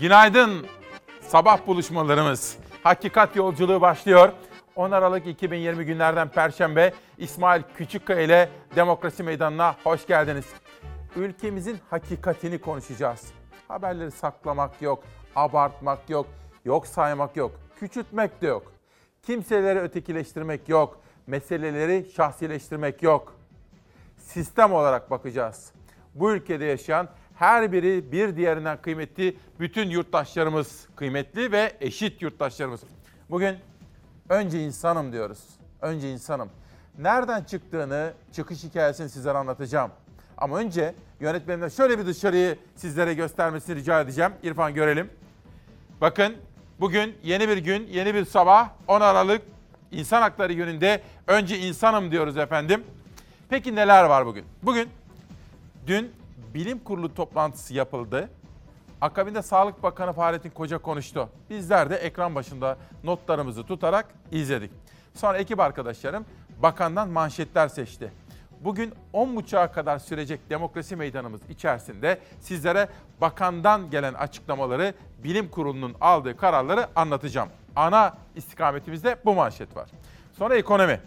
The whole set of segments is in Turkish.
Günaydın. Sabah buluşmalarımız. Hakikat yolculuğu başlıyor. 10 Aralık 2020 günlerden Perşembe İsmail Küçükkaya ile Demokrasi Meydanı'na hoş geldiniz. Ülkemizin hakikatini konuşacağız. Haberleri saklamak yok, abartmak yok, yok saymak yok, küçültmek de yok. Kimseleri ötekileştirmek yok, meseleleri şahsileştirmek yok. Sistem olarak bakacağız. Bu ülkede yaşayan her biri bir diğerinden kıymetli bütün yurttaşlarımız kıymetli ve eşit yurttaşlarımız. Bugün önce insanım diyoruz. Önce insanım. Nereden çıktığını, çıkış hikayesini sizlere anlatacağım. Ama önce yönetmenimden şöyle bir dışarıyı sizlere göstermesini rica edeceğim. İrfan görelim. Bakın bugün yeni bir gün, yeni bir sabah 10 Aralık İnsan Hakları Günü'nde önce insanım diyoruz efendim. Peki neler var bugün? Bugün dün bilim kurulu toplantısı yapıldı. Akabinde Sağlık Bakanı Fahrettin Koca konuştu. Bizler de ekran başında notlarımızı tutarak izledik. Sonra ekip arkadaşlarım bakandan manşetler seçti. Bugün 10.30'a kadar sürecek demokrasi meydanımız içerisinde sizlere bakandan gelen açıklamaları, bilim kurulunun aldığı kararları anlatacağım. Ana istikametimizde bu manşet var. Sonra ekonomi.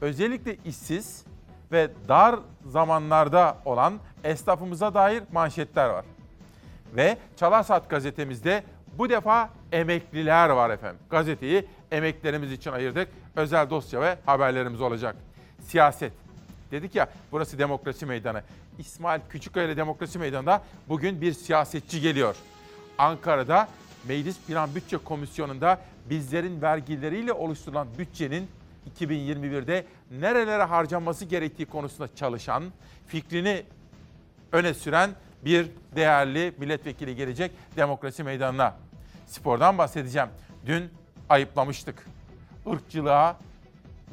Özellikle işsiz ve dar zamanlarda olan esnafımıza dair manşetler var. Ve Çalar Saat gazetemizde bu defa emekliler var efendim. Gazeteyi emeklilerimiz için ayırdık. Özel dosya ve haberlerimiz olacak. Siyaset. Dedik ya burası demokrasi meydanı. İsmail Küçükkaya demokrasi meydanında bugün bir siyasetçi geliyor. Ankara'da Meclis Plan Bütçe Komisyonu'nda bizlerin vergileriyle oluşturulan bütçenin 2021'de nerelere harcanması gerektiği konusunda çalışan, fikrini öne süren bir değerli milletvekili gelecek demokrasi meydanına. Spordan bahsedeceğim. Dün ayıplamıştık. Irkçılığa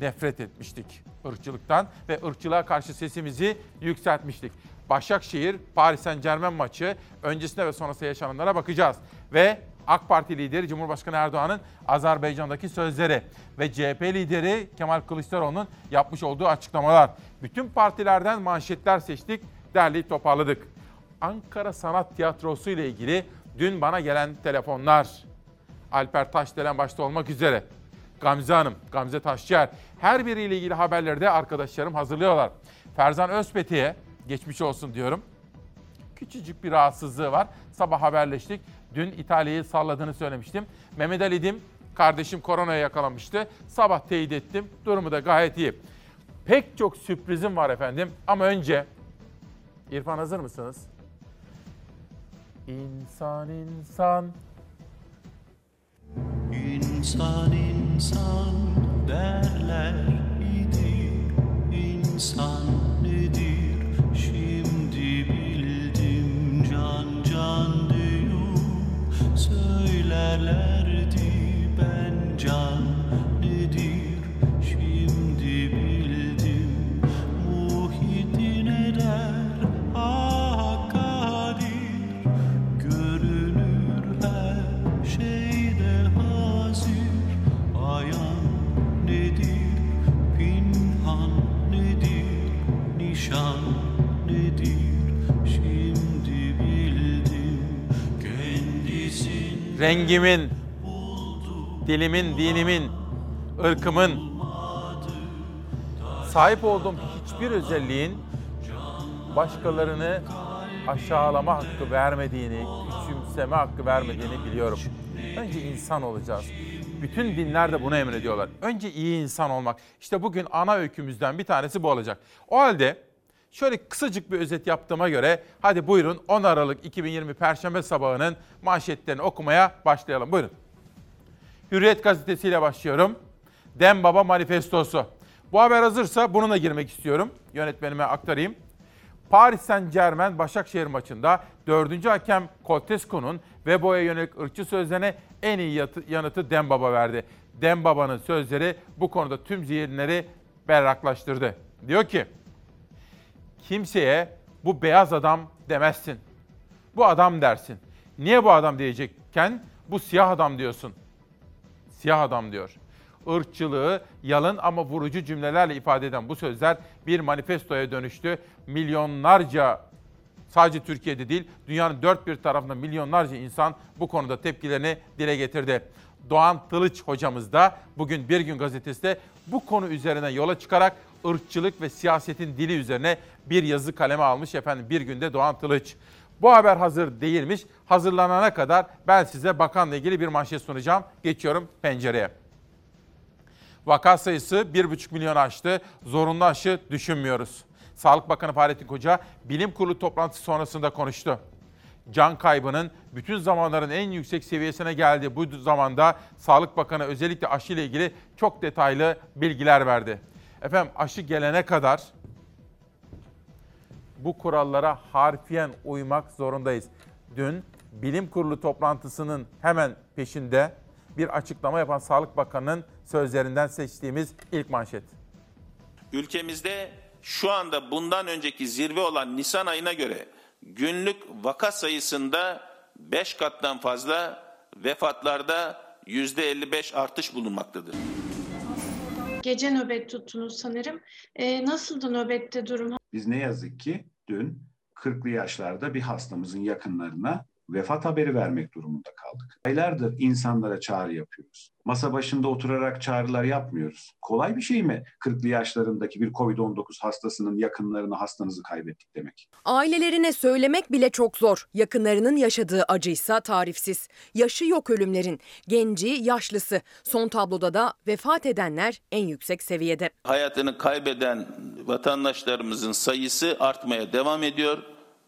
nefret etmiştik. Irkçılıktan ve ırkçılığa karşı sesimizi yükseltmiştik. Başakşehir Paris Saint Germain maçı öncesinde ve sonrasında yaşananlara bakacağız. Ve AK Parti lideri Cumhurbaşkanı Erdoğan'ın Azerbaycan'daki sözleri ve CHP lideri Kemal Kılıçdaroğlu'nun yapmış olduğu açıklamalar. Bütün partilerden manşetler seçtik, derleyip toparladık. Ankara Sanat Tiyatrosu ile ilgili dün bana gelen telefonlar. Alper Taşdelen başta olmak üzere. Gamze Hanım, Gamze Taşçıer. Her biriyle ilgili haberleri de arkadaşlarım hazırlıyorlar. Ferzan Özpetek'e geçmiş olsun diyorum. Küçücük bir rahatsızlığı var. Sabah haberleştik. Dün İtalya'yı salladığını söylemiştim. Mehmet Ali Dim, kardeşim koronaya yakalanmıştı. Sabah teyit ettim. Durumu da gayet iyi. Pek çok sürprizim var efendim. Ama önce İrfan hazır mısınız? İnsan insan İnsan insan derler idi İnsan nedir şimdi bildim can can Söylerlerdi ben can rengimin, dilimin, dinimin, ırkımın sahip olduğum hiçbir özelliğin başkalarını aşağılama hakkı vermediğini, küçümseme hakkı vermediğini biliyorum. Önce insan olacağız. Bütün dinler de bunu emrediyorlar. Önce iyi insan olmak. İşte bugün ana öykümüzden bir tanesi bu olacak. O halde şöyle kısacık bir özet yaptığıma göre hadi buyurun 10 Aralık 2020 Perşembe sabahının manşetlerini okumaya başlayalım. Buyurun. Hürriyet gazetesiyle başlıyorum. Dem Baba Manifestosu. Bu haber hazırsa bununla girmek istiyorum. Yönetmenime aktarayım. Paris Saint Germain Başakşehir maçında 4. hakem Coltesco'nun Vebo'ya yönelik ırkçı sözlerine en iyi yanıtı Dembaba verdi. Dembaba'nın sözleri bu konuda tüm zihinleri berraklaştırdı. Diyor ki, kimseye bu beyaz adam demezsin. Bu adam dersin. Niye bu adam diyecekken bu siyah adam diyorsun. Siyah adam diyor. Irkçılığı yalın ama vurucu cümlelerle ifade eden bu sözler bir manifestoya dönüştü. Milyonlarca Sadece Türkiye'de değil, dünyanın dört bir tarafında milyonlarca insan bu konuda tepkilerini dile getirdi. Doğan Tılıç hocamız da bugün Bir Gün Gazetesi'de bu konu üzerine yola çıkarak ırkçılık ve siyasetin dili üzerine bir yazı kaleme almış efendim bir günde Doğan Tılıç. Bu haber hazır değilmiş. Hazırlanana kadar ben size bakanla ilgili bir manşet sunacağım. Geçiyorum pencereye. Vaka sayısı 1,5 milyon aştı. Zorunlu aşı düşünmüyoruz. Sağlık Bakanı Fahrettin Koca bilim kurulu toplantısı sonrasında konuştu. Can kaybının bütün zamanların en yüksek seviyesine geldi. Bu zamanda Sağlık Bakanı özellikle aşı ile ilgili çok detaylı bilgiler verdi. Efendim aşı gelene kadar bu kurallara harfiyen uymak zorundayız. Dün bilim kurulu toplantısının hemen peşinde bir açıklama yapan Sağlık Bakanı'nın sözlerinden seçtiğimiz ilk manşet. Ülkemizde şu anda bundan önceki zirve olan Nisan ayına göre günlük vaka sayısında 5 kattan fazla vefatlarda %55 artış bulunmaktadır. Gece nöbet tuttunuz sanırım. Ee, nasıldı nöbette durum? Biz ne yazık ki dün 40'lı yaşlarda bir hastamızın yakınlarına vefat haberi vermek durumunda kaldık. Aylardır insanlara çağrı yapıyoruz. Masa başında oturarak çağrılar yapmıyoruz. Kolay bir şey mi 40'lı yaşlarındaki bir COVID-19 hastasının yakınlarını hastanızı kaybettik demek? Ailelerine söylemek bile çok zor. Yakınlarının yaşadığı acıysa tarifsiz. Yaşı yok ölümlerin. Genci, yaşlısı. Son tabloda da vefat edenler en yüksek seviyede. Hayatını kaybeden vatandaşlarımızın sayısı artmaya devam ediyor.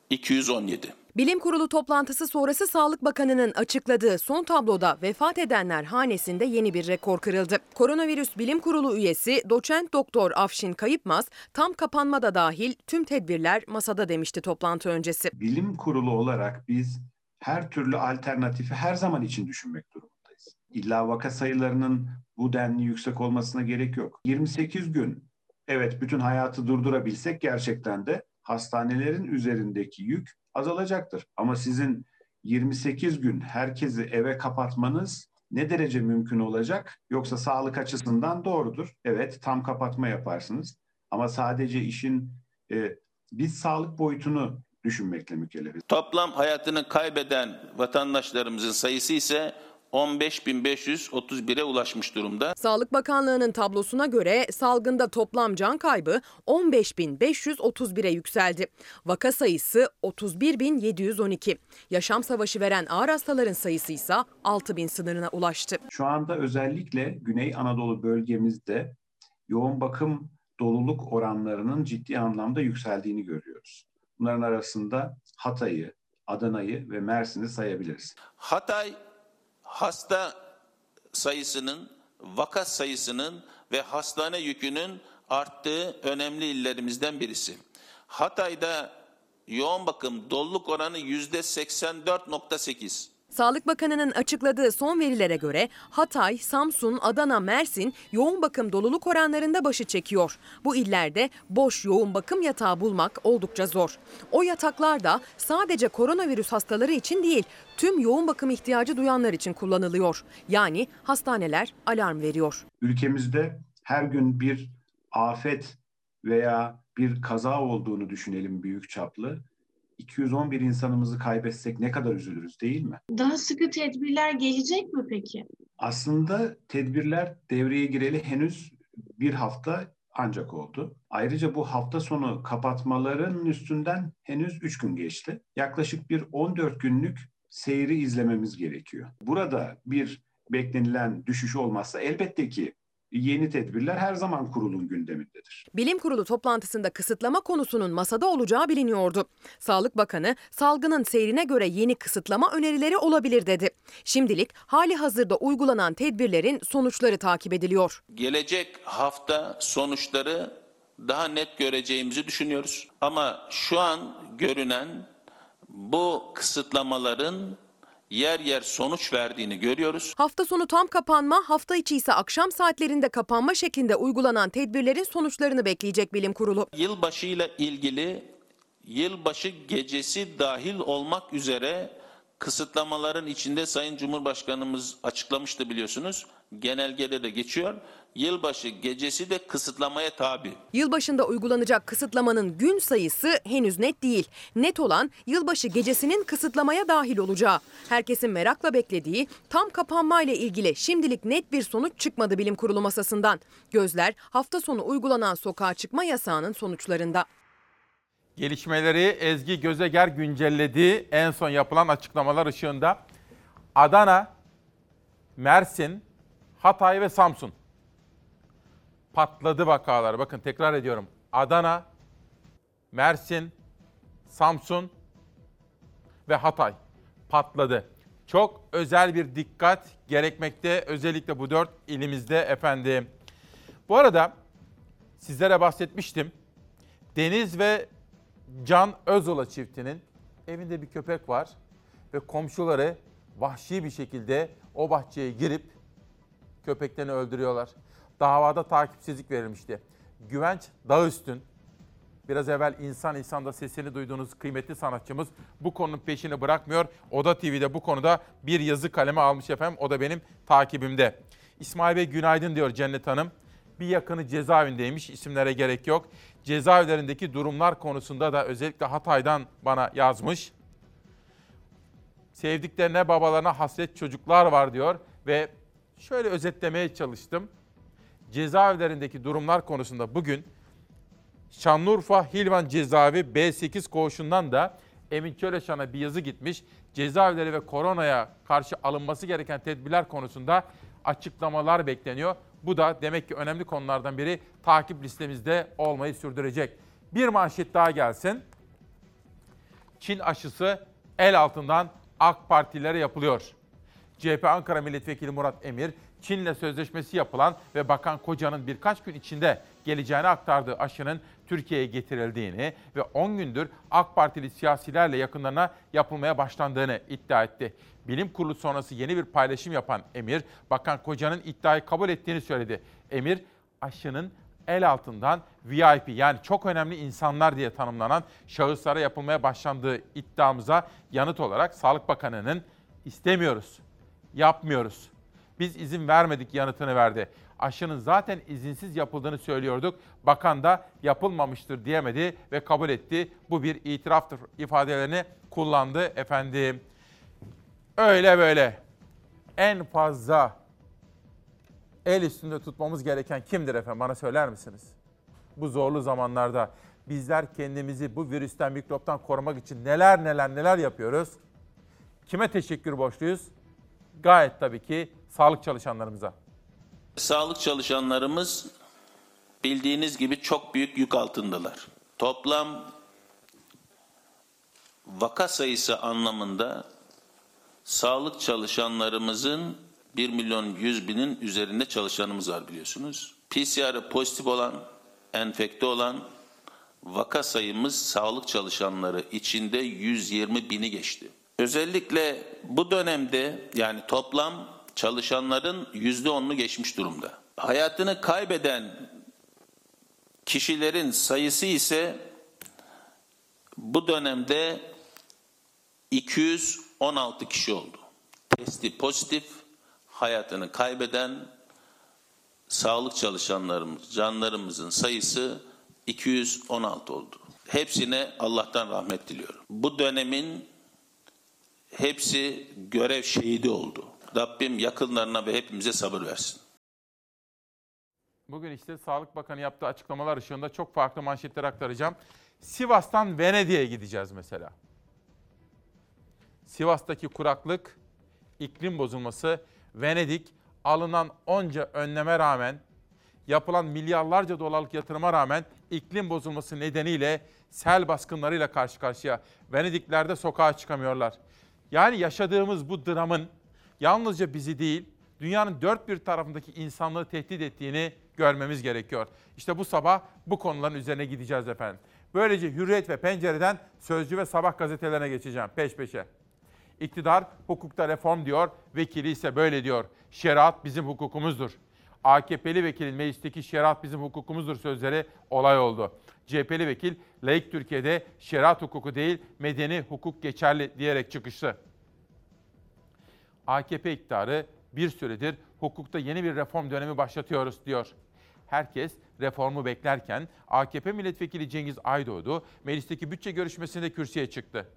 217. Bilim Kurulu toplantısı sonrası Sağlık Bakanı'nın açıkladığı son tabloda vefat edenler hanesinde yeni bir rekor kırıldı. Koronavirüs Bilim Kurulu üyesi doçent doktor Afşin Kayıpmaz tam kapanma da dahil tüm tedbirler masada demişti toplantı öncesi. Bilim kurulu olarak biz her türlü alternatifi her zaman için düşünmek durumundayız. İlla vaka sayılarının bu denli yüksek olmasına gerek yok. 28 gün evet bütün hayatı durdurabilsek gerçekten de hastanelerin üzerindeki yük azalacaktır. Ama sizin 28 gün herkesi eve kapatmanız ne derece mümkün olacak? Yoksa sağlık açısından doğrudur. Evet tam kapatma yaparsınız. Ama sadece işin e, biz sağlık boyutunu düşünmekle mükellefiz. Toplam hayatını kaybeden vatandaşlarımızın sayısı ise 15.531'e ulaşmış durumda. Sağlık Bakanlığı'nın tablosuna göre salgında toplam can kaybı 15.531'e yükseldi. Vaka sayısı 31.712. Yaşam savaşı veren ağır hastaların sayısı ise 6.000 sınırına ulaştı. Şu anda özellikle Güney Anadolu bölgemizde yoğun bakım doluluk oranlarının ciddi anlamda yükseldiğini görüyoruz. Bunların arasında Hatay'ı, Adana'yı ve Mersin'i sayabiliriz. Hatay hasta sayısının, vaka sayısının ve hastane yükünün arttığı önemli illerimizden birisi. Hatay'da yoğun bakım doluluk oranı yüzde 84.8. Sağlık Bakanı'nın açıkladığı son verilere göre Hatay, Samsun, Adana, Mersin yoğun bakım doluluk oranlarında başı çekiyor. Bu illerde boş yoğun bakım yatağı bulmak oldukça zor. O yataklar da sadece koronavirüs hastaları için değil, tüm yoğun bakım ihtiyacı duyanlar için kullanılıyor. Yani hastaneler alarm veriyor. Ülkemizde her gün bir afet veya bir kaza olduğunu düşünelim büyük çaplı. 211 insanımızı kaybetsek ne kadar üzülürüz değil mi? Daha sıkı tedbirler gelecek mi peki? Aslında tedbirler devreye gireli henüz bir hafta ancak oldu. Ayrıca bu hafta sonu kapatmaların üstünden henüz 3 gün geçti. Yaklaşık bir 14 günlük seyri izlememiz gerekiyor. Burada bir beklenilen düşüş olmazsa elbette ki yeni tedbirler her zaman kurulun gündemindedir. Bilim Kurulu toplantısında kısıtlama konusunun masada olacağı biliniyordu. Sağlık Bakanı salgının seyrine göre yeni kısıtlama önerileri olabilir dedi. Şimdilik hali hazırda uygulanan tedbirlerin sonuçları takip ediliyor. Gelecek hafta sonuçları daha net göreceğimizi düşünüyoruz. Ama şu an görünen bu kısıtlamaların yer yer sonuç verdiğini görüyoruz. Hafta sonu tam kapanma, hafta içi ise akşam saatlerinde kapanma şeklinde uygulanan tedbirlerin sonuçlarını bekleyecek Bilim Kurulu. Yılbaşıyla ilgili yılbaşı gecesi dahil olmak üzere kısıtlamaların içinde Sayın Cumhurbaşkanımız açıklamıştı biliyorsunuz. Genelgede de geçiyor. Yılbaşı gecesi de kısıtlamaya tabi. Yılbaşında uygulanacak kısıtlamanın gün sayısı henüz net değil. Net olan yılbaşı gecesinin kısıtlamaya dahil olacağı. Herkesin merakla beklediği tam kapanmayla ilgili şimdilik net bir sonuç çıkmadı bilim kurulu masasından. Gözler hafta sonu uygulanan sokağa çıkma yasağının sonuçlarında. Gelişmeleri Ezgi Gözeger güncelledi. En son yapılan açıklamalar ışığında Adana, Mersin, Hatay ve Samsun patladı vakalar. Bakın tekrar ediyorum. Adana, Mersin, Samsun ve Hatay patladı. Çok özel bir dikkat gerekmekte özellikle bu dört ilimizde efendim. Bu arada sizlere bahsetmiştim. Deniz ve Can Özola çiftinin evinde bir köpek var ve komşuları vahşi bir şekilde o bahçeye girip köpeklerini öldürüyorlar. Davada takipsizlik verilmişti. Güvenç Dağüstün, biraz evvel insan insanda sesini duyduğunuz kıymetli sanatçımız bu konunun peşini bırakmıyor. Oda TV'de bu konuda bir yazı kaleme almış efendim. O da benim takibimde. İsmail Bey günaydın diyor Cennet Hanım. Bir yakını cezaevindeymiş, isimlere gerek yok. Cezaevlerindeki durumlar konusunda da özellikle Hatay'dan bana yazmış. Sevdiklerine, babalarına hasret çocuklar var diyor ve şöyle özetlemeye çalıştım. Cezaevlerindeki durumlar konusunda bugün Şanlıurfa Hilvan Cezaevi B8 koğuşundan da Emin Çöleşan'a bir yazı gitmiş. Cezaevleri ve koronaya karşı alınması gereken tedbirler konusunda açıklamalar bekleniyor. Bu da demek ki önemli konulardan biri takip listemizde olmayı sürdürecek. Bir manşet daha gelsin. Çin aşısı el altından AK Partilere yapılıyor. CHP Ankara Milletvekili Murat Emir, Çin'le sözleşmesi yapılan ve Bakan Koca'nın birkaç gün içinde geleceğini aktardığı aşının Türkiye'ye getirildiğini ve 10 gündür AK Partili siyasilerle yakınlarına yapılmaya başlandığını iddia etti. Bilim kurulu sonrası yeni bir paylaşım yapan Emir, Bakan Koca'nın iddiayı kabul ettiğini söyledi. Emir, aşının el altından VIP yani çok önemli insanlar diye tanımlanan şahıslara yapılmaya başlandığı iddiamıza yanıt olarak Sağlık Bakanı'nın istemiyoruz, yapmıyoruz. Biz izin vermedik yanıtını verdi. Aşının zaten izinsiz yapıldığını söylüyorduk. Bakan da yapılmamıştır diyemedi ve kabul etti. Bu bir itiraftır ifadelerini kullandı efendim. Öyle böyle. En fazla el üstünde tutmamız gereken kimdir efendim? Bana söyler misiniz? Bu zorlu zamanlarda bizler kendimizi bu virüsten, mikroptan korumak için neler neler neler yapıyoruz? Kime teşekkür borçluyuz? Gayet tabii ki sağlık çalışanlarımıza. Sağlık çalışanlarımız bildiğiniz gibi çok büyük yük altındalar. Toplam vaka sayısı anlamında sağlık çalışanlarımızın 1 milyon 100 binin üzerinde çalışanımız var biliyorsunuz. PCR'ı pozitif olan, enfekte olan vaka sayımız sağlık çalışanları içinde 120 bini geçti. Özellikle bu dönemde yani toplam çalışanların yüzde onunu geçmiş durumda. Hayatını kaybeden kişilerin sayısı ise bu dönemde 216 kişi oldu. Testi pozitif, hayatını kaybeden sağlık çalışanlarımız, canlarımızın sayısı 216 oldu. Hepsine Allah'tan rahmet diliyorum. Bu dönemin hepsi görev şehidi oldu. Rabbim yakınlarına ve hepimize sabır versin. Bugün işte Sağlık Bakanı yaptığı açıklamalar ışığında çok farklı manşetler aktaracağım. Sivas'tan Venedik'e gideceğiz mesela. Sivas'taki kuraklık, iklim bozulması, Venedik alınan onca önleme rağmen, yapılan milyarlarca dolarlık yatırıma rağmen iklim bozulması nedeniyle sel baskınlarıyla karşı karşıya. Venedikler de sokağa çıkamıyorlar. Yani yaşadığımız bu dramın yalnızca bizi değil, dünyanın dört bir tarafındaki insanlığı tehdit ettiğini görmemiz gerekiyor. İşte bu sabah bu konuların üzerine gideceğiz efendim. Böylece Hürriyet ve Pencere'den Sözcü ve Sabah gazetelerine geçeceğim peş peşe. İktidar hukukta reform diyor, vekili ise böyle diyor. Şeriat bizim hukukumuzdur. AKP'li vekilin meclisteki şeriat bizim hukukumuzdur sözleri olay oldu. CHP'li vekil, laik Türkiye'de şeriat hukuku değil medeni hukuk geçerli diyerek çıkıştı. AKP iktidarı bir süredir hukukta yeni bir reform dönemi başlatıyoruz diyor. Herkes reformu beklerken AKP milletvekili Cengiz Aydoğdu meclisteki bütçe görüşmesinde kürsüye çıktı.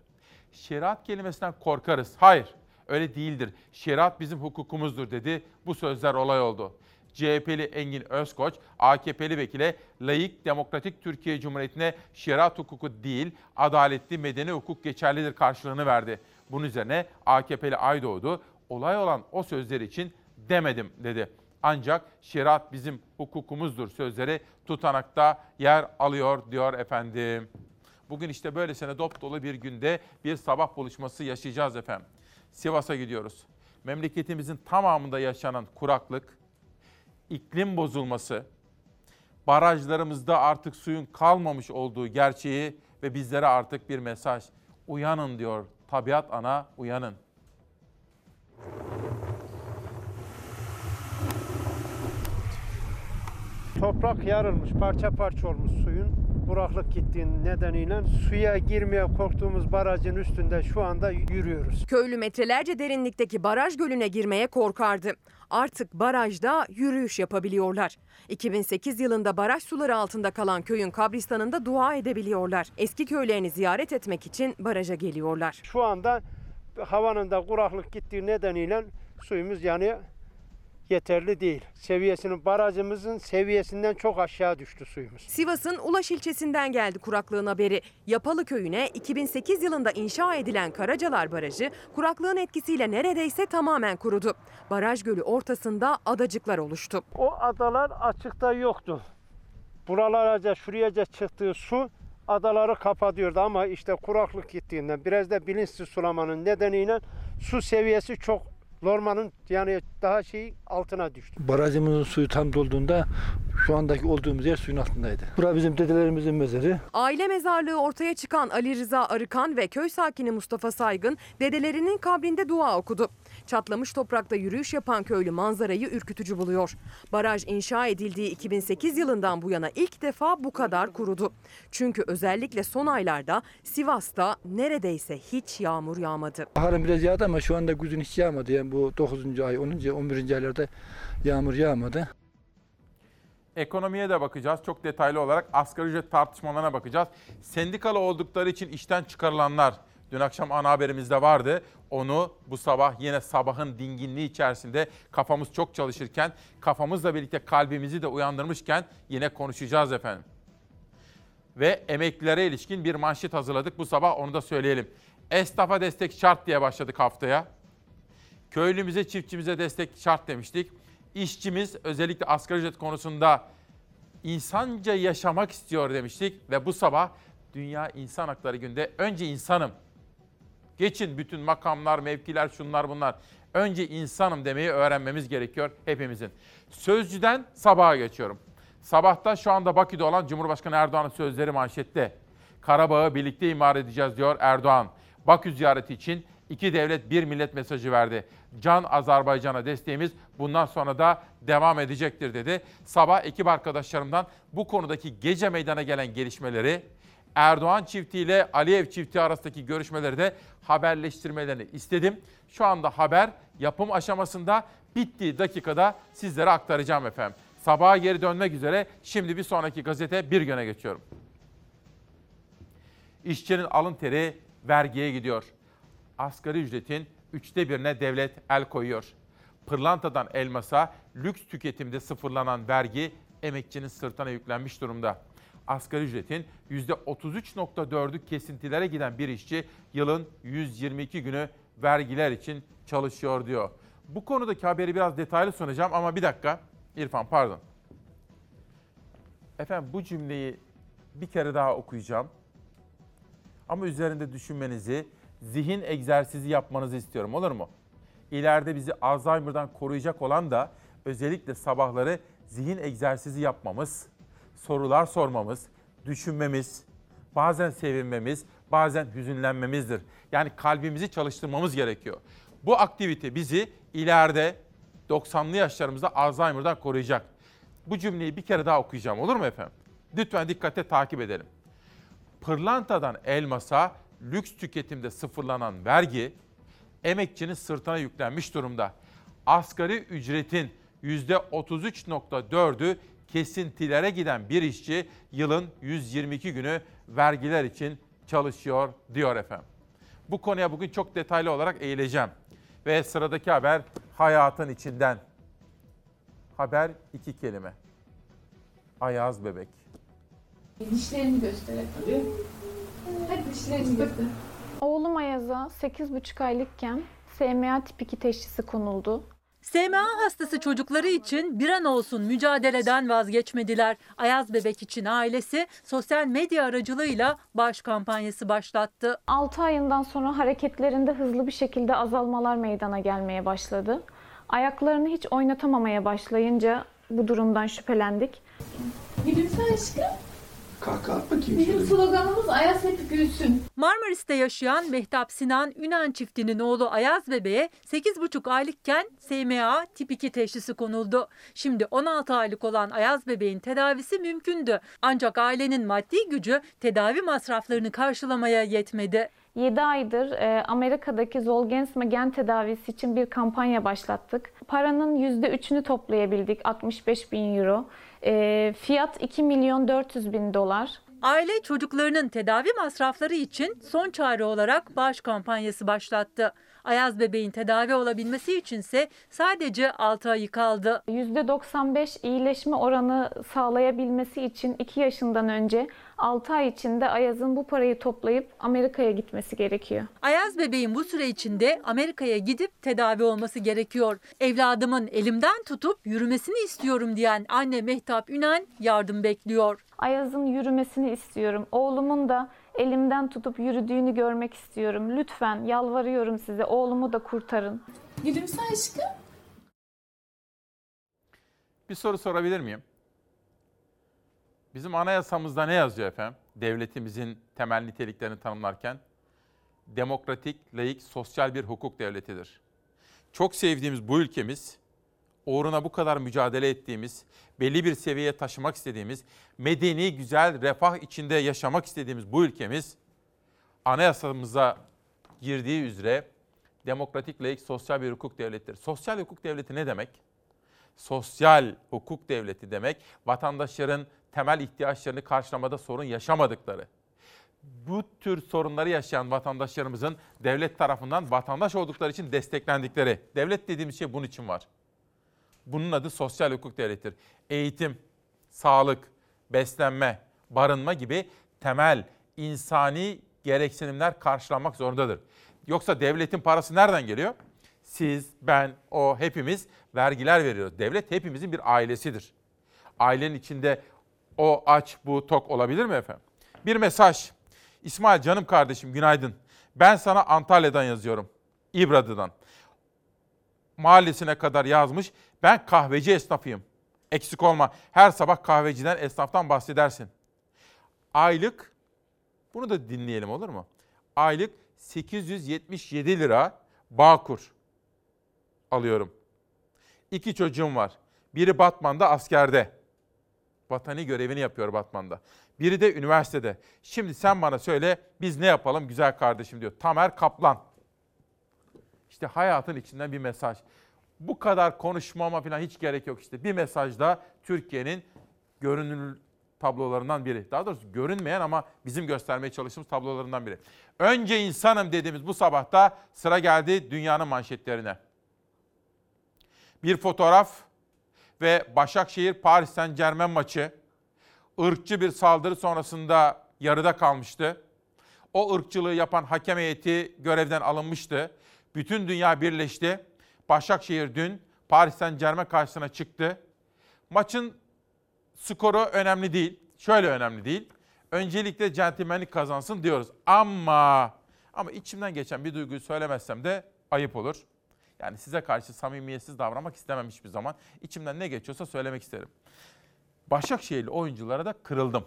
Şeriat kelimesinden korkarız. Hayır, öyle değildir. Şeriat bizim hukukumuzdur dedi. Bu sözler olay oldu. CHP'li Engin Özkoç, AKP'li vekile layık demokratik Türkiye Cumhuriyeti'ne şeriat hukuku değil, adaletli medeni hukuk geçerlidir karşılığını verdi. Bunun üzerine AKP'li Aydoğdu, olay olan o sözler için demedim dedi. Ancak şeriat bizim hukukumuzdur sözleri tutanakta yer alıyor diyor efendim. Bugün işte böylesine dop dolu bir günde bir sabah buluşması yaşayacağız efendim. Sivas'a gidiyoruz. Memleketimizin tamamında yaşanan kuraklık, iklim bozulması, barajlarımızda artık suyun kalmamış olduğu gerçeği ve bizlere artık bir mesaj. Uyanın diyor tabiat ana uyanın. Toprak yarılmış, parça parça olmuş suyun. Kuraklık gittiğin nedeniyle suya girmeye korktuğumuz barajın üstünde şu anda yürüyoruz. Köylü metrelerce derinlikteki baraj gölüne girmeye korkardı. Artık barajda yürüyüş yapabiliyorlar. 2008 yılında baraj suları altında kalan köyün kabristanında dua edebiliyorlar. Eski köylerini ziyaret etmek için baraja geliyorlar. Şu anda havanın da kuraklık gittiği nedeniyle suyumuz yani yeterli değil. Seviyesinin barajımızın seviyesinden çok aşağı düştü suyumuz. Sivas'ın Ulaş ilçesinden geldi kuraklığın haberi. Yapalı köyüne 2008 yılında inşa edilen Karacalar Barajı kuraklığın etkisiyle neredeyse tamamen kurudu. Baraj gölü ortasında adacıklar oluştu. O adalar açıkta yoktu. Buralarca şurayaca çıktığı su adaları kapatıyordu ama işte kuraklık gittiğinden biraz da bilinçsiz sulamanın nedeniyle su seviyesi çok normalin yani daha şey altına düştü. Barajımızın suyu tam dolduğunda şu andaki olduğumuz yer suyun altındaydı. Bura bizim dedelerimizin mezarı. Aile mezarlığı ortaya çıkan Ali Rıza Arıkan ve köy sakini Mustafa Saygın dedelerinin kabrinde dua okudu. Çatlamış toprakta yürüyüş yapan köylü manzarayı ürkütücü buluyor. Baraj inşa edildiği 2008 yılından bu yana ilk defa bu kadar kurudu. Çünkü özellikle son aylarda Sivas'ta neredeyse hiç yağmur yağmadı. Baharın biraz yağdı ama şu anda güzün hiç yağmadı. Yani bu 9. ay, 10. 11. aylarda yağmur yağmadı. Ekonomiye de bakacağız. Çok detaylı olarak asgari ücret tartışmalarına bakacağız. Sendikalı oldukları için işten çıkarılanlar dün akşam ana haberimizde vardı. Onu bu sabah yine sabahın dinginliği içerisinde kafamız çok çalışırken, kafamızla birlikte kalbimizi de uyandırmışken yine konuşacağız efendim. Ve emeklilere ilişkin bir manşet hazırladık bu sabah onu da söyleyelim. Esnafa destek şart diye başladık haftaya. Köylümüze, çiftçimize destek şart demiştik. İşçimiz özellikle asgari ücret konusunda insanca yaşamak istiyor demiştik ve bu sabah Dünya İnsan Hakları Günü'nde önce insanım. Geçin bütün makamlar, mevkiler, şunlar bunlar. Önce insanım demeyi öğrenmemiz gerekiyor hepimizin. Sözcüden sabaha geçiyorum. Sabahta şu anda Bakü'de olan Cumhurbaşkanı Erdoğan'ın sözleri manşette. Karabağ'ı birlikte imar edeceğiz diyor Erdoğan. Bakü ziyareti için iki devlet bir millet mesajı verdi. Can Azerbaycan'a desteğimiz bundan sonra da devam edecektir dedi. Sabah ekip arkadaşlarımdan bu konudaki gece meydana gelen gelişmeleri Erdoğan çiftiyle Aliyev çifti arasındaki görüşmeleri de haberleştirmelerini istedim. Şu anda haber yapım aşamasında bittiği dakikada sizlere aktaracağım efendim. Sabaha geri dönmek üzere şimdi bir sonraki gazete bir güne geçiyorum. İşçinin alın teri vergiye gidiyor. Asgari ücretin üçte birine devlet el koyuyor. Pırlantadan elmasa lüks tüketimde sıfırlanan vergi emekçinin sırtına yüklenmiş durumda. Asgari ücretin %33.4'ü kesintilere giden bir işçi yılın 122 günü vergiler için çalışıyor diyor. Bu konudaki haberi biraz detaylı sunacağım ama bir dakika İrfan pardon. Efendim bu cümleyi bir kere daha okuyacağım. Ama üzerinde düşünmenizi, zihin egzersizi yapmanızı istiyorum olur mu? İleride bizi Alzheimer'dan koruyacak olan da özellikle sabahları zihin egzersizi yapmamız, sorular sormamız, düşünmemiz, bazen sevinmemiz, bazen hüzünlenmemizdir. Yani kalbimizi çalıştırmamız gerekiyor. Bu aktivite bizi ileride 90'lı yaşlarımızda Alzheimer'dan koruyacak. Bu cümleyi bir kere daha okuyacağım olur mu efendim? Lütfen dikkatle takip edelim. Pırlantadan elmasa lüks tüketimde sıfırlanan vergi emekçinin sırtına yüklenmiş durumda. Asgari ücretin %33.4'ü kesintilere giden bir işçi yılın 122 günü vergiler için çalışıyor diyor efendim. Bu konuya bugün çok detaylı olarak eğileceğim. Ve sıradaki haber hayatın içinden. Haber iki kelime. Ayaz bebek. Dişlerini göster hadi. Hadi dişlerini göster. Oğlum Ayaz'a 8,5 aylıkken SMA tip 2 teşhisi konuldu. SMA hastası çocukları için bir an olsun mücadeleden vazgeçmediler. Ayaz Bebek için ailesi sosyal medya aracılığıyla bağış kampanyası başlattı. 6 ayından sonra hareketlerinde hızlı bir şekilde azalmalar meydana gelmeye başladı. Ayaklarını hiç oynatamamaya başlayınca bu durumdan şüphelendik. Gülümse aşkım. Kahkaha at bakayım Bizim şöyle. sloganımız Ayas hep gülsün. Marmaris'te yaşayan Mehtap Sinan Ünen çiftinin oğlu Ayaz Bebe'ye 8,5 aylıkken SMA tip 2 teşhisi konuldu. Şimdi 16 aylık olan Ayaz Bebeğin tedavisi mümkündü. Ancak ailenin maddi gücü tedavi masraflarını karşılamaya yetmedi. 7 aydır e, Amerika'daki Zolgensma gen tedavisi için bir kampanya başlattık. Paranın %3'ünü toplayabildik 65 bin euro. E, fiyat 2 milyon 400 bin dolar. Aile çocuklarının tedavi masrafları için son çare olarak bağış kampanyası başlattı. Ayaz bebeğin tedavi olabilmesi içinse sadece 6 ayı kaldı. %95 iyileşme oranı sağlayabilmesi için 2 yaşından önce 6 ay içinde Ayaz'ın bu parayı toplayıp Amerika'ya gitmesi gerekiyor. Ayaz bebeğin bu süre içinde Amerika'ya gidip tedavi olması gerekiyor. Evladımın elimden tutup yürümesini istiyorum diyen anne Mehtap Ünen yardım bekliyor. Ayaz'ın yürümesini istiyorum. Oğlumun da elimden tutup yürüdüğünü görmek istiyorum. Lütfen yalvarıyorum size oğlumu da kurtarın. Gülümse aşkım. Bir soru sorabilir miyim? Bizim anayasamızda ne yazıyor efendim? Devletimizin temel niteliklerini tanımlarken demokratik, laik, sosyal bir hukuk devletidir. Çok sevdiğimiz bu ülkemiz, uğruna bu kadar mücadele ettiğimiz, belli bir seviyeye taşımak istediğimiz, medeni, güzel, refah içinde yaşamak istediğimiz bu ülkemiz anayasamıza girdiği üzere demokratik, laik, sosyal bir hukuk devletidir. Sosyal hukuk devleti ne demek? sosyal hukuk devleti demek vatandaşların temel ihtiyaçlarını karşılamada sorun yaşamadıkları. Bu tür sorunları yaşayan vatandaşlarımızın devlet tarafından vatandaş oldukları için desteklendikleri. Devlet dediğimiz şey bunun için var. Bunun adı sosyal hukuk devletidir. Eğitim, sağlık, beslenme, barınma gibi temel insani gereksinimler karşılanmak zorundadır. Yoksa devletin parası nereden geliyor? Siz, ben, o hepimiz vergiler veriyoruz. Devlet hepimizin bir ailesidir. Ailenin içinde o aç, bu tok olabilir mi efendim? Bir mesaj. İsmail canım kardeşim günaydın. Ben sana Antalya'dan yazıyorum. İbradı'dan. Mahallesine kadar yazmış. Ben kahveci esnafıyım. Eksik olma. Her sabah kahveciden, esnaftan bahsedersin. Aylık, bunu da dinleyelim olur mu? Aylık 877 lira Bağkur alıyorum. İki çocuğum var. Biri Batman'da askerde. Vatani görevini yapıyor Batman'da. Biri de üniversitede. Şimdi sen bana söyle biz ne yapalım güzel kardeşim diyor. Tamer Kaplan. İşte hayatın içinden bir mesaj. Bu kadar konuşmama falan hiç gerek yok işte. Bir mesajda Türkiye'nin görünür tablolarından biri. Daha doğrusu görünmeyen ama bizim göstermeye çalıştığımız tablolarından biri. Önce insanım dediğimiz bu sabahta sıra geldi dünyanın manşetlerine. Bir fotoğraf ve Başakşehir Paris Saint Germain maçı ırkçı bir saldırı sonrasında yarıda kalmıştı. O ırkçılığı yapan hakem heyeti görevden alınmıştı. Bütün dünya birleşti. Başakşehir dün Paris Saint Germain karşısına çıktı. Maçın skoru önemli değil. Şöyle önemli değil. Öncelikle centilmenlik kazansın diyoruz. Ama ama içimden geçen bir duyguyu söylemezsem de ayıp olur. Yani size karşı samimiyetsiz davranmak istemem hiçbir zaman. İçimden ne geçiyorsa söylemek isterim. Başakşehirli oyunculara da kırıldım.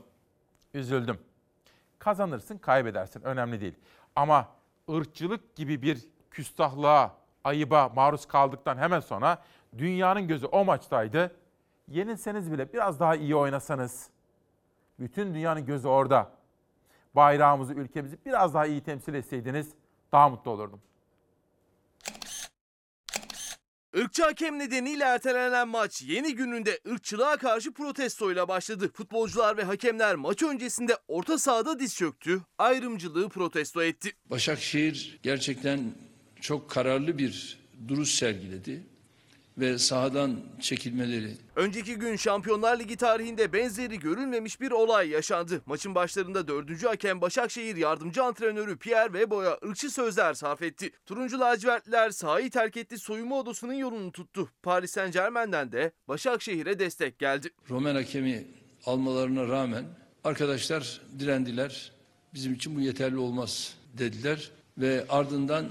Üzüldüm. Kazanırsın, kaybedersin. Önemli değil. Ama ırkçılık gibi bir küstahlığa, ayıba maruz kaldıktan hemen sonra dünyanın gözü o maçtaydı. Yenilseniz bile biraz daha iyi oynasanız, bütün dünyanın gözü orada. Bayrağımızı, ülkemizi biraz daha iyi temsil etseydiniz daha mutlu olurdum. Irkçı hakem nedeniyle ertelenen maç yeni gününde ırkçılığa karşı protestoyla başladı. Futbolcular ve hakemler maç öncesinde orta sahada diz çöktü, ayrımcılığı protesto etti. Başakşehir gerçekten çok kararlı bir duruş sergiledi ve sahadan çekilmeleri Önceki gün Şampiyonlar Ligi tarihinde benzeri görülmemiş bir olay yaşandı. Maçın başlarında dördüncü hakem Başakşehir yardımcı antrenörü Pierre Webo'ya ırkçı sözler sarf etti. Turuncu lacivertliler sahayı terk etti soyunma odasının yolunu tuttu. Paris Saint Germain'den de Başakşehir'e destek geldi. Romen hakemi almalarına rağmen arkadaşlar direndiler. Bizim için bu yeterli olmaz dediler ve ardından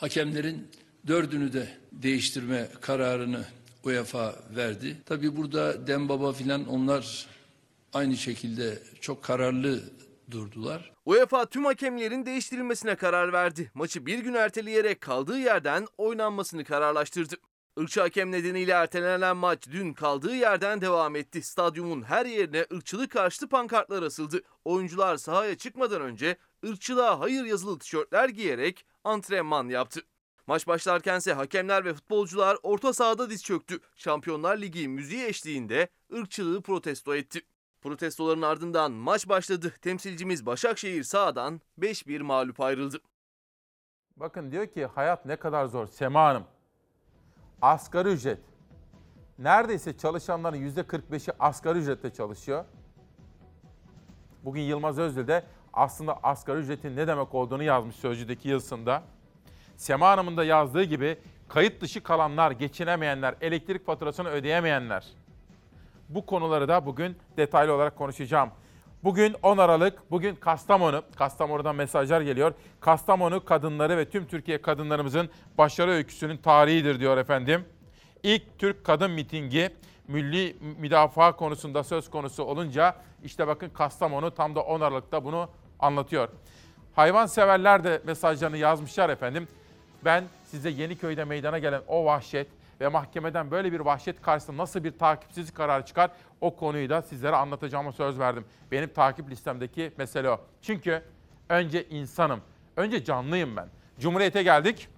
hakemlerin dördünü de değiştirme kararını UEFA verdi. Tabii burada Dembaba filan onlar aynı şekilde çok kararlı durdular. UEFA tüm hakemlerin değiştirilmesine karar verdi. Maçı bir gün erteleyerek kaldığı yerden oynanmasını kararlaştırdı. Irkçı hakem nedeniyle ertelenen maç dün kaldığı yerden devam etti. Stadyumun her yerine ırkçılık karşıtı pankartlar asıldı. Oyuncular sahaya çıkmadan önce ırkçılığa hayır yazılı tişörtler giyerek antrenman yaptı. Maç başlarkense hakemler ve futbolcular orta sahada diz çöktü. Şampiyonlar Ligi müziği eşliğinde ırkçılığı protesto etti. Protestoların ardından maç başladı. Temsilcimiz Başakşehir sahadan 5-1 mağlup ayrıldı. Bakın diyor ki hayat ne kadar zor Sema Hanım. Asgari ücret. Neredeyse çalışanların %45'i asgari ücretle çalışıyor. Bugün Yılmaz Özdil de aslında asgari ücretin ne demek olduğunu yazmış Sözcü'deki yazısında. Sema Hanım'ın da yazdığı gibi kayıt dışı kalanlar, geçinemeyenler, elektrik faturasını ödeyemeyenler. Bu konuları da bugün detaylı olarak konuşacağım. Bugün 10 Aralık, bugün Kastamonu, Kastamonu'dan mesajlar geliyor. Kastamonu kadınları ve tüm Türkiye kadınlarımızın başarı öyküsünün tarihidir diyor efendim. İlk Türk kadın mitingi milli müdafaa konusunda söz konusu olunca işte bakın Kastamonu tam da 10 Aralık'ta bunu anlatıyor. Hayvan severler de mesajlarını yazmışlar efendim. Ben size Yeniköy'de meydana gelen o vahşet ve mahkemeden böyle bir vahşet karşısında nasıl bir takipsizlik kararı çıkar o konuyu da sizlere anlatacağıma söz verdim. Benim takip listemdeki mesele o. Çünkü önce insanım, önce canlıyım ben. Cumhuriyete geldik.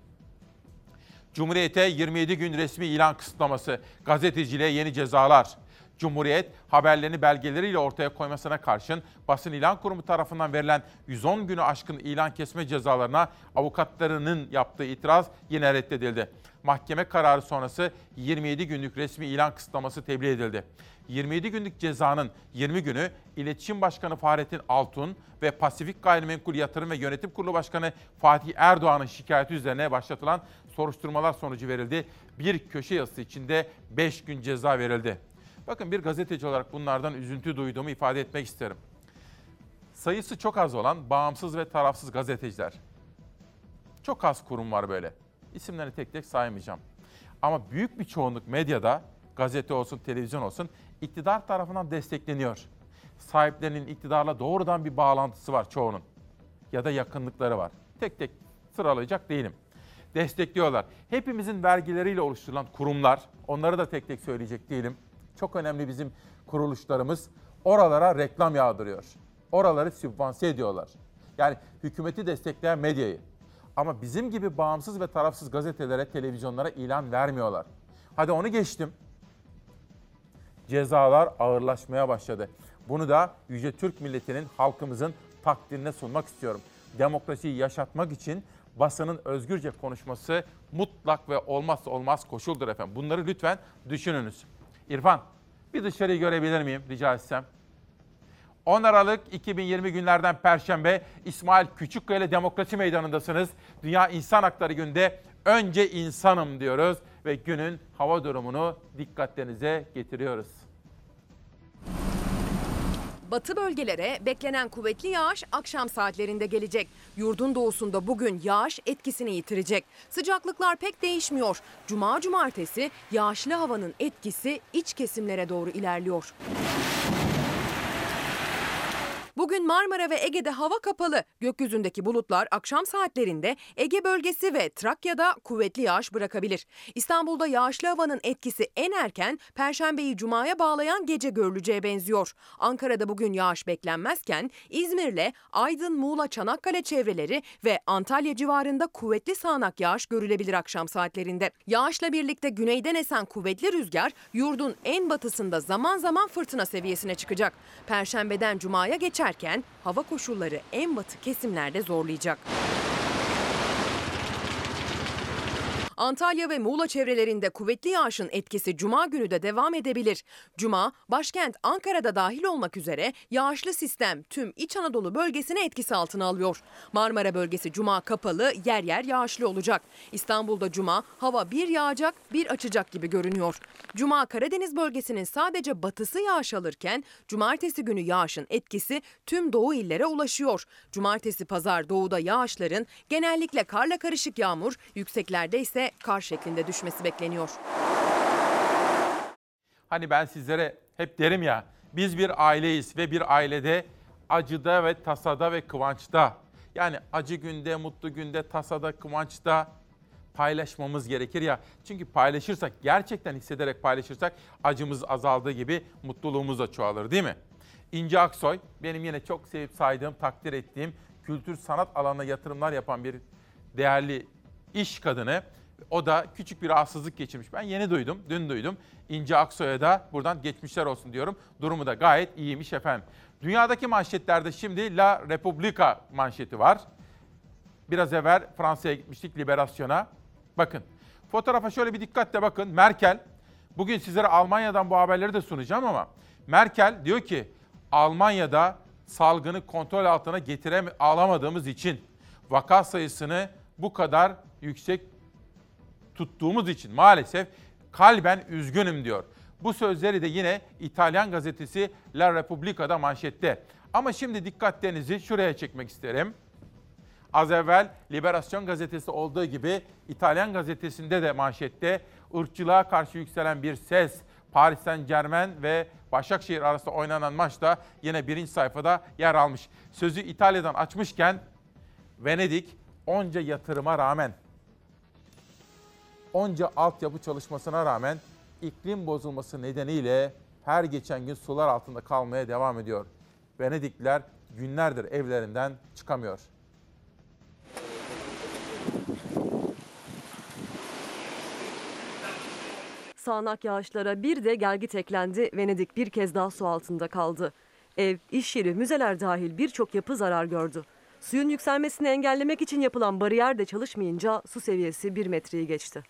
Cumhuriyete 27 gün resmi ilan kısıtlaması, gazeteciliğe yeni cezalar. Cumhuriyet haberlerini belgeleriyle ortaya koymasına karşın basın ilan kurumu tarafından verilen 110 günü aşkın ilan kesme cezalarına avukatlarının yaptığı itiraz yine reddedildi. Mahkeme kararı sonrası 27 günlük resmi ilan kısıtlaması tebliğ edildi. 27 günlük cezanın 20 günü İletişim Başkanı Fahrettin Altun ve Pasifik Gayrimenkul Yatırım ve Yönetim Kurulu Başkanı Fatih Erdoğan'ın şikayeti üzerine başlatılan soruşturmalar sonucu verildi. Bir köşe yazısı içinde 5 gün ceza verildi. Bakın bir gazeteci olarak bunlardan üzüntü duyduğumu ifade etmek isterim. Sayısı çok az olan bağımsız ve tarafsız gazeteciler. Çok az kurum var böyle. İsimlerini tek tek saymayacağım. Ama büyük bir çoğunluk medyada, gazete olsun, televizyon olsun, iktidar tarafından destekleniyor. Sahiplerinin iktidarla doğrudan bir bağlantısı var çoğunun. Ya da yakınlıkları var. Tek tek sıralayacak değilim. Destekliyorlar. Hepimizin vergileriyle oluşturulan kurumlar, onları da tek tek söyleyecek değilim. Çok önemli bizim kuruluşlarımız oralara reklam yağdırıyor. Oraları sübvanse ediyorlar. Yani hükümeti destekleyen medyayı. Ama bizim gibi bağımsız ve tarafsız gazetelere, televizyonlara ilan vermiyorlar. Hadi onu geçtim. Cezalar ağırlaşmaya başladı. Bunu da Yüce Türk milletinin, halkımızın takdirine sunmak istiyorum. Demokrasiyi yaşatmak için basının özgürce konuşması mutlak ve olmazsa olmaz koşuldur efendim. Bunları lütfen düşününüz. İrfan, bir dışarıyı görebilir miyim rica etsem? 10 Aralık 2020 günlerden Perşembe İsmail Küçükkaya Demokrasi Meydanı'ndasınız. Dünya İnsan Hakları Günü'nde önce insanım diyoruz ve günün hava durumunu dikkatlerinize getiriyoruz. Batı bölgelere beklenen kuvvetli yağış akşam saatlerinde gelecek. Yurdun doğusunda bugün yağış etkisini yitirecek. Sıcaklıklar pek değişmiyor. Cuma cumartesi yağışlı havanın etkisi iç kesimlere doğru ilerliyor. Bugün Marmara ve Ege'de hava kapalı. Gökyüzündeki bulutlar akşam saatlerinde Ege bölgesi ve Trakya'da kuvvetli yağış bırakabilir. İstanbul'da yağışlı havanın etkisi en erken Perşembeyi Cuma'ya bağlayan gece görüleceğe benziyor. Ankara'da bugün yağış beklenmezken İzmir'le Aydın, Muğla, Çanakkale çevreleri ve Antalya civarında kuvvetli sağanak yağış görülebilir akşam saatlerinde. Yağışla birlikte güneyden esen kuvvetli rüzgar yurdun en batısında zaman zaman fırtına seviyesine çıkacak. Perşembeden Cuma'ya geçerken hava koşulları en batı kesimlerde zorlayacak. Antalya ve Muğla çevrelerinde kuvvetli yağışın etkisi cuma günü de devam edebilir. Cuma, başkent Ankara'da dahil olmak üzere yağışlı sistem tüm İç Anadolu bölgesini etkisi altına alıyor. Marmara bölgesi cuma kapalı, yer yer yağışlı olacak. İstanbul'da cuma hava bir yağacak, bir açacak gibi görünüyor. Cuma Karadeniz bölgesinin sadece batısı yağış alırken cumartesi günü yağışın etkisi tüm doğu illere ulaşıyor. Cumartesi pazar doğuda yağışların genellikle karla karışık yağmur, yükseklerde ise kar şeklinde düşmesi bekleniyor. Hani ben sizlere hep derim ya, biz bir aileyiz ve bir ailede acıda ve tasada ve kıvançta, yani acı günde, mutlu günde, tasada, kıvançta paylaşmamız gerekir ya. Çünkü paylaşırsak, gerçekten hissederek paylaşırsak acımız azaldığı gibi mutluluğumuz da çoğalır değil mi? İnce Aksoy, benim yine çok sevip saydığım, takdir ettiğim, kültür sanat alanına yatırımlar yapan bir değerli iş kadını. O da küçük bir rahatsızlık geçirmiş. Ben yeni duydum, dün duydum. İnce Aksoy'a da buradan geçmişler olsun diyorum. Durumu da gayet iyiymiş efendim. Dünyadaki manşetlerde şimdi La Repubblica manşeti var. Biraz evvel Fransa'ya gitmiştik Liberasyon'a. Bakın fotoğrafa şöyle bir dikkatle bakın. Merkel, bugün sizlere Almanya'dan bu haberleri de sunacağım ama Merkel diyor ki Almanya'da salgını kontrol altına getirem alamadığımız için vaka sayısını bu kadar yüksek tuttuğumuz için maalesef kalben üzgünüm diyor. Bu sözleri de yine İtalyan gazetesi La Repubblica'da manşette. Ama şimdi dikkatlerinizi şuraya çekmek isterim. Az evvel Liberasyon gazetesi olduğu gibi İtalyan gazetesinde de manşette ırkçılığa karşı yükselen bir ses. Paris Saint Germain ve Başakşehir arasında oynanan maçta yine birinci sayfada yer almış. Sözü İtalya'dan açmışken Venedik onca yatırıma rağmen, onca altyapı çalışmasına rağmen iklim bozulması nedeniyle her geçen gün sular altında kalmaya devam ediyor. Venedikliler günlerdir evlerinden çıkamıyor. Sağanak yağışlara bir de gelgit eklendi. Venedik bir kez daha su altında kaldı. Ev, iş yeri, müzeler dahil birçok yapı zarar gördü. Suyun yükselmesini engellemek için yapılan bariyer de çalışmayınca su seviyesi 1 metreyi geçti.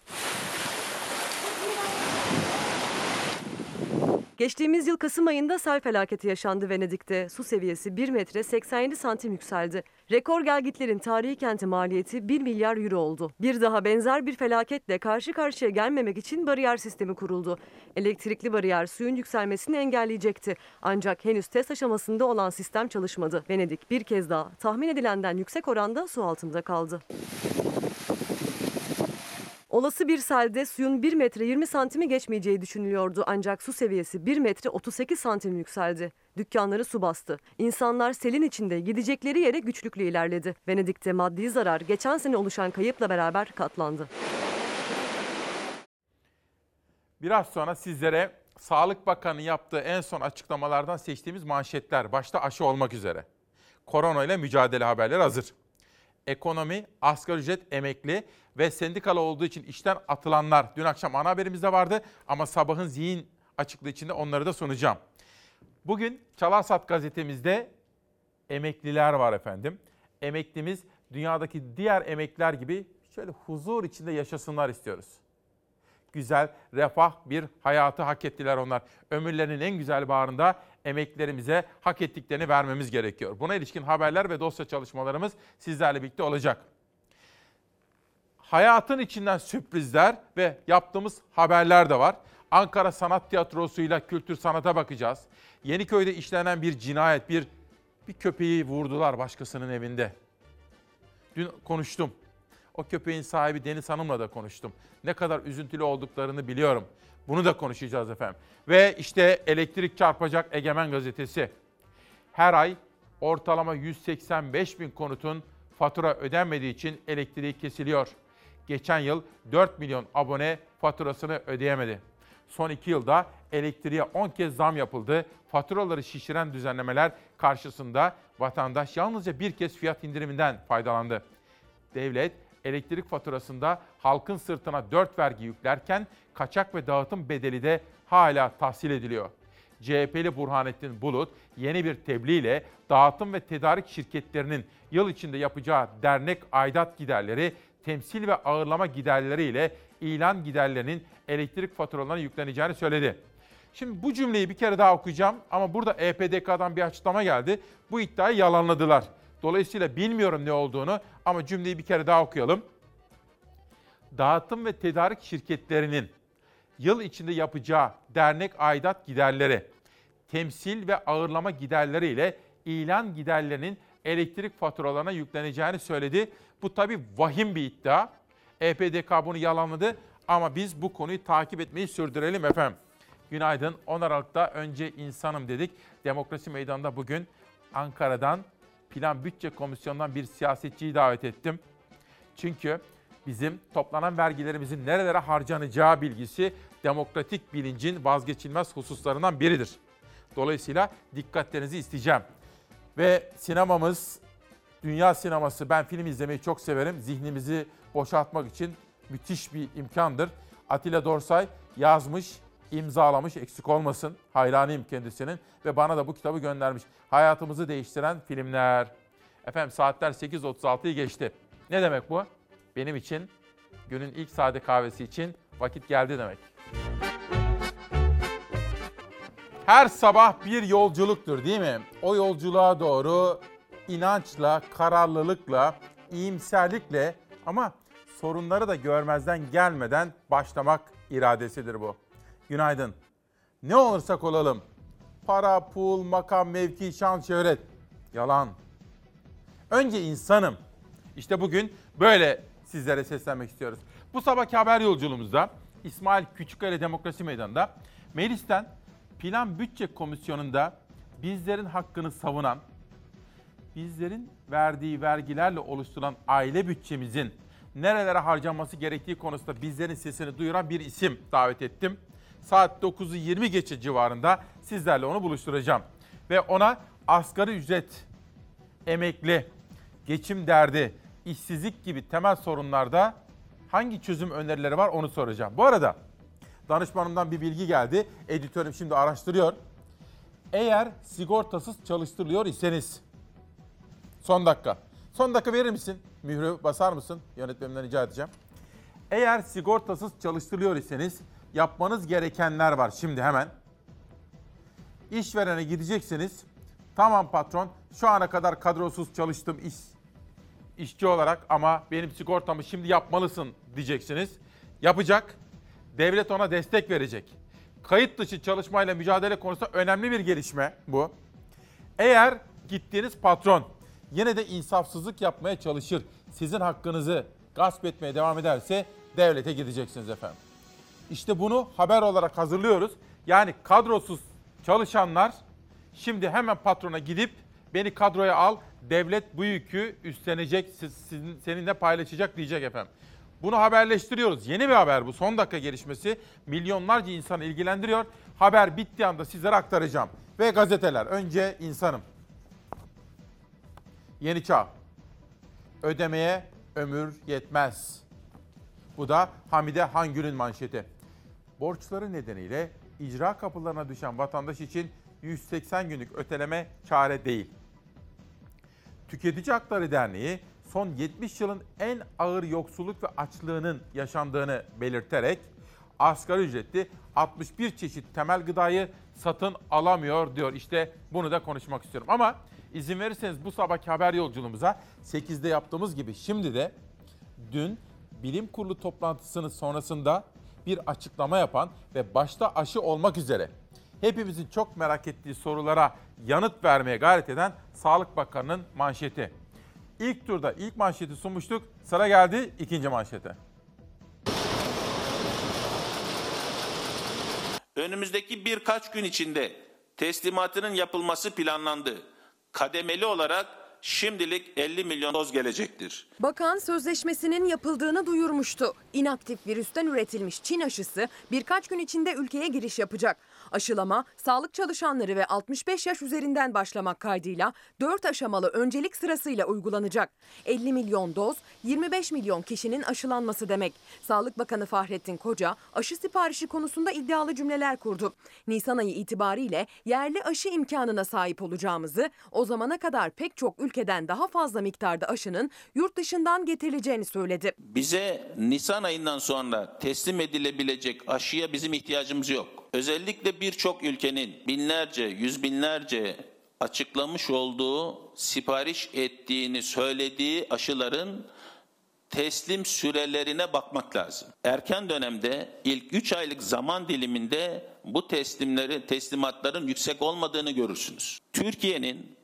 Geçtiğimiz yıl Kasım ayında sel felaketi yaşandı Venedik'te. Su seviyesi 1 metre 87 santim yükseldi. Rekor gelgitlerin tarihi kenti maliyeti 1 milyar euro oldu. Bir daha benzer bir felaketle karşı karşıya gelmemek için bariyer sistemi kuruldu. Elektrikli bariyer suyun yükselmesini engelleyecekti. Ancak henüz test aşamasında olan sistem çalışmadı. Venedik bir kez daha tahmin edilenden yüksek oranda su altında kaldı. Olası bir selde suyun 1 metre 20 santimi geçmeyeceği düşünülüyordu ancak su seviyesi 1 metre 38 santim yükseldi. Dükkanları su bastı. İnsanlar selin içinde gidecekleri yere güçlükle ilerledi. Venedik'te maddi zarar geçen sene oluşan kayıpla beraber katlandı. Biraz sonra sizlere Sağlık Bakanı yaptığı en son açıklamalardan seçtiğimiz manşetler, başta aşı olmak üzere. Korona ile mücadele haberleri hazır. Ekonomi, asgari ücret, emekli ve sendikalı olduğu için işten atılanlar. Dün akşam ana haberimizde vardı ama sabahın zihin açıklığı içinde onları da sunacağım. Bugün Çalarsat gazetemizde emekliler var efendim. Emeklimiz dünyadaki diğer emekliler gibi şöyle huzur içinde yaşasınlar istiyoruz. Güzel, refah bir hayatı hak ettiler onlar. Ömürlerinin en güzel bağrında emeklilerimize hak ettiklerini vermemiz gerekiyor. Buna ilişkin haberler ve dosya çalışmalarımız sizlerle birlikte olacak. Hayatın içinden sürprizler ve yaptığımız haberler de var. Ankara Sanat Tiyatrosu'yla kültür sanata bakacağız. Yeniköy'de işlenen bir cinayet, bir bir köpeği vurdular başkasının evinde. Dün konuştum. O köpeğin sahibi Deniz Hanım'la da konuştum. Ne kadar üzüntülü olduklarını biliyorum. Bunu da konuşacağız efendim. Ve işte elektrik çarpacak Egemen gazetesi. Her ay Ortalama 185 bin konutun fatura ödenmediği için elektriği kesiliyor. Geçen yıl 4 milyon abone faturasını ödeyemedi. Son 2 yılda elektriğe 10 kez zam yapıldı. Faturaları şişiren düzenlemeler karşısında vatandaş yalnızca bir kez fiyat indiriminden faydalandı. Devlet elektrik faturasında halkın sırtına 4 vergi yüklerken kaçak ve dağıtım bedeli de hala tahsil ediliyor. CHP'li Burhanettin Bulut yeni bir tebliğ ile dağıtım ve tedarik şirketlerinin yıl içinde yapacağı dernek aidat giderleri, temsil ve ağırlama giderleri ile ilan giderlerinin elektrik faturalarına yükleneceğini söyledi. Şimdi bu cümleyi bir kere daha okuyacağım ama burada EPDK'dan bir açıklama geldi. Bu iddiayı yalanladılar. Dolayısıyla bilmiyorum ne olduğunu ama cümleyi bir kere daha okuyalım. Dağıtım ve tedarik şirketlerinin yıl içinde yapacağı dernek aidat giderleri, temsil ve ağırlama giderleri ile ilan giderlerinin elektrik faturalarına yükleneceğini söyledi. Bu tabi vahim bir iddia. EPDK bunu yalanladı ama biz bu konuyu takip etmeyi sürdürelim efendim. Günaydın. 10 Aralık'ta önce insanım dedik. Demokrasi Meydanı'nda bugün Ankara'dan Plan Bütçe Komisyonu'ndan bir siyasetçiyi davet ettim. Çünkü bizim toplanan vergilerimizin nerelere harcanacağı bilgisi demokratik bilincin vazgeçilmez hususlarından biridir. Dolayısıyla dikkatlerinizi isteyeceğim. Ve sinemamız, dünya sineması, ben film izlemeyi çok severim. Zihnimizi boşaltmak için müthiş bir imkandır. Atilla Dorsay yazmış, imzalamış, eksik olmasın. Hayranıyım kendisinin ve bana da bu kitabı göndermiş. Hayatımızı değiştiren filmler. Efendim saatler 8.36'yı geçti. Ne demek bu? Benim için günün ilk sade kahvesi için vakit geldi demek. Her sabah bir yolculuktur değil mi? O yolculuğa doğru inançla, kararlılıkla, iyimserlikle ama sorunları da görmezden gelmeden başlamak iradesidir bu. Günaydın. Ne olursak olalım. Para, pul, makam, mevki, şan, şöhret. Yalan. Önce insanım. İşte bugün böyle sizlere seslenmek istiyoruz. Bu sabahki haber yolculuğumuzda İsmail Küçükkaya Demokrasi Meydanı'nda meclisten Plan Bütçe Komisyonu'nda bizlerin hakkını savunan, bizlerin verdiği vergilerle oluşturulan aile bütçemizin nerelere harcanması gerektiği konusunda bizlerin sesini duyuran bir isim davet ettim. Saat 9'u 20 geçe civarında sizlerle onu buluşturacağım. Ve ona asgari ücret, emekli, geçim derdi, işsizlik gibi temel sorunlarda hangi çözüm önerileri var onu soracağım. Bu arada danışmanımdan bir bilgi geldi. Editörüm şimdi araştırıyor. Eğer sigortasız çalıştırılıyor iseniz son dakika. Son dakika verir misin? Mührü basar mısın? Yönetmenimden rica edeceğim. Eğer sigortasız çalıştırılıyor iseniz yapmanız gerekenler var şimdi hemen. İşverene gideceksiniz. Tamam patron şu ana kadar kadrosuz çalıştım iş, işçi olarak ama benim sigortamı şimdi yapmalısın diyeceksiniz. Yapacak. Devlet ona destek verecek. Kayıt dışı çalışmayla mücadele konusunda önemli bir gelişme bu. Eğer gittiğiniz patron yine de insafsızlık yapmaya çalışır, sizin hakkınızı gasp etmeye devam ederse devlete gideceksiniz efendim. İşte bunu haber olarak hazırlıyoruz. Yani kadrosuz çalışanlar şimdi hemen patrona gidip beni kadroya al, devlet bu yükü üstlenecek, siz, sizin, seninle paylaşacak diyecek efendim. Bunu haberleştiriyoruz. Yeni bir haber bu. Son dakika gelişmesi milyonlarca insanı ilgilendiriyor. Haber bittiği anda sizlere aktaracağım. Ve gazeteler. Önce insanım. Yeni Çağ. Ödemeye ömür yetmez. Bu da Hamide Hangül'ün manşeti. Borçları nedeniyle icra kapılarına düşen vatandaş için 180 günlük öteleme çare değil. Tüketici Hakları Derneği son 70 yılın en ağır yoksulluk ve açlığının yaşandığını belirterek asgari ücretli 61 çeşit temel gıdayı satın alamıyor diyor. İşte bunu da konuşmak istiyorum. Ama izin verirseniz bu sabahki haber yolculuğumuza 8'de yaptığımız gibi şimdi de dün bilim kurulu toplantısının sonrasında bir açıklama yapan ve başta aşı olmak üzere hepimizin çok merak ettiği sorulara yanıt vermeye gayret eden Sağlık Bakanı'nın manşeti. İlk turda ilk manşeti sunmuştuk. Sıra geldi ikinci manşete. Önümüzdeki birkaç gün içinde teslimatının yapılması planlandı. Kademeli olarak şimdilik 50 milyon doz gelecektir. Bakan sözleşmesinin yapıldığını duyurmuştu. İnaktif virüsten üretilmiş Çin aşısı birkaç gün içinde ülkeye giriş yapacak. Aşılama sağlık çalışanları ve 65 yaş üzerinden başlamak kaydıyla 4 aşamalı öncelik sırasıyla uygulanacak. 50 milyon doz 25 milyon kişinin aşılanması demek. Sağlık Bakanı Fahrettin Koca aşı siparişi konusunda iddialı cümleler kurdu. Nisan ayı itibariyle yerli aşı imkanına sahip olacağımızı, o zamana kadar pek çok ülkeden daha fazla miktarda aşının yurt dışından getirileceğini söyledi. Bize Nisan ayından sonra teslim edilebilecek aşıya bizim ihtiyacımız yok. Özellikle birçok ülkenin binlerce, yüz binlerce açıklamış olduğu, sipariş ettiğini söylediği aşıların teslim sürelerine bakmak lazım. Erken dönemde ilk 3 aylık zaman diliminde bu teslimleri teslimatların yüksek olmadığını görürsünüz. Türkiye'nin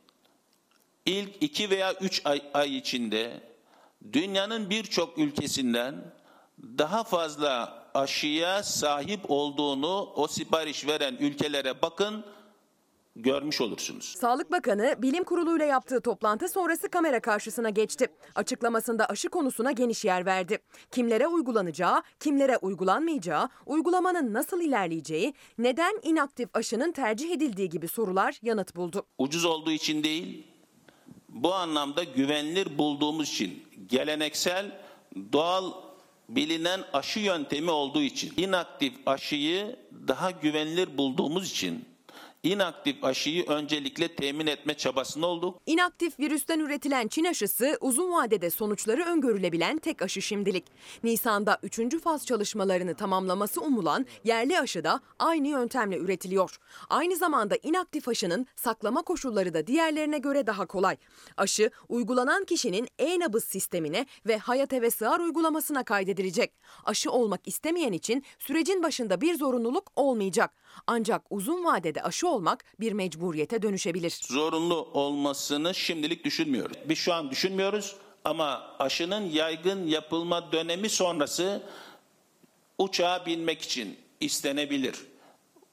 ilk 2 veya 3 ay, ay içinde dünyanın birçok ülkesinden daha fazla aşıya sahip olduğunu o sipariş veren ülkelere bakın görmüş olursunuz. Sağlık Bakanı bilim kuruluyla yaptığı toplantı sonrası kamera karşısına geçti. Açıklamasında aşı konusuna geniş yer verdi. Kimlere uygulanacağı, kimlere uygulanmayacağı, uygulamanın nasıl ilerleyeceği, neden inaktif aşının tercih edildiği gibi sorular yanıt buldu. Ucuz olduğu için değil, bu anlamda güvenilir bulduğumuz için, geleneksel, doğal bilinen aşı yöntemi olduğu için, inaktif aşıyı daha güvenilir bulduğumuz için inaktif aşıyı öncelikle temin etme çabasında olduk. İnaktif virüsten üretilen Çin aşısı uzun vadede sonuçları öngörülebilen tek aşı şimdilik. Nisan'da 3. faz çalışmalarını tamamlaması umulan yerli aşı da aynı yöntemle üretiliyor. Aynı zamanda inaktif aşının saklama koşulları da diğerlerine göre daha kolay. Aşı uygulanan kişinin e-nabız sistemine ve hayat eve sığar uygulamasına kaydedilecek. Aşı olmak istemeyen için sürecin başında bir zorunluluk olmayacak. Ancak uzun vadede aşı olmak bir mecburiyete dönüşebilir. Zorunlu olmasını şimdilik düşünmüyoruz. Biz şu an düşünmüyoruz ama aşının yaygın yapılma dönemi sonrası uçağa binmek için istenebilir.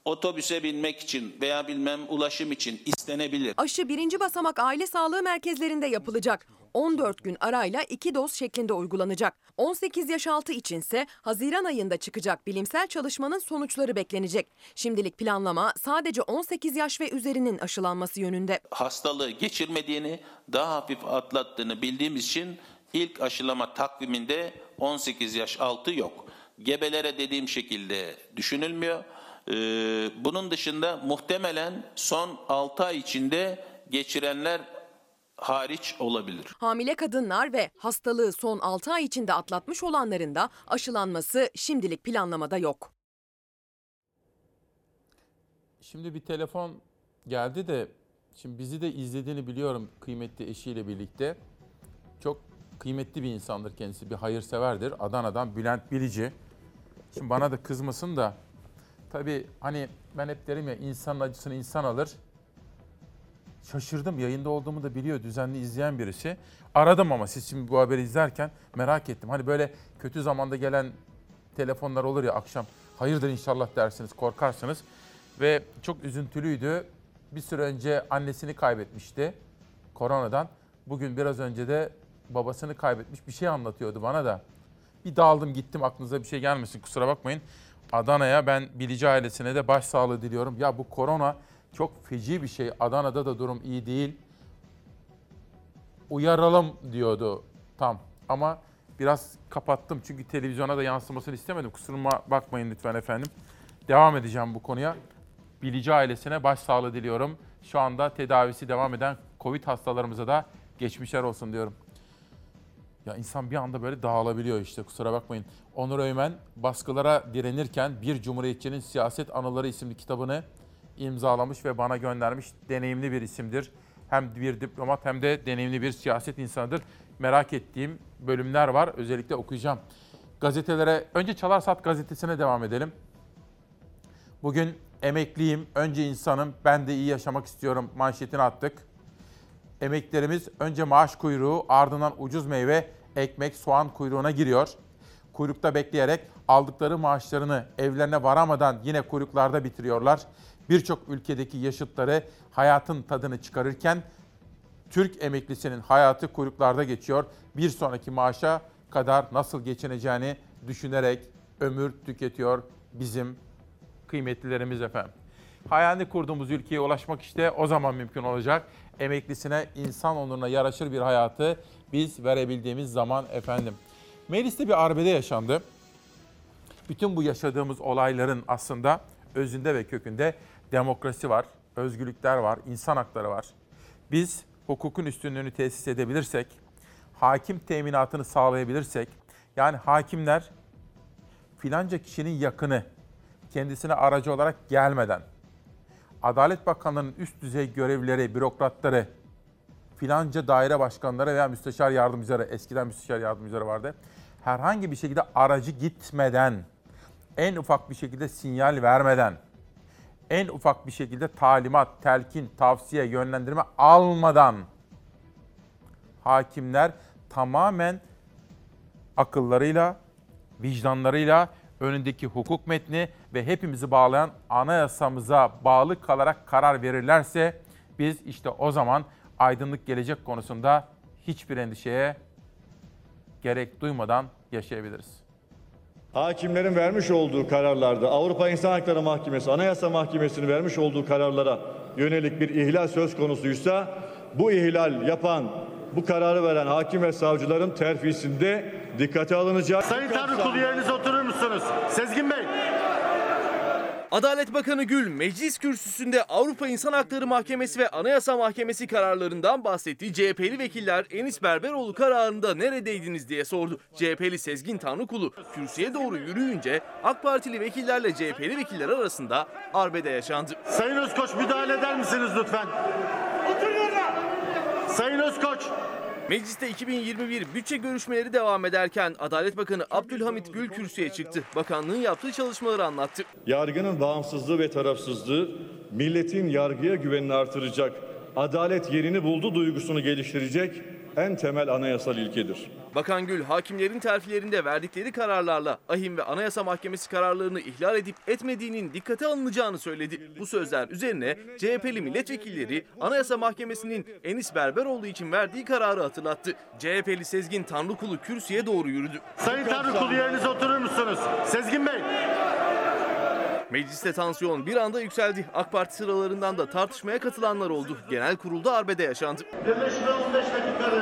Otobüse binmek için veya bilmem ulaşım için istenebilir. Aşı birinci basamak aile sağlığı merkezlerinde yapılacak. 14 gün arayla 2 doz şeklinde uygulanacak. 18 yaş altı içinse Haziran ayında çıkacak bilimsel çalışmanın sonuçları beklenecek. Şimdilik planlama sadece 18 yaş ve üzerinin aşılanması yönünde. Hastalığı geçirmediğini, daha hafif atlattığını bildiğimiz için ilk aşılama takviminde 18 yaş altı yok. Gebelere dediğim şekilde düşünülmüyor. Ee, bunun dışında muhtemelen son 6 ay içinde geçirenler hariç olabilir. Hamile kadınlar ve hastalığı son 6 ay içinde atlatmış olanların da aşılanması şimdilik planlamada yok. Şimdi bir telefon geldi de şimdi bizi de izlediğini biliyorum kıymetli eşiyle birlikte. Çok kıymetli bir insandır kendisi, bir hayırseverdir. Adana'dan Bülent Bilici. Şimdi bana da kızmasın da tabii hani ben hep derim ya insanın acısını insan alır. Şaşırdım yayında olduğumu da biliyor düzenli izleyen birisi. Aradım ama siz şimdi bu haberi izlerken merak ettim. Hani böyle kötü zamanda gelen telefonlar olur ya akşam hayırdır inşallah dersiniz korkarsınız. Ve çok üzüntülüydü. Bir süre önce annesini kaybetmişti koronadan. Bugün biraz önce de babasını kaybetmiş bir şey anlatıyordu bana da. Bir dağıldım gittim aklınıza bir şey gelmesin kusura bakmayın. Adana'ya ben Bilici ailesine de başsağlığı diliyorum. Ya bu korona çok feci bir şey. Adana'da da durum iyi değil. Uyaralım diyordu tam. Ama biraz kapattım çünkü televizyona da yansımasını istemedim. Kusuruma bakmayın lütfen efendim. Devam edeceğim bu konuya. Bilici ailesine başsağlığı diliyorum. Şu anda tedavisi devam eden Covid hastalarımıza da geçmişler olsun diyorum. Ya insan bir anda böyle dağılabiliyor işte kusura bakmayın. Onur Öymen baskılara direnirken Bir Cumhuriyetçinin Siyaset Anıları isimli kitabını imzalamış ve bana göndermiş. Deneyimli bir isimdir. Hem bir diplomat hem de deneyimli bir siyaset insanıdır. Merak ettiğim bölümler var. Özellikle okuyacağım. Gazetelere, önce Çalar Saat gazetesine devam edelim. Bugün emekliyim, önce insanım, ben de iyi yaşamak istiyorum manşetini attık. Emeklerimiz önce maaş kuyruğu, ardından ucuz meyve, ekmek, soğan kuyruğuna giriyor. Kuyrukta bekleyerek aldıkları maaşlarını evlerine varamadan yine kuyruklarda bitiriyorlar. Birçok ülkedeki yaşıtları hayatın tadını çıkarırken Türk emeklisinin hayatı kuyruklarda geçiyor. Bir sonraki maaşa kadar nasıl geçineceğini düşünerek ömür tüketiyor bizim kıymetlilerimiz efendim. Hayalini kurduğumuz ülkeye ulaşmak işte o zaman mümkün olacak. Emeklisine, insan onuruna yaraşır bir hayatı biz verebildiğimiz zaman efendim. Mecliste bir arbede yaşandı. Bütün bu yaşadığımız olayların aslında özünde ve kökünde demokrasi var, özgürlükler var, insan hakları var. Biz hukukun üstünlüğünü tesis edebilirsek, hakim teminatını sağlayabilirsek, yani hakimler filanca kişinin yakını kendisine aracı olarak gelmeden, Adalet Bakanlığı'nın üst düzey görevlileri, bürokratları, filanca daire başkanları veya müsteşar yardımcıları, eskiden müsteşar yardımcıları vardı. Herhangi bir şekilde aracı gitmeden, en ufak bir şekilde sinyal vermeden, en ufak bir şekilde talimat, telkin, tavsiye, yönlendirme almadan hakimler tamamen akıllarıyla, vicdanlarıyla önündeki hukuk metni ve hepimizi bağlayan anayasamıza bağlı kalarak karar verirlerse biz işte o zaman aydınlık gelecek konusunda hiçbir endişeye gerek duymadan yaşayabiliriz. Hakimlerin vermiş olduğu kararlarda Avrupa İnsan Hakları Mahkemesi, Anayasa Mahkemesi'nin vermiş olduğu kararlara yönelik bir ihlal söz konusuysa bu ihlal yapan, bu kararı veren hakim ve savcıların terfisinde dikkate alınacak. Sayın Tanrıkulu yerinize oturur musunuz? Sezgin Bey. Adalet Bakanı Gül meclis kürsüsünde Avrupa İnsan Hakları Mahkemesi ve Anayasa Mahkemesi kararlarından bahsetti. CHP'li vekiller Enis Berberoğlu kararında neredeydiniz diye sordu. CHP'li Sezgin Tanrıkulu kürsüye doğru yürüyünce AK Partili vekillerle CHP'li vekiller arasında arbede yaşandı. Sayın Özkoç müdahale eder misiniz lütfen? Oturun Sayın Özkoç. Mecliste 2021 bütçe görüşmeleri devam ederken Adalet Bakanı Abdülhamit Gül kürsüye çıktı. Bakanlığın yaptığı çalışmaları anlattı. Yargının bağımsızlığı ve tarafsızlığı milletin yargıya güvenini artıracak, adalet yerini buldu duygusunu geliştirecek en temel anayasal ilkedir. Bakan Gül hakimlerin terfilerinde verdikleri kararlarla ahim ve anayasa mahkemesi kararlarını ihlal edip etmediğinin dikkate alınacağını söyledi. Bu sözler üzerine CHP'li milletvekilleri anayasa mahkemesinin Enis Berberoğlu için verdiği kararı hatırlattı. CHP'li Sezgin Tanrıkulu kürsüye doğru yürüdü. Sayın Tanrıkulu yerinize oturur musunuz? Sezgin Bey. Mecliste tansiyon bir anda yükseldi. AK Parti sıralarından da tartışmaya katılanlar oldu. Genel kurulda arbede yaşandı. Birleşme 15 dakika.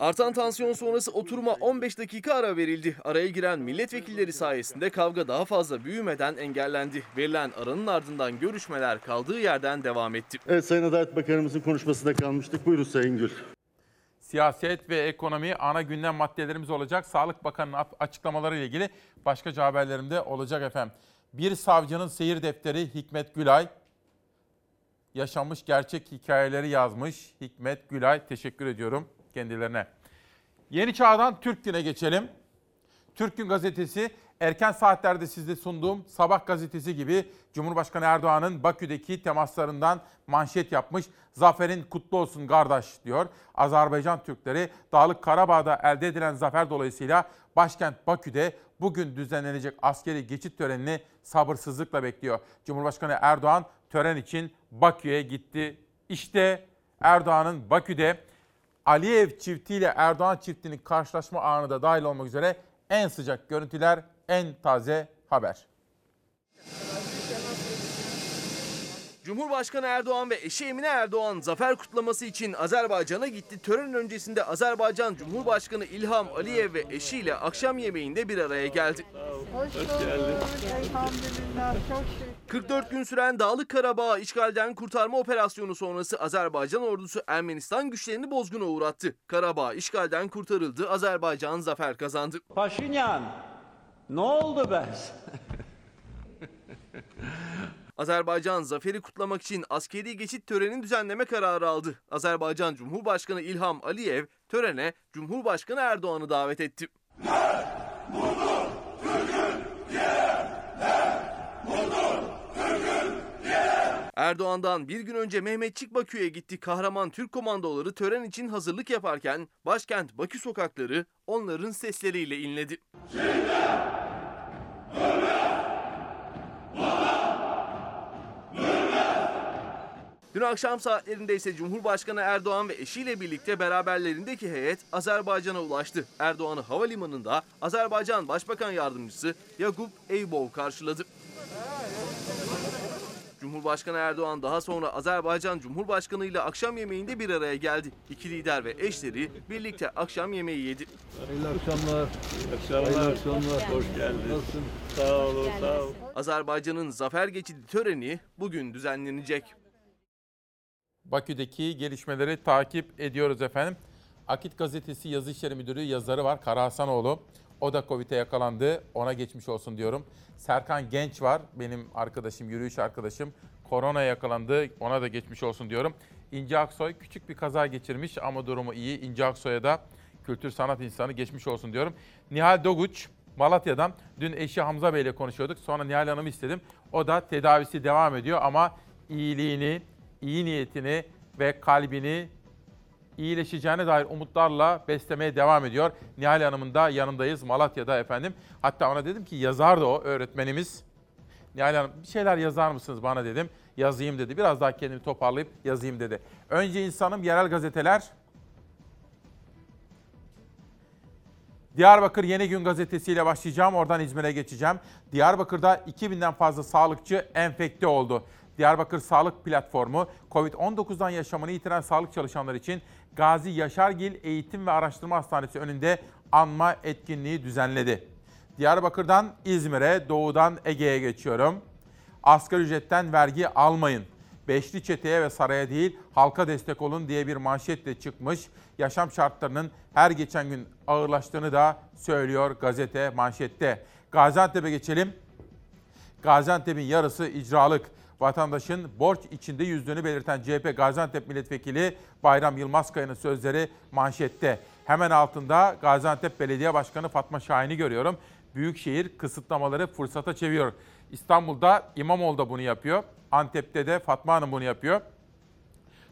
Artan tansiyon sonrası oturuma 15 dakika ara verildi. Araya giren milletvekilleri sayesinde kavga daha fazla büyümeden engellendi. Verilen aranın ardından görüşmeler kaldığı yerden devam etti. Evet Sayın Adalet Bakanımızın konuşmasında kalmıştık. Buyurun Sayın Gül. Siyaset ve ekonomi ana gündem maddelerimiz olacak. Sağlık Bakanı'nın açıklamaları ile ilgili başka haberlerim de olacak efendim. Bir savcının seyir defteri Hikmet Gülay yaşanmış gerçek hikayeleri yazmış. Hikmet Gülay teşekkür ediyorum kendilerine. Yeni Çağ'dan Türk Gün'e geçelim. Türk Gün gazetesi erken saatlerde sizde sunduğum Sabah gazetesi gibi Cumhurbaşkanı Erdoğan'ın Bakü'deki temaslarından manşet yapmış. Zaferin kutlu olsun kardeş diyor. Azerbaycan Türkleri Dağlık Karabağ'da elde edilen zafer dolayısıyla başkent Bakü'de bugün düzenlenecek askeri geçit törenini sabırsızlıkla bekliyor. Cumhurbaşkanı Erdoğan tören için Bakü'ye gitti. İşte Erdoğan'ın Bakü'de Aliyev çiftiyle Erdoğan çiftinin karşılaşma anı da dahil olmak üzere en sıcak görüntüler, en taze haber. Cumhurbaşkanı Erdoğan ve eşi Emine Erdoğan zafer kutlaması için Azerbaycan'a gitti. Tören öncesinde Azerbaycan Cumhurbaşkanı İlham Aliyev ve eşiyle akşam yemeğinde bir araya geldi. Hoş geldin. Elhamdülillah. Çok şükür. 44 gün süren Dağlık Karabağ işgalden kurtarma operasyonu sonrası Azerbaycan ordusu Ermenistan güçlerini bozguna uğrattı. Karabağ işgalden kurtarıldı, Azerbaycan zafer kazandı. Paşinyan, ne oldu be? Azerbaycan zaferi kutlamak için askeri geçit töreni düzenleme kararı aldı. Azerbaycan Cumhurbaşkanı İlham Aliyev törene Cumhurbaşkanı Erdoğan'ı davet etti. Erdoğan'dan bir gün önce Mehmetçik Bakü'ye gitti. Kahraman Türk komandoları tören için hazırlık yaparken başkent Bakü sokakları onların sesleriyle inledi. Dün akşam saatlerinde ise Cumhurbaşkanı Erdoğan ve eşiyle birlikte beraberlerindeki heyet Azerbaycan'a ulaştı. Erdoğan'ı havalimanında Azerbaycan Başbakan Yardımcısı Yakup Eybov karşıladı. Cumhurbaşkanı Erdoğan daha sonra Azerbaycan Cumhurbaşkanı ile akşam yemeğinde bir araya geldi. İki lider ve eşleri birlikte akşam yemeği yedi. Hayırlı akşamlar. Hayırlı akşamlar. Hoş geldin. Nasılsın? Sağ olun, sağ olun. Azerbaycan'ın zafer geçidi töreni bugün düzenlenecek. Bakü'deki gelişmeleri takip ediyoruz efendim. Akit Gazetesi Yazı İşleri Müdürü yazarı var Kara Hasanoğlu. O da Covid'e yakalandı. Ona geçmiş olsun diyorum. Serkan Genç var. Benim arkadaşım, yürüyüş arkadaşım. Korona yakalandı. Ona da geçmiş olsun diyorum. İnce Aksoy küçük bir kaza geçirmiş ama durumu iyi. İnce Aksoy'a da kültür sanat insanı geçmiş olsun diyorum. Nihal Doguç Malatya'dan dün eşi Hamza Bey ile konuşuyorduk. Sonra Nihal Hanım'ı istedim. O da tedavisi devam ediyor ama iyiliğini, iyi niyetini ve kalbini iyileşeceğine dair umutlarla beslemeye devam ediyor. Nihal Hanım'ın da yanındayız Malatya'da efendim. Hatta ona dedim ki yazar da o öğretmenimiz. Nihal Hanım bir şeyler yazar mısınız bana dedim. Yazayım dedi. Biraz daha kendimi toparlayıp yazayım dedi. Önce insanım yerel gazeteler. Diyarbakır Yeni Gün gazetesiyle başlayacağım. Oradan İzmir'e geçeceğim. Diyarbakır'da 2000'den fazla sağlıkçı enfekte oldu. Diyarbakır Sağlık Platformu, COVID-19'dan yaşamını yitiren sağlık çalışanları için Gazi Yaşargil Eğitim ve Araştırma Hastanesi önünde anma etkinliği düzenledi. Diyarbakır'dan İzmir'e, doğudan Ege'ye geçiyorum. Asgari ücretten vergi almayın. Beşli çeteye ve saraya değil halka destek olun diye bir manşetle çıkmış. Yaşam şartlarının her geçen gün ağırlaştığını da söylüyor gazete manşette. Gaziantep'e geçelim. Gaziantep'in yarısı icralık. Vatandaşın borç içinde yüzdüğünü belirten CHP Gaziantep Milletvekili Bayram Yılmazkaya'nın sözleri manşette. Hemen altında Gaziantep Belediye Başkanı Fatma Şahin'i görüyorum. Büyükşehir kısıtlamaları fırsata çeviriyor. İstanbul'da İmamoğlu da bunu yapıyor. Antep'te de Fatma Hanım bunu yapıyor.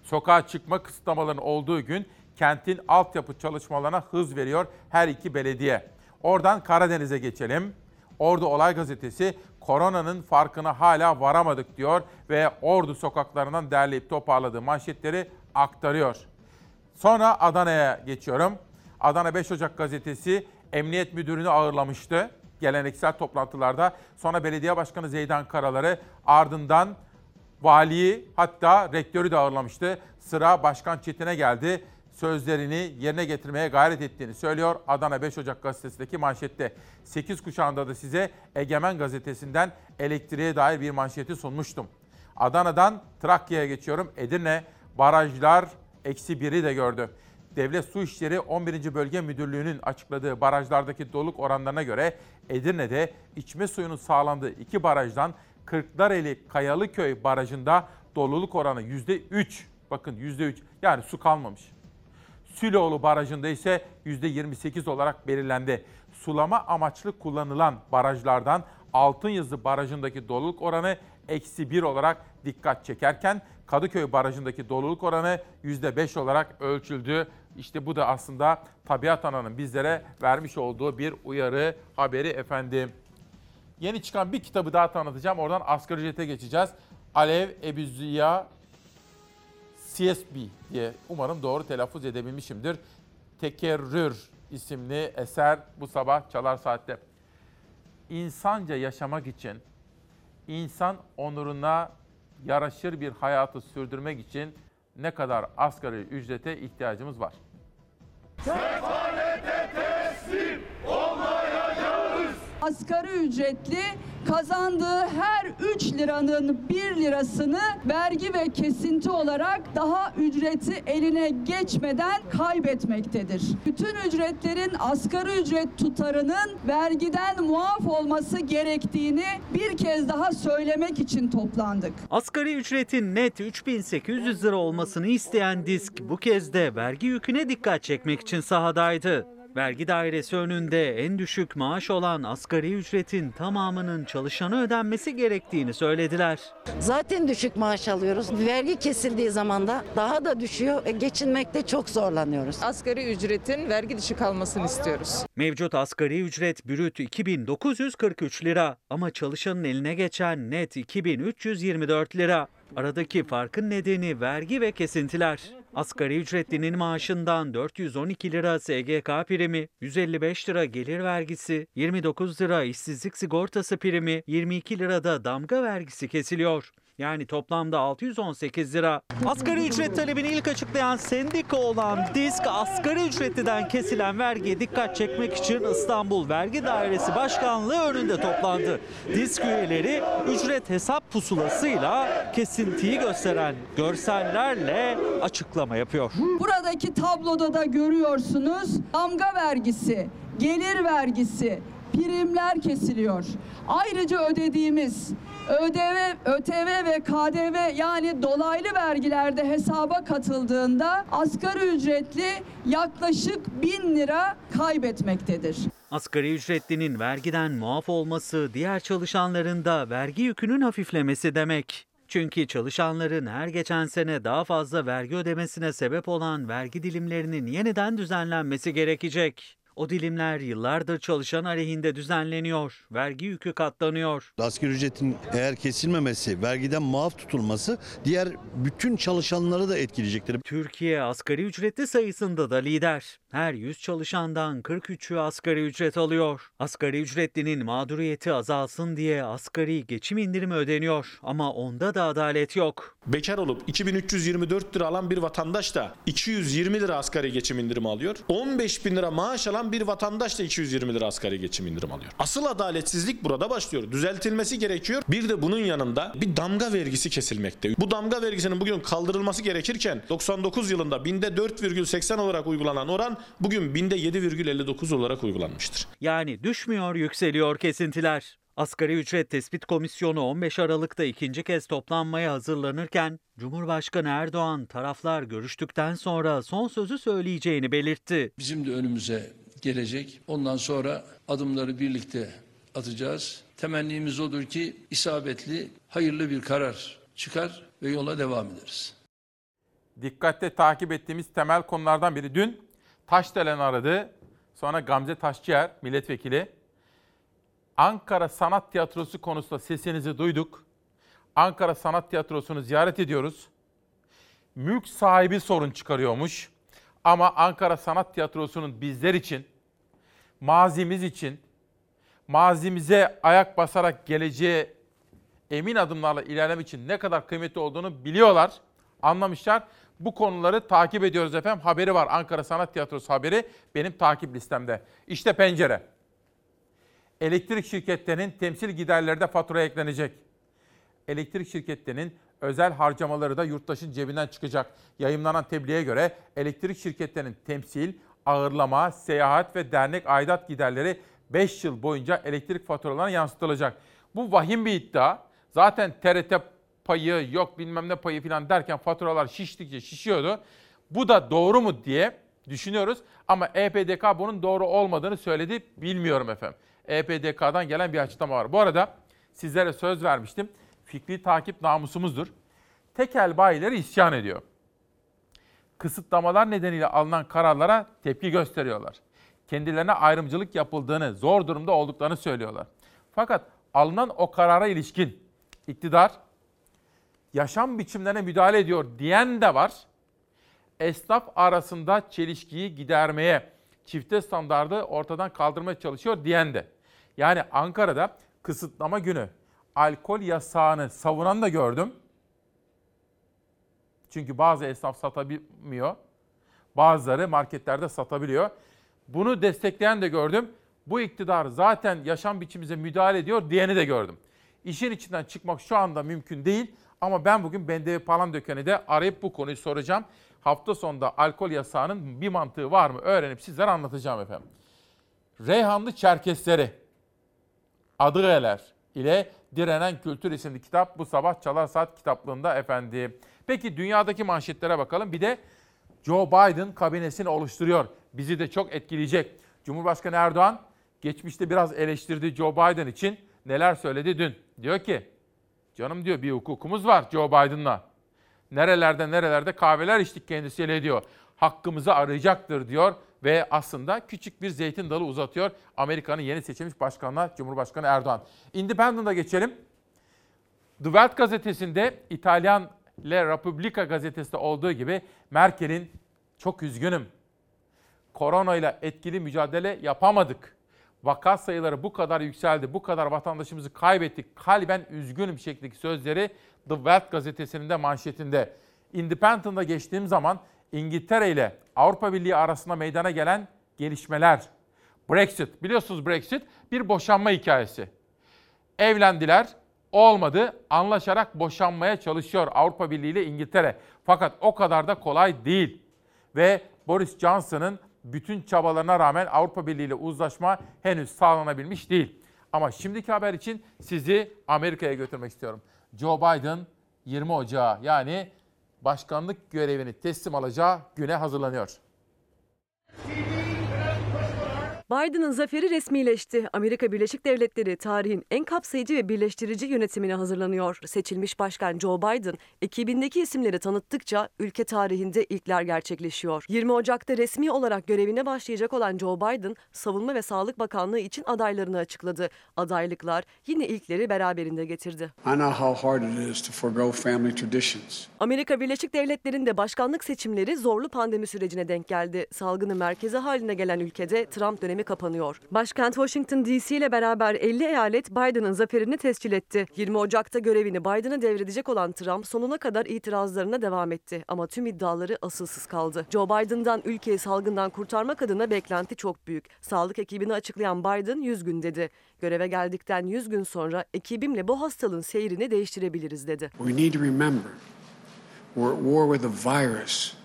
Sokağa çıkma kısıtlamalarının olduğu gün kentin altyapı çalışmalarına hız veriyor her iki belediye. Oradan Karadeniz'e geçelim. Ordu Olay Gazetesi koronanın farkına hala varamadık diyor ve Ordu sokaklarından derleyip toparladığı manşetleri aktarıyor. Sonra Adana'ya geçiyorum. Adana 5 Ocak gazetesi emniyet müdürünü ağırlamıştı geleneksel toplantılarda. Sonra belediye başkanı Zeydan Karalar'ı ardından valiyi hatta rektörü de ağırlamıştı. Sıra Başkan Çetin'e geldi. Sözlerini yerine getirmeye gayret ettiğini söylüyor Adana 5 Ocak gazetesindeki manşette. 8 kuşağında da size Egemen gazetesinden elektriğe dair bir manşeti sunmuştum. Adana'dan Trakya'ya geçiyorum. Edirne barajlar eksi biri de gördü. Devlet Su İşleri 11. Bölge Müdürlüğü'nün açıkladığı barajlardaki doluluk oranlarına göre Edirne'de içme suyunun sağlandığı iki barajdan Kırklareli Kayalıköy barajında doluluk oranı %3. Bakın %3 yani su kalmamış. Süloğlu Barajı'nda ise %28 olarak belirlendi. Sulama amaçlı kullanılan barajlardan Altınyazı Barajı'ndaki doluluk oranı eksi 1 olarak dikkat çekerken Kadıköy Barajı'ndaki doluluk oranı %5 olarak ölçüldü. İşte bu da aslında Tabiat Ana'nın bizlere vermiş olduğu bir uyarı haberi efendim. Yeni çıkan bir kitabı daha tanıtacağım. Oradan asgari ücrete geçeceğiz. Alev Ebuziya CSB diye umarım doğru telaffuz edebilmişimdir. Tekerrür isimli eser bu sabah Çalar Saat'te. İnsanca yaşamak için, insan onuruna yaraşır bir hayatı sürdürmek için ne kadar asgari ücrete ihtiyacımız var? Sefalete teslim olmayacağız. Asgari ücretli kazandığı her 3 liranın 1 lirasını vergi ve kesinti olarak daha ücreti eline geçmeden kaybetmektedir. Bütün ücretlerin asgari ücret tutarının vergiden muaf olması gerektiğini bir kez daha söylemek için toplandık. Asgari ücretin net 3800 lira olmasını isteyen disk bu kez de vergi yüküne dikkat çekmek için sahadaydı. Vergi dairesi önünde en düşük maaş olan asgari ücretin tamamının çalışana ödenmesi gerektiğini söylediler. Zaten düşük maaş alıyoruz. Vergi kesildiği zaman da daha da düşüyor. E, geçinmekte çok zorlanıyoruz. Asgari ücretin vergi dışı kalmasını istiyoruz. Mevcut asgari ücret brüt 2943 lira ama çalışanın eline geçen net 2324 lira. Aradaki farkın nedeni vergi ve kesintiler. Asgari ücretlinin maaşından 412 lira SGK primi, 155 lira gelir vergisi, 29 lira işsizlik sigortası primi, 22 lira da damga vergisi kesiliyor. Yani toplamda 618 lira. Asgari ücret talebini ilk açıklayan sendika olan DİSK, asgari ücretliden kesilen vergiye dikkat çekmek için İstanbul Vergi Dairesi Başkanlığı önünde toplandı. DİSK üyeleri ücret hesap pusulasıyla kesintiyi gösteren görsellerle açıklama yapıyor. Buradaki tabloda da görüyorsunuz damga vergisi, gelir vergisi, primler kesiliyor. Ayrıca ödediğimiz ÖDV, ÖTV ve KDV yani dolaylı vergilerde hesaba katıldığında asgari ücretli yaklaşık 1000 lira kaybetmektedir. Asgari ücretlinin vergiden muaf olması diğer çalışanların da vergi yükünün hafiflemesi demek. Çünkü çalışanların her geçen sene daha fazla vergi ödemesine sebep olan vergi dilimlerinin yeniden düzenlenmesi gerekecek. O dilimler yıllardır çalışan aleyhinde düzenleniyor. Vergi yükü katlanıyor. Asgari ücretin eğer kesilmemesi, vergiden muaf tutulması diğer bütün çalışanları da etkileyecektir. Türkiye asgari ücretli sayısında da lider. Her 100 çalışandan 43'ü asgari ücret alıyor. Asgari ücretlinin mağduriyeti azalsın diye asgari geçim indirimi ödeniyor. Ama onda da adalet yok. Bekar olup 2324 lira alan bir vatandaş da 220 lira asgari geçim indirimi alıyor. 15 bin lira maaş alan bir vatandaş da 220 lira asgari geçim indirimi alıyor. Asıl adaletsizlik burada başlıyor. Düzeltilmesi gerekiyor. Bir de bunun yanında bir damga vergisi kesilmekte. Bu damga vergisinin bugün kaldırılması gerekirken 99 yılında binde 4,80 olarak uygulanan oran bugün binde 7,59 olarak uygulanmıştır. Yani düşmüyor yükseliyor kesintiler. Asgari ücret tespit komisyonu 15 Aralık'ta ikinci kez toplanmaya hazırlanırken Cumhurbaşkanı Erdoğan taraflar görüştükten sonra son sözü söyleyeceğini belirtti. Bizim de önümüze gelecek. Ondan sonra adımları birlikte atacağız. Temennimiz odur ki isabetli, hayırlı bir karar çıkar ve yola devam ederiz. Dikkatle takip ettiğimiz temel konulardan biri dün Taşdelen aradı. Sonra Gamze Taşçıyer milletvekili. Ankara Sanat Tiyatrosu konusunda sesinizi duyduk. Ankara Sanat Tiyatrosu'nu ziyaret ediyoruz. Mülk sahibi sorun çıkarıyormuş. Ama Ankara Sanat Tiyatrosu'nun bizler için, mazimiz için, mazimize ayak basarak geleceğe emin adımlarla ilerlemek için ne kadar kıymetli olduğunu biliyorlar, anlamışlar. Bu konuları takip ediyoruz efendim. Haberi var Ankara Sanat Tiyatrosu haberi benim takip listemde. İşte pencere. Elektrik şirketlerinin temsil giderleri de faturaya eklenecek. Elektrik şirketlerinin özel harcamaları da yurttaşın cebinden çıkacak. Yayımlanan tebliğe göre elektrik şirketlerinin temsil, ağırlama, seyahat ve dernek aidat giderleri 5 yıl boyunca elektrik faturalarına yansıtılacak. Bu vahim bir iddia. Zaten TRT payı yok bilmem ne payı falan derken faturalar şiştikçe şişiyordu. Bu da doğru mu diye düşünüyoruz ama EPDK bunun doğru olmadığını söyledi. Bilmiyorum efendim. EPDK'dan gelen bir açıklama var. Bu arada sizlere söz vermiştim. Fikri takip namusumuzdur. Tekel bayileri isyan ediyor. Kısıtlamalar nedeniyle alınan kararlara tepki gösteriyorlar. Kendilerine ayrımcılık yapıldığını, zor durumda olduklarını söylüyorlar. Fakat alınan o karara ilişkin iktidar yaşam biçimlerine müdahale ediyor diyen de var. Esnaf arasında çelişkiyi gidermeye, çifte standardı ortadan kaldırmaya çalışıyor diyen de. Yani Ankara'da kısıtlama günü alkol yasağını savunan da gördüm. Çünkü bazı esnaf satabilmiyor. Bazıları marketlerde satabiliyor. Bunu destekleyen de gördüm. Bu iktidar zaten yaşam biçimimize müdahale ediyor diyeni de gördüm. İşin içinden çıkmak şu anda mümkün değil. Ama ben bugün Bendevi Palandöken'i de arayıp bu konuyu soracağım. Hafta sonunda alkol yasağının bir mantığı var mı öğrenip sizlere anlatacağım efendim. Reyhanlı Çerkesleri, Adıgeler ile Direnen Kültür isimli kitap bu sabah Çalar Saat kitaplığında efendim. Peki dünyadaki manşetlere bakalım. Bir de Joe Biden kabinesini oluşturuyor. Bizi de çok etkileyecek. Cumhurbaşkanı Erdoğan geçmişte biraz eleştirdi Joe Biden için. Neler söyledi dün? Diyor ki Canım diyor bir hukukumuz var Joe Biden'la. Nerelerde nerelerde kahveler içtik kendisiyle diyor. Hakkımızı arayacaktır diyor ve aslında küçük bir zeytin dalı uzatıyor Amerika'nın yeni seçilmiş başkanına Cumhurbaşkanı Erdoğan. Independent'a geçelim. The Welt gazetesinde İtalyan La Repubblica gazetesinde olduğu gibi Merkel'in çok üzgünüm. Korona ile etkili mücadele yapamadık. Vaka sayıları bu kadar yükseldi, bu kadar vatandaşımızı kaybettik. Kalben üzgünüm şeklindeki sözleri The Welt gazetesinin de manşetinde. Independent'a geçtiğim zaman İngiltere ile Avrupa Birliği arasında meydana gelen gelişmeler. Brexit, biliyorsunuz Brexit bir boşanma hikayesi. Evlendiler, olmadı, anlaşarak boşanmaya çalışıyor Avrupa Birliği ile İngiltere. Fakat o kadar da kolay değil. Ve Boris Johnson'ın bütün çabalarına rağmen Avrupa Birliği ile uzlaşma henüz sağlanabilmiş değil. Ama şimdiki haber için sizi Amerika'ya götürmek istiyorum. Joe Biden 20 Ocağı yani başkanlık görevini teslim alacağı güne hazırlanıyor. Biden'ın zaferi resmileşti. Amerika Birleşik Devletleri tarihin en kapsayıcı ve birleştirici yönetimine hazırlanıyor. Seçilmiş başkan Joe Biden ekibindeki isimleri tanıttıkça ülke tarihinde ilkler gerçekleşiyor. 20 Ocak'ta resmi olarak görevine başlayacak olan Joe Biden, Savunma ve Sağlık Bakanlığı için adaylarını açıkladı. Adaylıklar yine ilkleri beraberinde getirdi. Amerika Birleşik Devletleri'nde başkanlık seçimleri zorlu pandemi sürecine denk geldi. Salgının merkezi haline gelen ülkede Trump dönemi kapanıyor. Başkent Washington DC ile beraber 50 eyalet Biden'ın zaferini tescil etti. 20 Ocak'ta görevini Biden'a devredecek olan Trump sonuna kadar itirazlarına devam etti. Ama tüm iddiaları asılsız kaldı. Joe Biden'dan ülkeyi salgından kurtarmak adına beklenti çok büyük. Sağlık ekibini açıklayan Biden 100 gün dedi. Göreve geldikten 100 gün sonra ekibimle bu hastalığın seyrini değiştirebiliriz dedi. We need to remember we're at war with a virus,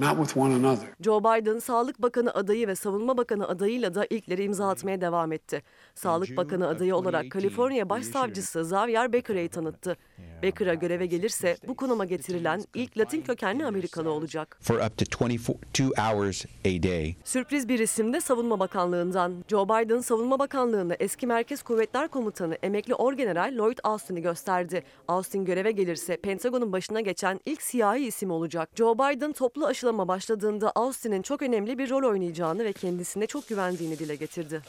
not with one another. Joe Biden, Sağlık Bakanı adayı ve Savunma Bakanı adayıyla da ilkleri imza atmaya devam etti. Sağlık Bakanı adayı olarak Kaliforniya Başsavcısı Xavier Becker'ı tanıttı. Becker'a göreve gelirse bu konuma getirilen ilk Latin kökenli Amerikalı olacak. for up to 22 hours a day. Sürpriz bir isim de Savunma Bakanlığı'ndan. Joe Biden, Savunma Bakanlığı'nda eski Merkez Kuvvetler Komutanı emekli Orgeneral Lloyd Austin'i gösterdi. Austin göreve gelirse Pentagon'un başına geçen ilk siyahi isim olacak. Joe Biden toplu aşılama başladığında Austin'in çok önemli bir rol oynayacağını ve kendisine çok güvendiğini dile getirdi.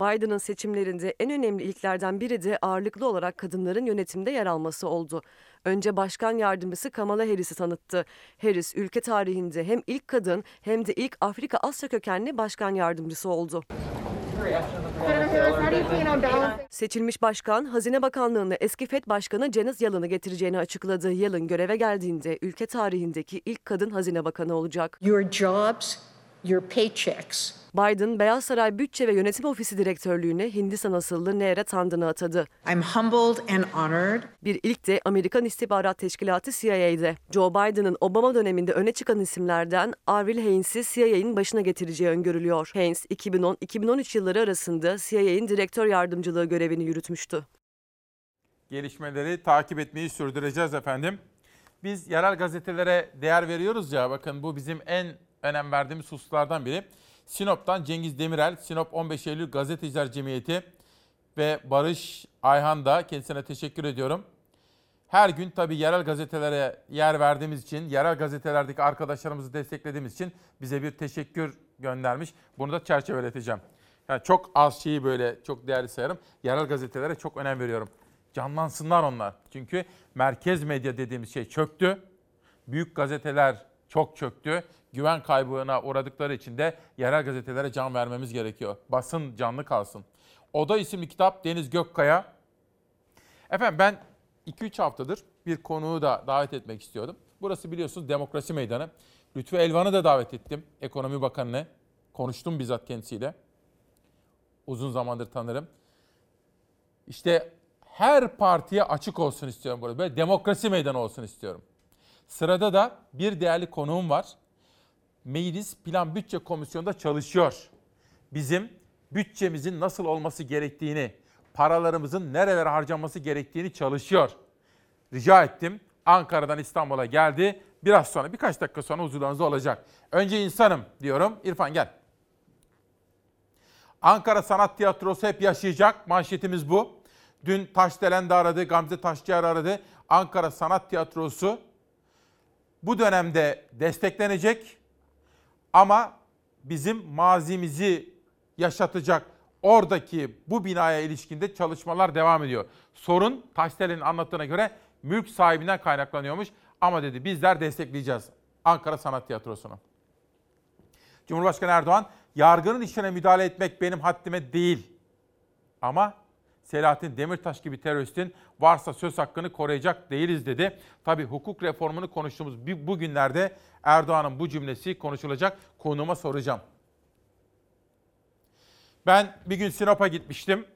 Biden'ın seçimlerinde en önemli ilklerden biri de ağırlıklı olarak kadınların yönetimde yer alması oldu. Önce başkan yardımcısı Kamala Harris'i tanıttı. Harris ülke tarihinde hem ilk kadın hem de ilk Afrika Asya kökenli başkan yardımcısı oldu. Seçilmiş başkan, Hazine Bakanlığı'na eski FED Başkanı Janet Yellen'ı getireceğini açıkladı. Yellen göreve geldiğinde ülke tarihindeki ilk kadın hazine bakanı olacak. Your jobs, your paychecks. Biden, Beyaz Saray Bütçe ve Yönetim Ofisi Direktörlüğüne Hindistan asıllı Neera Tandon'u atadı. I'm humbled and honored. Bir ilk de Amerikan İstihbarat Teşkilatı CIA'de. Joe Biden'ın Obama döneminde öne çıkan isimlerden Avril Haines CIA'nin başına getireceği öngörülüyor. Haines 2010-2013 yılları arasında CIA'nin direktör yardımcılığı görevini yürütmüştü. Gelişmeleri takip etmeyi sürdüreceğiz efendim. Biz yerel gazetelere değer veriyoruz ya bakın bu bizim en önem verdiğimiz hususlardan biri. Sinop'tan Cengiz Demirel, Sinop 15 Eylül Gazeteciler Cemiyeti ve Barış Ayhan da kendisine teşekkür ediyorum. Her gün tabii yerel gazetelere yer verdiğimiz için, yerel gazetelerdeki arkadaşlarımızı desteklediğimiz için bize bir teşekkür göndermiş. Bunu da çerçeveleteceğim. Yani çok az şeyi böyle çok değerli sayarım. Yerel gazetelere çok önem veriyorum. Canlansınlar onlar. Çünkü merkez medya dediğimiz şey çöktü. Büyük gazeteler çok çöktü. Güven kaybına uğradıkları için de yerel gazetelere can vermemiz gerekiyor. Basın canlı kalsın. Oda isimli kitap Deniz Gökkaya. Efendim ben 2-3 haftadır bir konuğu da davet etmek istiyordum. Burası biliyorsunuz demokrasi meydanı. Lütfü Elvan'ı da davet ettim. Ekonomi Bakanı'nı. Konuştum bizzat kendisiyle. Uzun zamandır tanırım. İşte her partiye açık olsun istiyorum burada. Böyle demokrasi meydanı olsun istiyorum. Sırada da bir değerli konuğum var. Meclis Plan Bütçe Komisyonu'nda çalışıyor. Bizim bütçemizin nasıl olması gerektiğini, paralarımızın nerelere harcanması gerektiğini çalışıyor. Rica ettim. Ankara'dan İstanbul'a geldi. Biraz sonra, birkaç dakika sonra huzurlarınızda olacak. Önce insanım diyorum. İrfan gel. Ankara Sanat Tiyatrosu hep yaşayacak. Manşetimiz bu. Dün Taşdelen de aradı, Gamze Taşçıyer aradı. Ankara Sanat Tiyatrosu bu dönemde desteklenecek ama bizim mazimizi yaşatacak, Oradaki bu binaya ilişkinde çalışmalar devam ediyor. Sorun Taşdelen'in anlattığına göre mülk sahibinden kaynaklanıyormuş. Ama dedi bizler destekleyeceğiz Ankara Sanat Tiyatrosu'nu. Cumhurbaşkanı Erdoğan, yargının işine müdahale etmek benim haddime değil. Ama Selahattin Demirtaş gibi teröristin varsa söz hakkını koruyacak değiliz dedi. Tabi hukuk reformunu konuştuğumuz bir- bu günlerde Erdoğan'ın bu cümlesi konuşulacak. Konuma soracağım. Ben bir gün Sinop'a gitmiştim.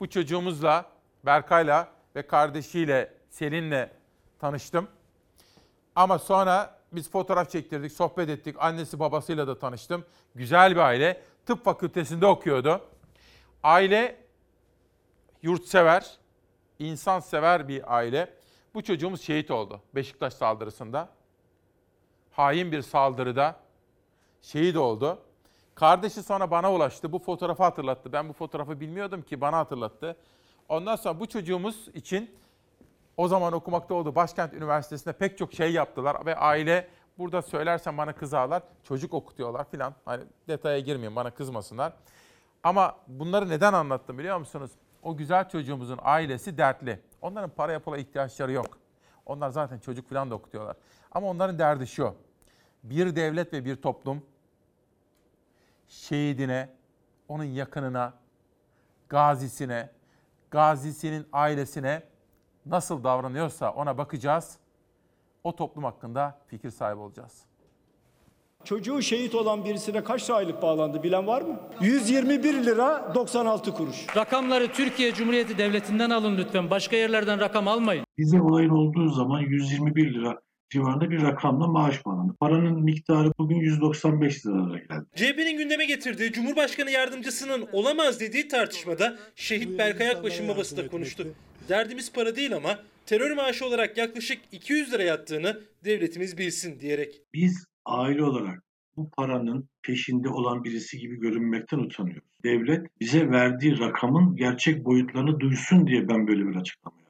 Bu çocuğumuzla, Berkay'la ve kardeşiyle Selin'le tanıştım. Ama sonra biz fotoğraf çektirdik, sohbet ettik. Annesi babasıyla da tanıştım. Güzel bir aile. Tıp fakültesinde okuyordu. Aile yurtsever, insansever bir aile. Bu çocuğumuz şehit oldu Beşiktaş saldırısında. Hain bir saldırıda şehit oldu. Kardeşi sonra bana ulaştı. Bu fotoğrafı hatırlattı. Ben bu fotoğrafı bilmiyordum ki bana hatırlattı. Ondan sonra bu çocuğumuz için o zaman okumakta olduğu Başkent Üniversitesi'nde pek çok şey yaptılar ve aile burada söylersem bana kızarlar. Çocuk okutuyorlar filan. Hani detaya girmeyeyim bana kızmasınlar. Ama bunları neden anlattım biliyor musunuz? O güzel çocuğumuzun ailesi dertli. Onların para pula ihtiyaçları yok. Onlar zaten çocuk falan da okutuyorlar. Ama onların derdi şu. Bir devlet ve bir toplum şehidine, onun yakınına, gazisine, gazisinin ailesine nasıl davranıyorsa ona bakacağız. O toplum hakkında fikir sahibi olacağız. Çocuğu şehit olan birisine kaç aylık bağlandı bilen var mı? 121 lira 96 kuruş. Rakamları Türkiye Cumhuriyeti Devleti'nden alın lütfen. Başka yerlerden rakam almayın. Bize olayın olduğu zaman 121 lira civarında bir rakamla maaş bağlandı. Paranın miktarı bugün 195 liraya geldi. CHP'nin gündeme getirdiği Cumhurbaşkanı yardımcısının olamaz dediği tartışmada şehit Berkay Akbaş'ın babası da konuştu. Derdimiz para değil ama terör maaşı olarak yaklaşık 200 lira yattığını devletimiz bilsin diyerek. Biz aile olarak bu paranın peşinde olan birisi gibi görünmekten utanıyoruz. Devlet bize verdiği rakamın gerçek boyutlarını duysun diye ben böyle bir açıklama yaptım.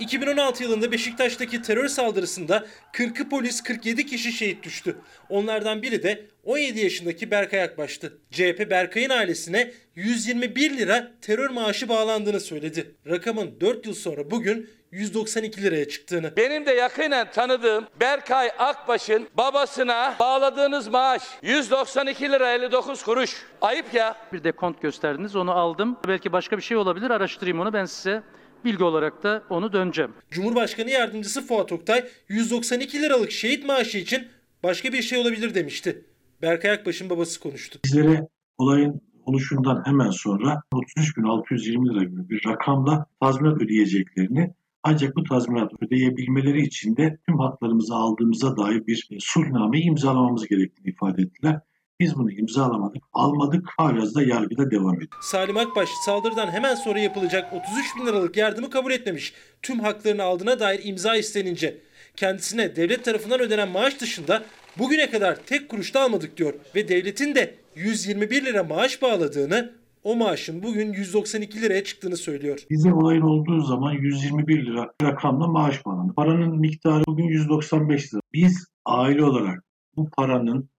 2016 yılında Beşiktaş'taki terör saldırısında 40'ı polis 47 kişi şehit düştü. Onlardan biri de 17 yaşındaki Berkay Akbaş'tı. CHP Berkay'ın ailesine 121 lira terör maaşı bağlandığını söyledi. Rakamın 4 yıl sonra bugün 192 liraya çıktığını. Benim de yakinen tanıdığım Berkay Akbaş'ın babasına bağladığınız maaş 192 lira 59 kuruş. Ayıp ya. Bir de kont gösterdiniz onu aldım. Belki başka bir şey olabilir araştırayım onu ben size bilgi olarak da onu döneceğim. Cumhurbaşkanı yardımcısı Fuat Oktay 192 liralık şehit maaşı için başka bir şey olabilir demişti. Berkay Akbaş'ın babası konuştu. Bizlere olayın oluşundan hemen sonra 33.620 lira gibi bir rakamla tazminat ödeyeceklerini ancak bu tazminat ödeyebilmeleri için de tüm haklarımızı aldığımıza dair bir sulhnameyi imzalamamız gerektiğini ifade ettiler. Biz bunu imzalamadık, almadık, hala da yargıda devam ediyor. Salim Akbaş saldırıdan hemen sonra yapılacak 33 bin liralık yardımı kabul etmemiş. Tüm haklarını aldığına dair imza istenince kendisine devlet tarafından ödenen maaş dışında bugüne kadar tek kuruş da almadık diyor. Ve devletin de 121 lira maaş bağladığını o maaşın bugün 192 liraya çıktığını söylüyor. Bize olayın olduğu zaman 121 lira rakamla maaş bağlandı. Paranın miktarı bugün 195 lira. Biz aile olarak bu paranın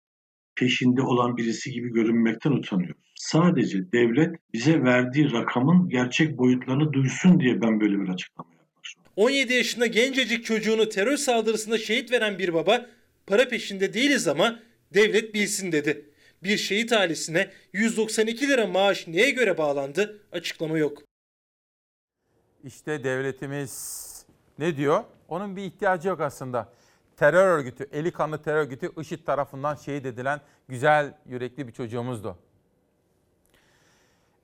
peşinde olan birisi gibi görünmekten utanıyoruz. Sadece devlet bize verdiği rakamın gerçek boyutlarını duysun diye ben böyle bir açıklama yaptım. 17 yaşında gencecik çocuğunu terör saldırısında şehit veren bir baba para peşinde değiliz ama devlet bilsin dedi. Bir şehit ailesine 192 lira maaş neye göre bağlandı açıklama yok. İşte devletimiz ne diyor? Onun bir ihtiyacı yok aslında. Terör örgütü, eli kanlı terör örgütü IŞİD tarafından şehit edilen güzel yürekli bir çocuğumuzdu.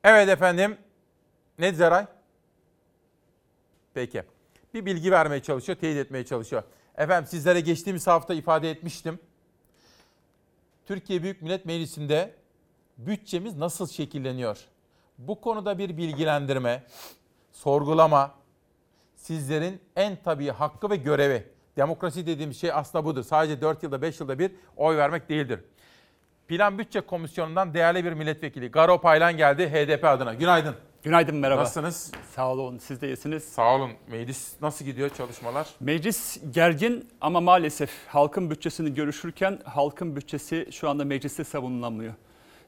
Evet efendim. Ne Zeray? Peki. Bir bilgi vermeye çalışıyor, teyit etmeye çalışıyor. Efendim sizlere geçtiğimiz hafta ifade etmiştim. Türkiye Büyük Millet Meclisi'nde bütçemiz nasıl şekilleniyor? Bu konuda bir bilgilendirme, sorgulama, sizlerin en tabii hakkı ve görevi. Demokrasi dediğimiz şey aslında budur. Sadece 4 yılda 5 yılda bir oy vermek değildir. Plan Bütçe Komisyonu'ndan değerli bir milletvekili Garo Paylan geldi HDP adına. Günaydın. Günaydın merhaba. Nasılsınız? Sağ olun siz de iyisiniz. Sağ olun. Meclis nasıl gidiyor çalışmalar? Meclis gergin ama maalesef halkın bütçesini görüşürken halkın bütçesi şu anda mecliste savunulamıyor.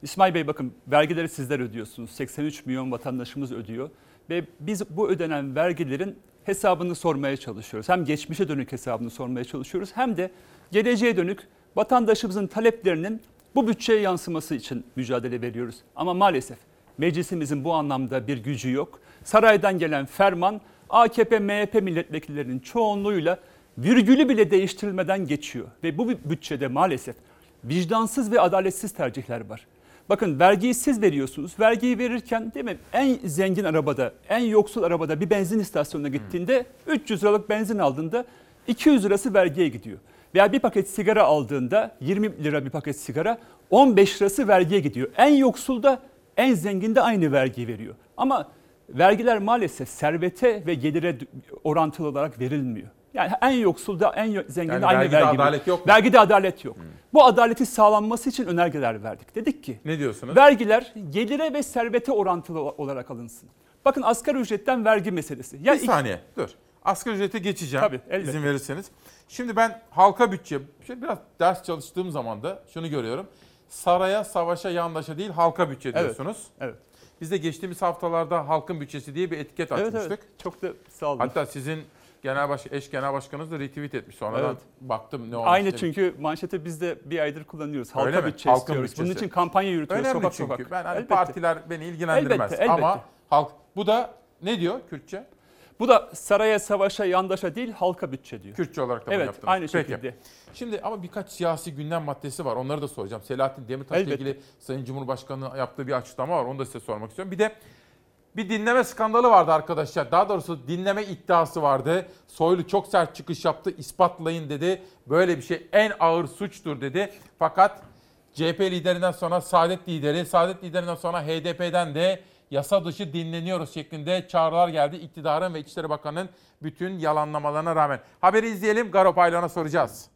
İsmail Bey bakın vergileri sizler ödüyorsunuz. 83 milyon vatandaşımız ödüyor. Ve biz bu ödenen vergilerin hesabını sormaya çalışıyoruz. Hem geçmişe dönük hesabını sormaya çalışıyoruz hem de geleceğe dönük vatandaşımızın taleplerinin bu bütçeye yansıması için mücadele veriyoruz. Ama maalesef meclisimizin bu anlamda bir gücü yok. Saraydan gelen ferman AKP, MHP milletvekillerinin çoğunluğuyla virgülü bile değiştirilmeden geçiyor. Ve bu bütçede maalesef vicdansız ve adaletsiz tercihler var. Bakın vergiyi siz veriyorsunuz. Vergiyi verirken değil mi en zengin arabada, en yoksul arabada bir benzin istasyonuna gittiğinde 300 liralık benzin aldığında 200 lirası vergiye gidiyor. Veya bir paket sigara aldığında 20 lira bir paket sigara 15 lirası vergiye gidiyor. En yoksul da en zengin de aynı vergiyi veriyor. Ama vergiler maalesef servete ve gelire orantılı olarak verilmiyor. Yani en yoksul da en zengin Yani aynı vergide vergi adalet veriyor. yok mu? Vergide adalet yok. Bu adaleti sağlanması için önergeler verdik. Dedik ki Ne diyorsunuz? vergiler gelire ve servete orantılı olarak alınsın. Bakın asgari ücretten vergi meselesi. Ya bir saniye dur. Asgari ücrete geçeceğim Tabii, elbette. izin verirseniz. Şimdi ben halka bütçe, şey biraz ders çalıştığım zaman da şunu görüyorum. Saraya, savaşa, yandaşa değil halka bütçe Evet, diyorsunuz. evet. Biz de geçtiğimiz haftalarda halkın bütçesi diye bir etiket Evet, açmıştık. evet. Çok da sağ olun. Hatta sizin genel baş, eş genel başkanınız da retweet etmiş. Sonradan Evet. baktım ne olmuş. Aynı dedim. çünkü manşeti biz de bir aydır kullanıyoruz. Halka Öyle bütçe Halkın istiyoruz. Bunun bütçesi. için kampanya yürütüyoruz Önemli sokak çünkü. sokak. Ben hani Elbette. partiler beni ilgilendirmez Elbette, elbette. ama halk bu da ne diyor Kürtçe? Bu da saraya, savaşa, yandaşa değil halka bütçe diyor. Kürtçe olarak da bunu Evet, yaptınız. aynı Peki. şekilde. Şimdi ama birkaç siyasi gündem maddesi var. Onları da soracağım. Selahattin Demirtaş'la Elbette. ilgili Sayın Cumhurbaşkanı yaptığı bir açıklama var. Onu da size sormak istiyorum. Bir de bir dinleme skandalı vardı arkadaşlar. Daha doğrusu dinleme iddiası vardı. Soylu çok sert çıkış yaptı. İspatlayın dedi. Böyle bir şey en ağır suçtur dedi. Fakat CHP liderinden sonra Saadet lideri, Saadet liderinden sonra HDP'den de yasa dışı dinleniyoruz şeklinde çağrılar geldi. İktidarın ve İçişleri Bakanı'nın bütün yalanlamalarına rağmen. Haberi izleyelim. Garo Paylan'a soracağız.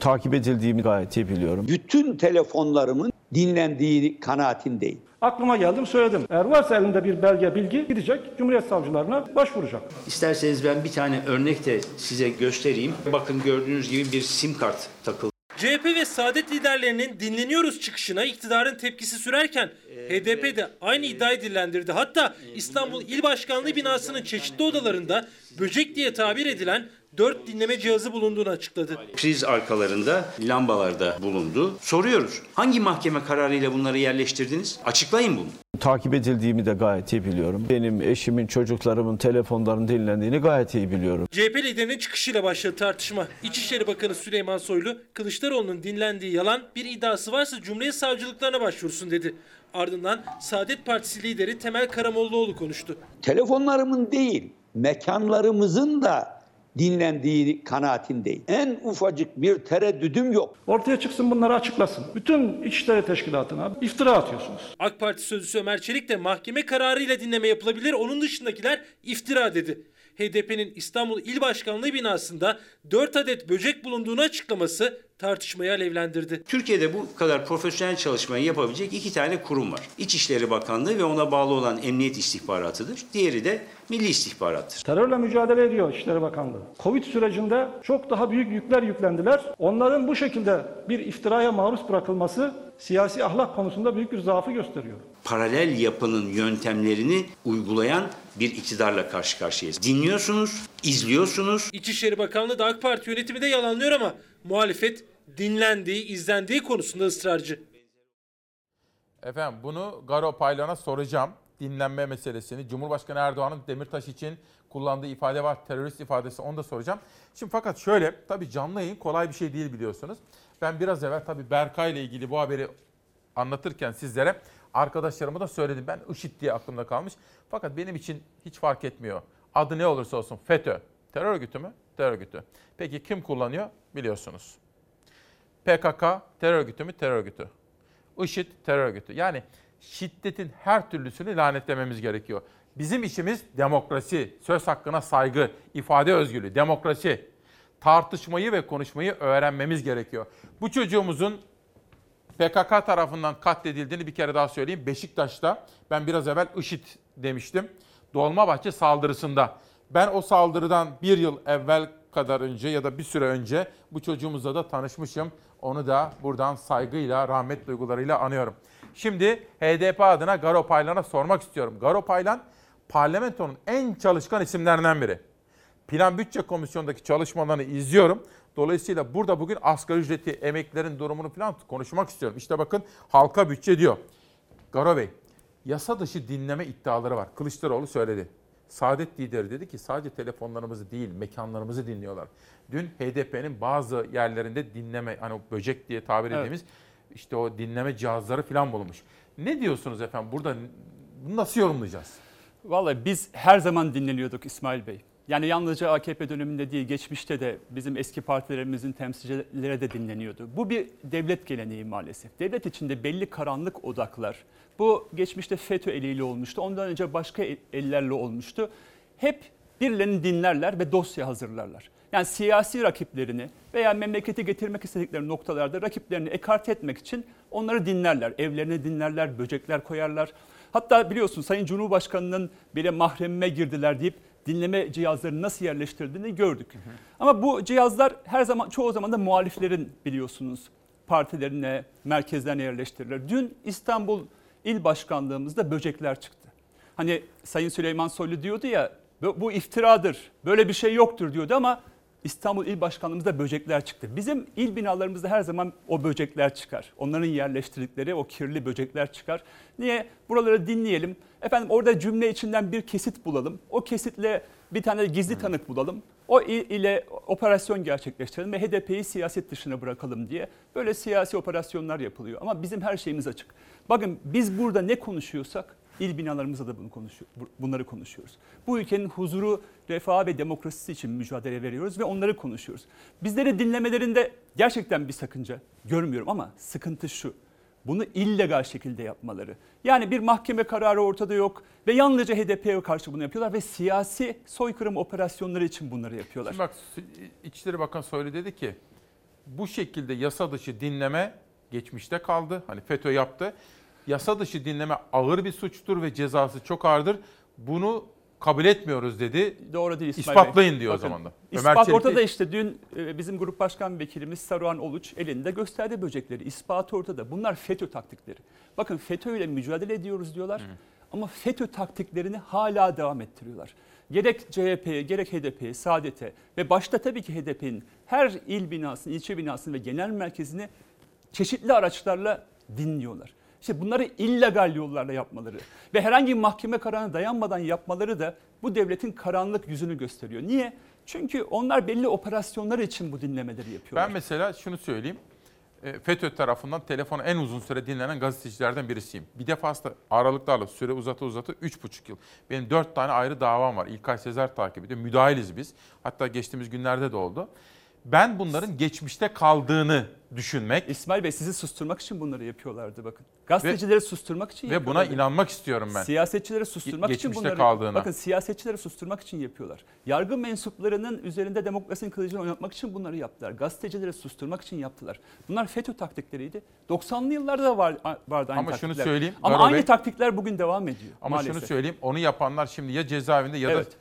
takip edildiğimi gayet iyi biliyorum. Bütün telefonlarımın dinlendiği kanaatindeyim. Aklıma geldim söyledim. Eğer varsa elinde bir belge bilgi gidecek Cumhuriyet Savcılarına başvuracak. İsterseniz ben bir tane örnek de size göstereyim. Bakın gördüğünüz gibi bir sim kart takılı. CHP ve Saadet liderlerinin dinleniyoruz çıkışına iktidarın tepkisi sürerken HDP de aynı iddiayı dillendirdi. Hatta İstanbul İl Başkanlığı binasının çeşitli odalarında böcek diye tabir edilen 4 dinleme cihazı bulunduğunu açıkladı. Priz arkalarında lambalarda bulundu. Soruyoruz. Hangi mahkeme kararıyla bunları yerleştirdiniz? Açıklayın bunu. Takip edildiğimi de gayet iyi biliyorum. Benim eşimin, çocuklarımın telefonlarının dinlendiğini gayet iyi biliyorum. CHP liderinin çıkışıyla başladı tartışma. İçişleri Bakanı Süleyman Soylu, Kılıçdaroğlu'nun dinlendiği yalan bir iddiası varsa Cumhuriyet Savcılıklarına başvursun dedi. Ardından Saadet Partisi lideri Temel Karamollaoğlu konuştu. Telefonlarımın değil, mekanlarımızın da dinlendiği kanaatindeyim. En ufacık bir tereddüdüm yok. Ortaya çıksın bunları açıklasın. Bütün İçişleri Teşkilatı'na iftira atıyorsunuz. AK Parti sözcüsü Ömer Çelik de mahkeme kararıyla dinleme yapılabilir. Onun dışındakiler iftira dedi. HDP'nin İstanbul İl Başkanlığı binasında 4 adet böcek bulunduğunu açıklaması tartışmayı alevlendirdi. Türkiye'de bu kadar profesyonel çalışmayı yapabilecek iki tane kurum var. İçişleri Bakanlığı ve ona bağlı olan Emniyet İstihbaratı'dır. Diğeri de Milli İstihbarattır. Terörle mücadele ediyor İçişleri Bakanlığı. Covid sürecinde çok daha büyük yükler yüklendiler. Onların bu şekilde bir iftiraya maruz bırakılması siyasi ahlak konusunda büyük bir zaafı gösteriyor. Paralel yapının yöntemlerini uygulayan bir iktidarla karşı karşıyayız. Dinliyorsunuz, izliyorsunuz. İçişleri Bakanlığı da AK Parti yönetimi de yalanlıyor ama muhalefet dinlendiği, izlendiği konusunda ısrarcı. Efendim bunu Garo Paylan'a soracağım. Dinlenme meselesini. Cumhurbaşkanı Erdoğan'ın Demirtaş için kullandığı ifade var. Terörist ifadesi onu da soracağım. Şimdi fakat şöyle tabii canlı yayın kolay bir şey değil biliyorsunuz. Ben biraz evvel tabii Berkay ile ilgili bu haberi anlatırken sizlere arkadaşlarıma da söyledim. Ben IŞİD diye aklımda kalmış. Fakat benim için hiç fark etmiyor. Adı ne olursa olsun FETÖ. Terör örgütü mü? Terör örgütü. Peki kim kullanıyor? Biliyorsunuz. PKK terör örgütü mü? Terör örgütü. IŞİD terör örgütü. Yani şiddetin her türlüsünü lanetlememiz gerekiyor. Bizim işimiz demokrasi, söz hakkına saygı, ifade özgürlüğü, demokrasi. Tartışmayı ve konuşmayı öğrenmemiz gerekiyor. Bu çocuğumuzun PKK tarafından katledildiğini bir kere daha söyleyeyim. Beşiktaş'ta ben biraz evvel IŞİD demiştim. Dolmabahçe saldırısında. Ben o saldırıdan bir yıl evvel kadar önce ya da bir süre önce bu çocuğumuzla da tanışmışım. Onu da buradan saygıyla, rahmet duygularıyla anıyorum. Şimdi HDP adına Garo Paylan'a sormak istiyorum. Garo Paylan parlamentonun en çalışkan isimlerinden biri. Plan Bütçe Komisyonu'ndaki çalışmalarını izliyorum. Dolayısıyla burada bugün asgari ücreti, emeklilerin durumunu falan konuşmak istiyorum. İşte bakın halka bütçe diyor. Garo Bey, yasa dışı dinleme iddiaları var. Kılıçdaroğlu söyledi. Saadet lideri dedi ki sadece telefonlarımızı değil mekanlarımızı dinliyorlar. Dün HDP'nin bazı yerlerinde dinleme hani o böcek diye tabir Evet. ettiğimiz işte o dinleme cihazları falan bulunmuş. Ne diyorsunuz efendim burada bunu nasıl yorumlayacağız? Vallahi biz her zaman dinleniyorduk İsmail Bey. Yani yalnızca AKP döneminde değil, geçmişte de bizim eski partilerimizin temsilcileri de dinleniyordu. Bu bir devlet geleneği maalesef. Devlet içinde belli karanlık odaklar. Bu geçmişte FETÖ eliyle olmuştu. Ondan önce başka el- ellerle olmuştu. Hep birilerini dinlerler ve dosya hazırlarlar. Yani siyasi rakiplerini veya memleketi getirmek istedikleri noktalarda rakiplerini ekarte etmek için onları dinlerler. Evlerine dinlerler, böcekler koyarlar. Hatta biliyorsun Sayın Cumhurbaşkanı'nın bile mahremime girdiler deyip dinleme cihazlarını nasıl yerleştirdiğini gördük. Ama bu cihazlar her zaman çoğu zaman da muhaliflerin biliyorsunuz partilerine, merkezlerine yerleştirilir. Dün İstanbul İl Başkanlığımızda böcekler çıktı. Hani Sayın Süleyman Soylu diyordu ya bu iftiradır, böyle bir şey yoktur diyordu ama İstanbul İl Başkanlığımızda böcekler çıktı. Bizim il binalarımızda her zaman o böcekler çıkar. Onların yerleştirdikleri o kirli böcekler çıkar. Niye? Buraları dinleyelim. Efendim orada cümle içinden bir kesit bulalım. O kesitle bir tane gizli tanık bulalım. O il ile operasyon gerçekleştirelim ve HDP'yi siyaset dışına bırakalım diye böyle siyasi operasyonlar yapılıyor. Ama bizim her şeyimiz açık. Bakın biz burada ne konuşuyorsak il binalarımızda da bunu konuşuyor, bu- bunları konuşuyoruz. Bu ülkenin huzuru, refahı ve demokrasisi için mücadele veriyoruz ve onları konuşuyoruz. Bizleri dinlemelerinde gerçekten bir sakınca görmüyorum ama sıkıntı şu. Bunu illegal şekilde yapmaları. Yani bir mahkeme kararı ortada yok ve yalnızca HDP'ye karşı bunu yapıyorlar ve siyasi soykırım operasyonları için bunları yapıyorlar. Şimdi bak İçişleri Bakanı Soylu dedi ki bu şekilde yasa dışı dinleme geçmişte kaldı. Hani FETÖ yaptı. Yasa dışı dinleme ağır bir suçtur ve cezası çok ağırdır. Bunu kabul etmiyoruz dedi. Doğru değil İsmail Bey. İspatlayın diyor Bakın, o zaman da. İspat Çelik de- ortada işte dün e, bizim grup başkan vekilimiz Saruhan Oluç elinde gösterdi böcekleri. İspatı ortada. Bunlar FETÖ taktikleri. Bakın FETÖ ile mücadele ediyoruz diyorlar. Ama FETÖ taktiklerini hala devam ettiriyorlar. Gerek CHP'ye, gerek HDP'ye, Saadet'e ve başta tabii ki HDP'nin her il binasını, ilçe binasını ve genel merkezini çeşitli araçlarla dinliyorlar. İşte bunları illegal yollarla yapmaları ve herhangi mahkeme kararına dayanmadan yapmaları da bu devletin karanlık yüzünü gösteriyor. Niye? Çünkü onlar belli operasyonlar için bu dinlemeleri yapıyorlar. Ben mesela şunu söyleyeyim. E, FETÖ tarafından telefonu en uzun süre dinlenen gazetecilerden birisiyim. Bir defasında aralıklarla süre uzata uzata 3,5 yıl. Benim 4 tane ayrı davam var. İlkay Sezer takip ediyor. Müdahiliz biz. Hatta geçtiğimiz günlerde de oldu. Ben bunların geçmişte kaldığını düşünmek İsmail Bey sizi susturmak için bunları yapıyorlardı bakın. Gazetecileri susturmak için ve buna inanmak istiyorum ben. Siyasetçileri susturmak Ge- için bunları kaldığına. bakın siyasetçileri susturmak için yapıyorlar. Yargı mensuplarının üzerinde demokrasinin kılıcını oynatmak için bunları yaptılar. Gazetecileri susturmak için yaptılar. Bunlar FETÖ taktikleriydi. 90'lı yıllarda da var, vardı aynı Ama şunu taktikler. söyleyeyim, Ama Garo aynı Bey- taktikler bugün devam ediyor. Ama maalesef. şunu söyleyeyim. Onu yapanlar şimdi ya cezaevinde ya Evet. da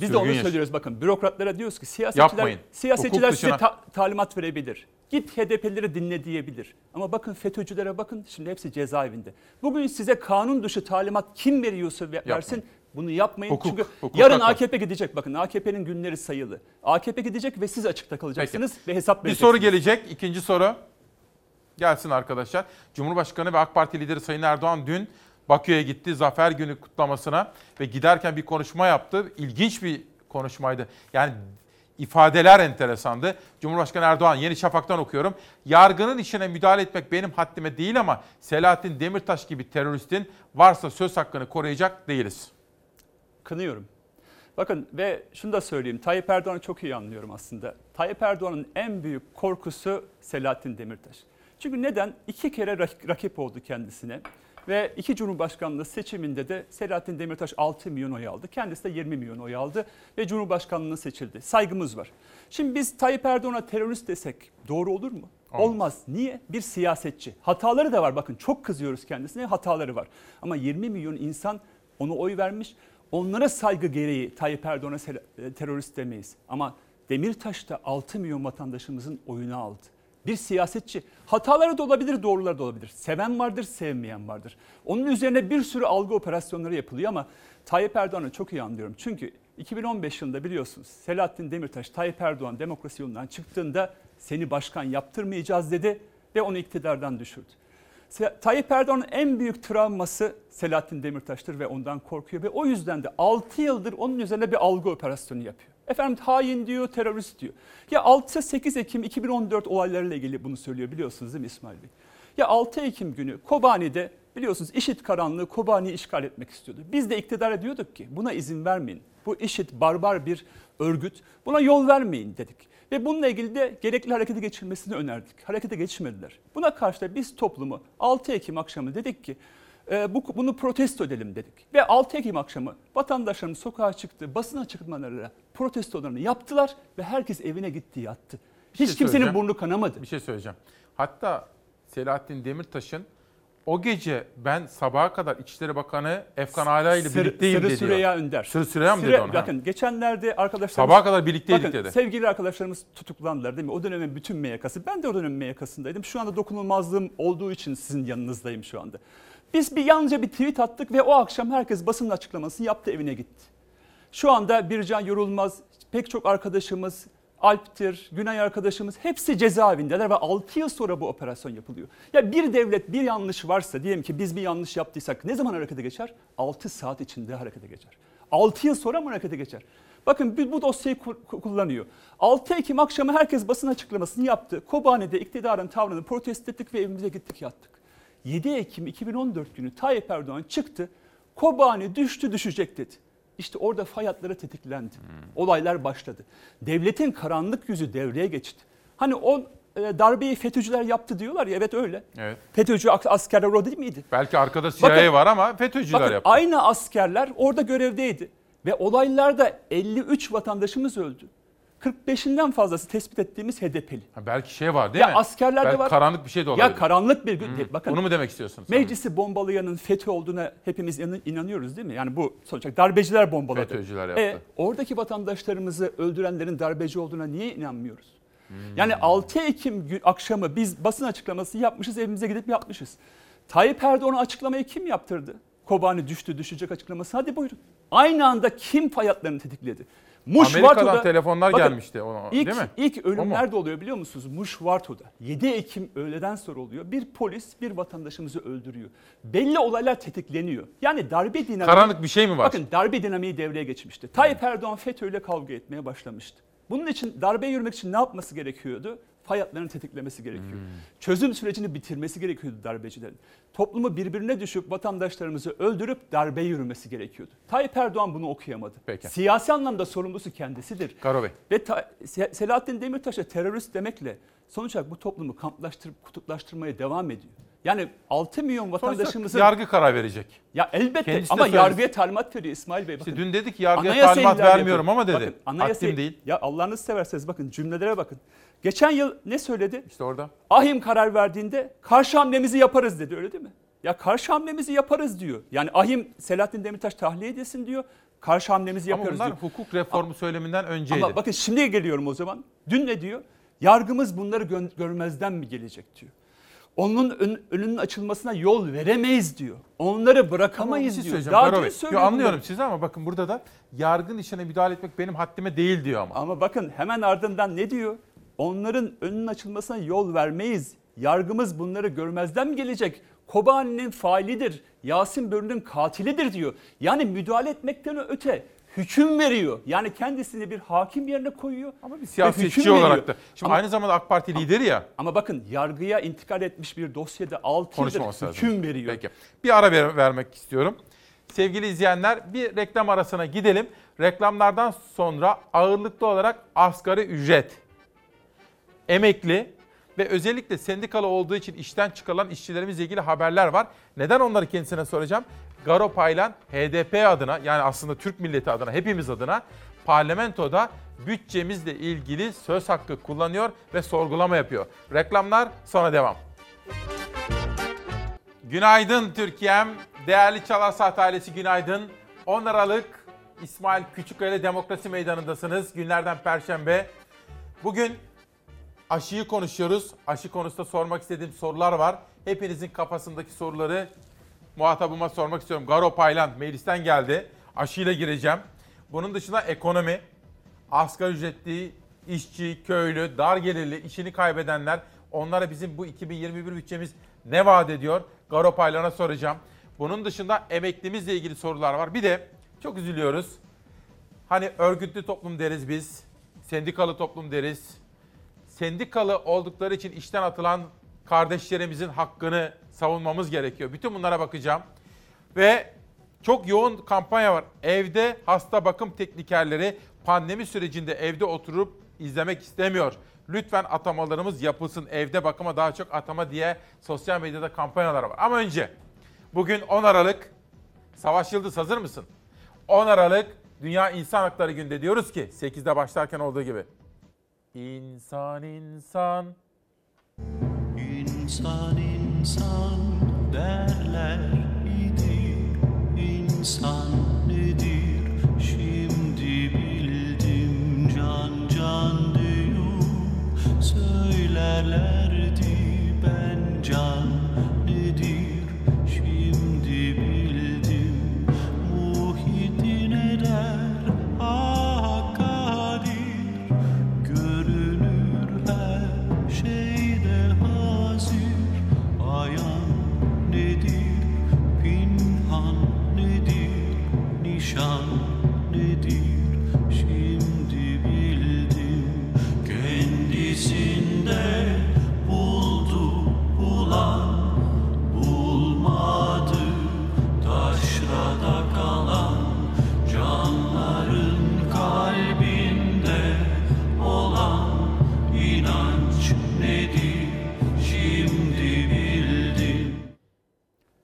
Biz de onu sürgün yaş- söylüyoruz bakın. Bürokratlara diyoruz ki siyasetçiler, Yapmayın. siyasetçiler size ta- talimat verebilir. Git HDP'lileri dinle diyebilir. Ama bakın FETÖ'cülere bakın şimdi hepsi cezaevinde. Bugün size kanun dışı talimat kim veriyorsa ve- versin bunu yapmayın. Hukuk, Çünkü hukuk yarın haklı. AKP gidecek bakın AKP'nin günleri sayılı. AKP gidecek ve siz açıkta kalacaksınız ve hesap Bir vereceksiniz. soru gelecek. İkinci soru. Gelsin arkadaşlar. Cumhurbaşkanı ve AK Parti lideri Sayın Erdoğan dün Bakü'ye gitti Zafer Günü kutlamasına ve giderken bir konuşma yaptı. İlginç bir konuşmaydı. Yani ifadeler enteresandı. Cumhurbaşkanı Erdoğan Yeni Şafak'tan okuyorum. Yargının işine müdahale etmek benim haddime değil ama Selahattin Demirtaş gibi teröristin varsa söz hakkını koruyacak değiliz. Kınıyorum. Bakın ve şunu da söyleyeyim. Tayyip Erdoğan'ı çok iyi anlıyorum aslında. Tayyip Erdoğan'ın en büyük korkusu Selahattin Demirtaş. Çünkü neden? İki kere rak- rakip oldu kendisine. Ve iki Cumhurbaşkanlığı seçiminde de Selahattin Demirtaş 6 milyon oy aldı. Kendisi de 20 milyon oy aldı ve Cumhurbaşkanlığına seçildi. Saygımız var. Şimdi biz Tayyip Erdoğan'a terörist desek doğru olur mu? Olmaz. Niye? Bir siyasetçi. Hataları da var. Bakın çok kızıyoruz kendisine. Hataları var. Ama 20 milyon insan ona oy vermiş. Onlara saygı gereği Tayyip Erdoğan'a e, terörist demeyiz. Ama Demirtaş da 6 milyon vatandaşımızın oyunu aldı. Bir siyasetçi hataları da olabilir, doğruları da olabilir. Seven vardır, sevmeyen vardır. Onun üzerine bir sürü algı operasyonları yapılıyor ama Tayyip Erdoğan'ı çok iyi anlıyorum. Çünkü 2015 yılında biliyorsunuz Selahattin Demirtaş Tayyip Erdoğan demokrasi yolundan çıktığında seni başkan yaptırmayacağız dedi ve onu iktidardan düşürdü. Tayyip Erdoğan'ın en büyük travması Selahattin Demirtaş'tır ve ondan korkuyor ve o yüzden de 6 yıldır onun üzerine bir algı operasyonu yapıyor. Efendim hain diyor, terörist diyor. Ya 6-8 Ekim 2014 olaylarıyla ilgili bunu söylüyor biliyorsunuz değil mi İsmail Bey? Ya 6 Ekim günü Kobani'de biliyorsunuz IŞİD karanlığı Kobani'yi işgal etmek istiyordu. Biz de iktidara diyorduk ki buna izin vermeyin. Bu IŞİD barbar bir örgüt. Buna yol vermeyin dedik. Ve bununla ilgili de gerekli harekete geçilmesini önerdik. Harekete geçmediler. Buna karşı da biz toplumu 6 Ekim akşamı dedik ki e, bu, bunu protesto edelim dedik. Ve 6 Ekim akşamı vatandaşlarımız sokağa çıktı, basın açıklamalarıyla protestolarını yaptılar ve herkes evine gitti yattı. Bir şey Hiç kimsenin burnu kanamadı. Bir şey söyleyeceğim. Hatta Selahattin Demirtaş'ın o gece ben sabaha kadar İçişleri Bakanı Efkan Ala ile Sır- birlikteyim Sırrı dedi. Süreyya Önder. Sırrı Süreyya mı Süre- dedi ona? Bakın geçenlerde arkadaşlarımız... Sabaha kadar birlikteydik bakın, dedi. Sevgili arkadaşlarımız tutuklandılar değil mi? O dönemin bütün MYK'sı. Ben de o dönemin MYK'sındaydım. Şu anda dokunulmazlığım olduğu için sizin yanınızdayım şu anda. Biz bir yalnızca bir tweet attık ve o akşam herkes basın açıklamasını yaptı evine gitti. Şu anda Bircan Yorulmaz, pek çok arkadaşımız, Alp'tir, Günay arkadaşımız hepsi cezaevindeler ve 6 yıl sonra bu operasyon yapılıyor. Ya bir devlet bir yanlış varsa diyelim ki biz bir yanlış yaptıysak ne zaman harekete geçer? 6 saat içinde harekete geçer. 6 yıl sonra mı harekete geçer? Bakın bu, dosyayı ku- kullanıyor. 6 Ekim akşamı herkes basın açıklamasını yaptı. Kobani'de iktidarın tavrını protesto ettik ve evimize gittik yattık. 7 Ekim 2014 günü Tayyip Erdoğan çıktı. Kobani düştü düşecek dedi. İşte orada fay hatları tetiklendi. Olaylar başladı. Devletin karanlık yüzü devreye geçti. Hani o e, darbeyi FETÖ'cüler yaptı diyorlar ya evet öyle. Evet. FETÖ'cü as- askerler o değil miydi? Belki arkada CIA Bakın- var ama FETÖ'cüler Bakın yaptı. aynı askerler orada görevdeydi. Ve olaylarda 53 vatandaşımız öldü. 45'inden fazlası tespit ettiğimiz HDP'li. Ha, belki şey var değil ya mi? askerlerde Belki var. karanlık bir şey de olabilir. Ya karanlık bir gün. Değil. Bakın. Onu mu demek istiyorsunuz? Meclisi bombalayanın FETÖ olduğuna hepimiz inan- inanıyoruz değil mi? Yani bu sonuçta darbeciler bombaladı. FETÖ'cüler yaptı. E, oradaki vatandaşlarımızı öldürenlerin darbeci olduğuna niye inanmıyoruz? Yani 6 Ekim gün, akşamı biz basın açıklaması yapmışız, evimize gidip yapmışız. Tayyip Erdoğan'a açıklamayı kim yaptırdı? Kobani düştü, düşecek açıklaması. Hadi buyurun. Aynı anda kim fay hatlarını tetikledi? Amerika'dan telefonlar Bakın, gelmişti ona, ilk, değil mi? İlk ölüm nerede oluyor biliyor musunuz? Muş Varto'da. 7 Ekim öğleden sonra oluyor. Bir polis bir vatandaşımızı öldürüyor. Belli olaylar tetikleniyor. Yani darbe dinamiği... Karanlık bir şey mi var? Bakın darbe dinamiği devreye geçmişti. Tayyip Erdoğan FETÖ'yle kavga etmeye başlamıştı. Bunun için darbe yürümek için ne yapması gerekiyordu? Fay hatlarını tetiklemesi gerekiyor. Hmm. Çözüm sürecini bitirmesi gerekiyordu darbecilerin. Toplumu birbirine düşüp vatandaşlarımızı öldürüp darbe yürümesi gerekiyordu. Tayyip Erdoğan bunu okuyamadı. Peki. Siyasi anlamda sorumlusu kendisidir. Karo Bey. Ve ta- Se- Selahattin Demirtaş'a terörist demekle sonuç olarak bu toplumu kamplaştırıp kutuplaştırmaya devam ediyor. Yani 6 milyon vatandaşımızın... yargı karar verecek. Ya elbette Kendisi ama söyledi. yargıya talimat veriyor İsmail Bey. Bakın. dün dedik yargıya talimat vermiyorum yapıyor. ama dedi. Bakın, anayasa- Haddim değil. Ya Allah'ınızı severseniz bakın cümlelere bakın. Geçen yıl ne söyledi? İşte orada. Ahim karar verdiğinde karşı hamlemizi yaparız dedi öyle değil mi? Ya karşı hamlemizi yaparız diyor. Yani Ahim Selahattin Demirtaş tahliye edilsin diyor. Karşı hamlemizi Ama yaparız bunlar diyor. hukuk reformu söyleminden önceydi. Ama bakın şimdi geliyorum o zaman. Dün ne diyor? Yargımız bunları gö- görmezden mi gelecek diyor. Onun ön- önünün açılmasına yol veremeyiz diyor. Onları bırakamayız bir şey diyor. Daha Karo dün söylüyor Yo, anlıyorum bunları. sizi ama bakın burada da yargın işine müdahale etmek benim haddime değil diyor ama. Ama bakın hemen ardından ne diyor? Onların önünün açılmasına yol vermeyiz. Yargımız bunları görmezden mi gelecek? Kobani'nin failidir. Yasin Börü'nün katilidir diyor. Yani müdahale etmekten öte hüküm veriyor. Yani kendisini bir hakim yerine koyuyor. Ama bir Siyasetçi olarak da. Şimdi aynı zamanda AK Parti lideri ya. Ama bakın yargıya intikal etmiş bir dosyada 6 yıldır lazım. hüküm veriyor. Peki. Bir ara ver- vermek istiyorum. Sevgili izleyenler bir reklam arasına gidelim. Reklamlardan sonra ağırlıklı olarak asgari ücret, emekli ve özellikle sendikalı olduğu için işten çıkarılan işçilerimizle ilgili haberler var. Neden onları kendisine soracağım? Garo Paylan HDP adına yani aslında Türk milleti adına hepimiz adına parlamentoda bütçemizle ilgili söz hakkı kullanıyor ve sorgulama yapıyor. Reklamlar sonra devam. Günaydın Türkiye'm. Değerli Çalar Saat ailesi günaydın. 10 Aralık İsmail Küçükkaya Demokrasi Meydanı'ndasınız. Günlerden Perşembe. Bugün aşıyı konuşuyoruz. Aşı konusunda sormak istediğim sorular var. Hepinizin kafasındaki soruları muhatabıma sormak istiyorum. Garo Paylan meclisten geldi. Aşıyla gireceğim. Bunun dışında ekonomi, asgari ücretli, işçi, köylü, dar gelirli, işini kaybedenler onlara bizim bu 2021 bütçemiz ne vaat ediyor? Garo Paylan'a soracağım. Bunun dışında emeklimizle ilgili sorular var. Bir de çok üzülüyoruz. Hani örgütlü toplum deriz biz, sendikalı toplum deriz. Sendikalı oldukları için işten atılan kardeşlerimizin hakkını savunmamız gerekiyor. Bütün bunlara bakacağım. Ve çok yoğun kampanya var. Evde hasta bakım teknikerleri pandemi sürecinde evde oturup izlemek istemiyor. Lütfen atamalarımız yapılsın. Evde bakıma daha çok atama diye sosyal medyada kampanyalar var. Ama önce bugün 10 Aralık. Savaş Yıldız hazır mısın? 10 Aralık Dünya İnsan Hakları Günü'nde diyoruz ki 8'de başlarken olduğu gibi. İnsan insan. İnsan insan derler idi. İnsan nedir? Şimdi bildim can can diyor. Söylerlerdi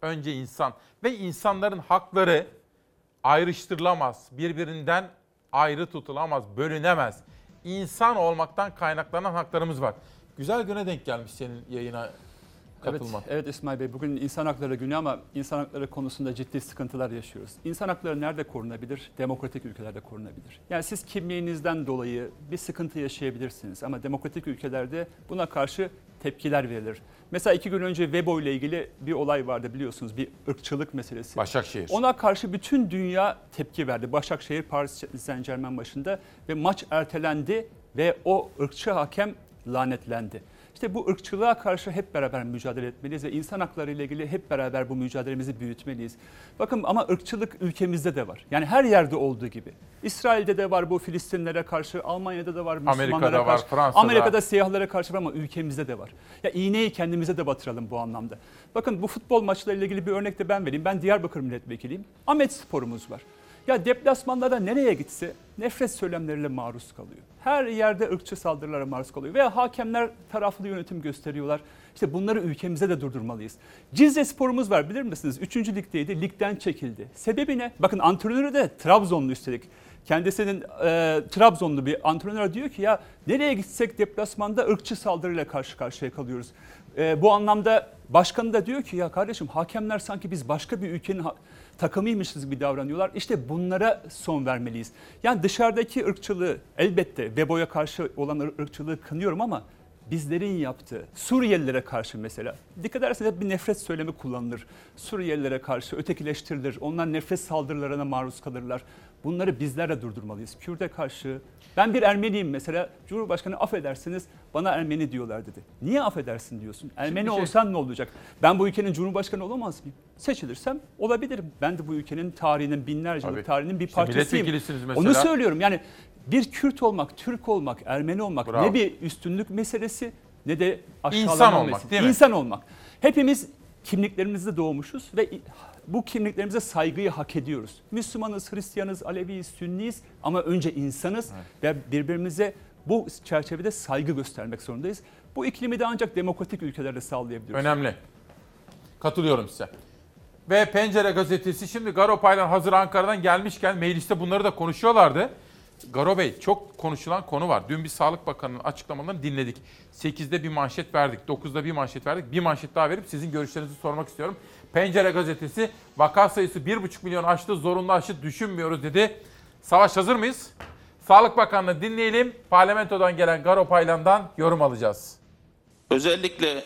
Önce insan ve insanların hakları ayrıştırılamaz. Birbirinden ayrı tutulamaz, bölünemez. İnsan olmaktan kaynaklanan haklarımız var. Güzel güne denk gelmiş senin yayına katılman. Evet, evet İsmail Bey bugün insan hakları günü ama insan hakları konusunda ciddi sıkıntılar yaşıyoruz. İnsan hakları nerede korunabilir? Demokratik ülkelerde korunabilir. Yani siz kimliğinizden dolayı bir sıkıntı yaşayabilirsiniz ama demokratik ülkelerde buna karşı tepkiler verilir. Mesela iki gün önce Weibo ile ilgili bir olay vardı biliyorsunuz bir ırkçılık meselesi. Başakşehir. Ona karşı bütün dünya tepki verdi. Başakşehir Paris Saint Germain başında ve maç ertelendi ve o ırkçı hakem lanetlendi. İşte bu ırkçılığa karşı hep beraber mücadele etmeliyiz ve insan hakları ile ilgili hep beraber bu mücadelemizi büyütmeliyiz. Bakın ama ırkçılık ülkemizde de var. Yani her yerde olduğu gibi. İsrail'de de var bu Filistinlere karşı, Almanya'da da var, Müslümanlara Amerika'da var, karşı. Fransa'da. Amerika'da siyahlara karşı var ama ülkemizde de var. Ya iğneyi kendimize de batıralım bu anlamda. Bakın bu futbol maçlarıyla ilgili bir örnek de ben vereyim. Ben Diyarbakır milletvekiliyim. Ahmet sporumuz var. Ya deplasmanlara nereye gitse nefret söylemleriyle maruz kalıyor. Her yerde ırkçı saldırılara maruz kalıyor. Veya hakemler taraflı yönetim gösteriyorlar. İşte bunları ülkemize de durdurmalıyız. Cizre sporumuz var bilir misiniz? Üçüncü ligdeydi, ligden çekildi. Sebebi ne? Bakın antrenörü de Trabzonlu üstelik. Kendisinin e, Trabzonlu bir antrenör diyor ki ya nereye gitsek deplasmanda ırkçı saldırıyla karşı karşıya kalıyoruz. E, bu anlamda başkanı da diyor ki ya kardeşim hakemler sanki biz başka bir ülkenin takımıymışız gibi davranıyorlar. İşte bunlara son vermeliyiz. Yani dışarıdaki ırkçılığı elbette Webo'ya karşı olan ır- ırkçılığı kınıyorum ama bizlerin yaptığı Suriyelilere karşı mesela dikkat ederseniz hep bir nefret söylemi kullanılır. Suriyelilere karşı ötekileştirilir. Onlar nefret saldırılarına maruz kalırlar. Bunları bizler de durdurmalıyız. Kürt'e karşı ben bir Ermeniyim mesela Cumhurbaşkanı affedersiniz bana Ermeni diyorlar dedi. Niye affedersin diyorsun? Ermeni şey- olsan ne olacak? Ben bu ülkenin Cumhurbaşkanı olamaz mıyım? Seçilirsem olabilirim. Ben de bu ülkenin tarihinin binlerce yıllık tarihinin bir İşte parçasıyım. mesela. Onu söylüyorum yani bir Kürt olmak, Türk olmak, Ermeni olmak Bravo. ne bir üstünlük meselesi ne de aşağılama İnsan olmak, meselesi. değil mi? İnsan olmak. Hepimiz kimliklerimizde doğmuşuz ve bu kimliklerimize saygıyı hak ediyoruz. Müslümanız, Hristiyanız, Aleviyiz, Sünniyiz ama önce insanız ve birbirimize bu çerçevede saygı göstermek zorundayız. Bu iklimi de ancak demokratik ülkelerde sağlayabiliyoruz. Önemli. Katılıyorum size. Ve Pencere gazetesi şimdi Garo Paylan hazır Ankara'dan gelmişken mecliste bunları da konuşuyorlardı. Garo Bey çok konuşulan konu var. Dün bir Sağlık Bakanı'nın açıklamalarını dinledik. 8'de bir manşet verdik, 9'da bir manşet verdik. Bir manşet daha verip sizin görüşlerinizi sormak istiyorum. Pencere gazetesi vaka sayısı 1,5 milyon aştı, zorunlu aşı düşünmüyoruz dedi. Savaş hazır mıyız? Sağlık Bakanlığı dinleyelim. Parlamentodan gelen Garo Paylan'dan yorum alacağız. Özellikle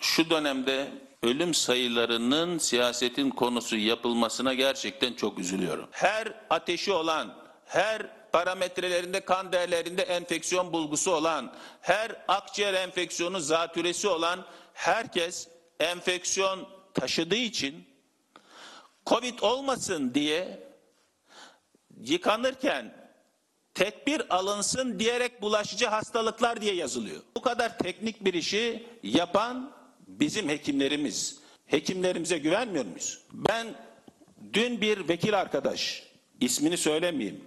şu dönemde ölüm sayılarının siyasetin konusu yapılmasına gerçekten çok üzülüyorum. Her ateşi olan, her parametrelerinde kan değerlerinde enfeksiyon bulgusu olan, her akciğer enfeksiyonu zatürresi olan herkes enfeksiyon taşıdığı için Covid olmasın diye yıkanırken tedbir alınsın diyerek bulaşıcı hastalıklar diye yazılıyor. Bu kadar teknik bir işi yapan bizim hekimlerimiz. Hekimlerimize güvenmiyor muyuz? Ben dün bir vekil arkadaş, ismini söylemeyeyim.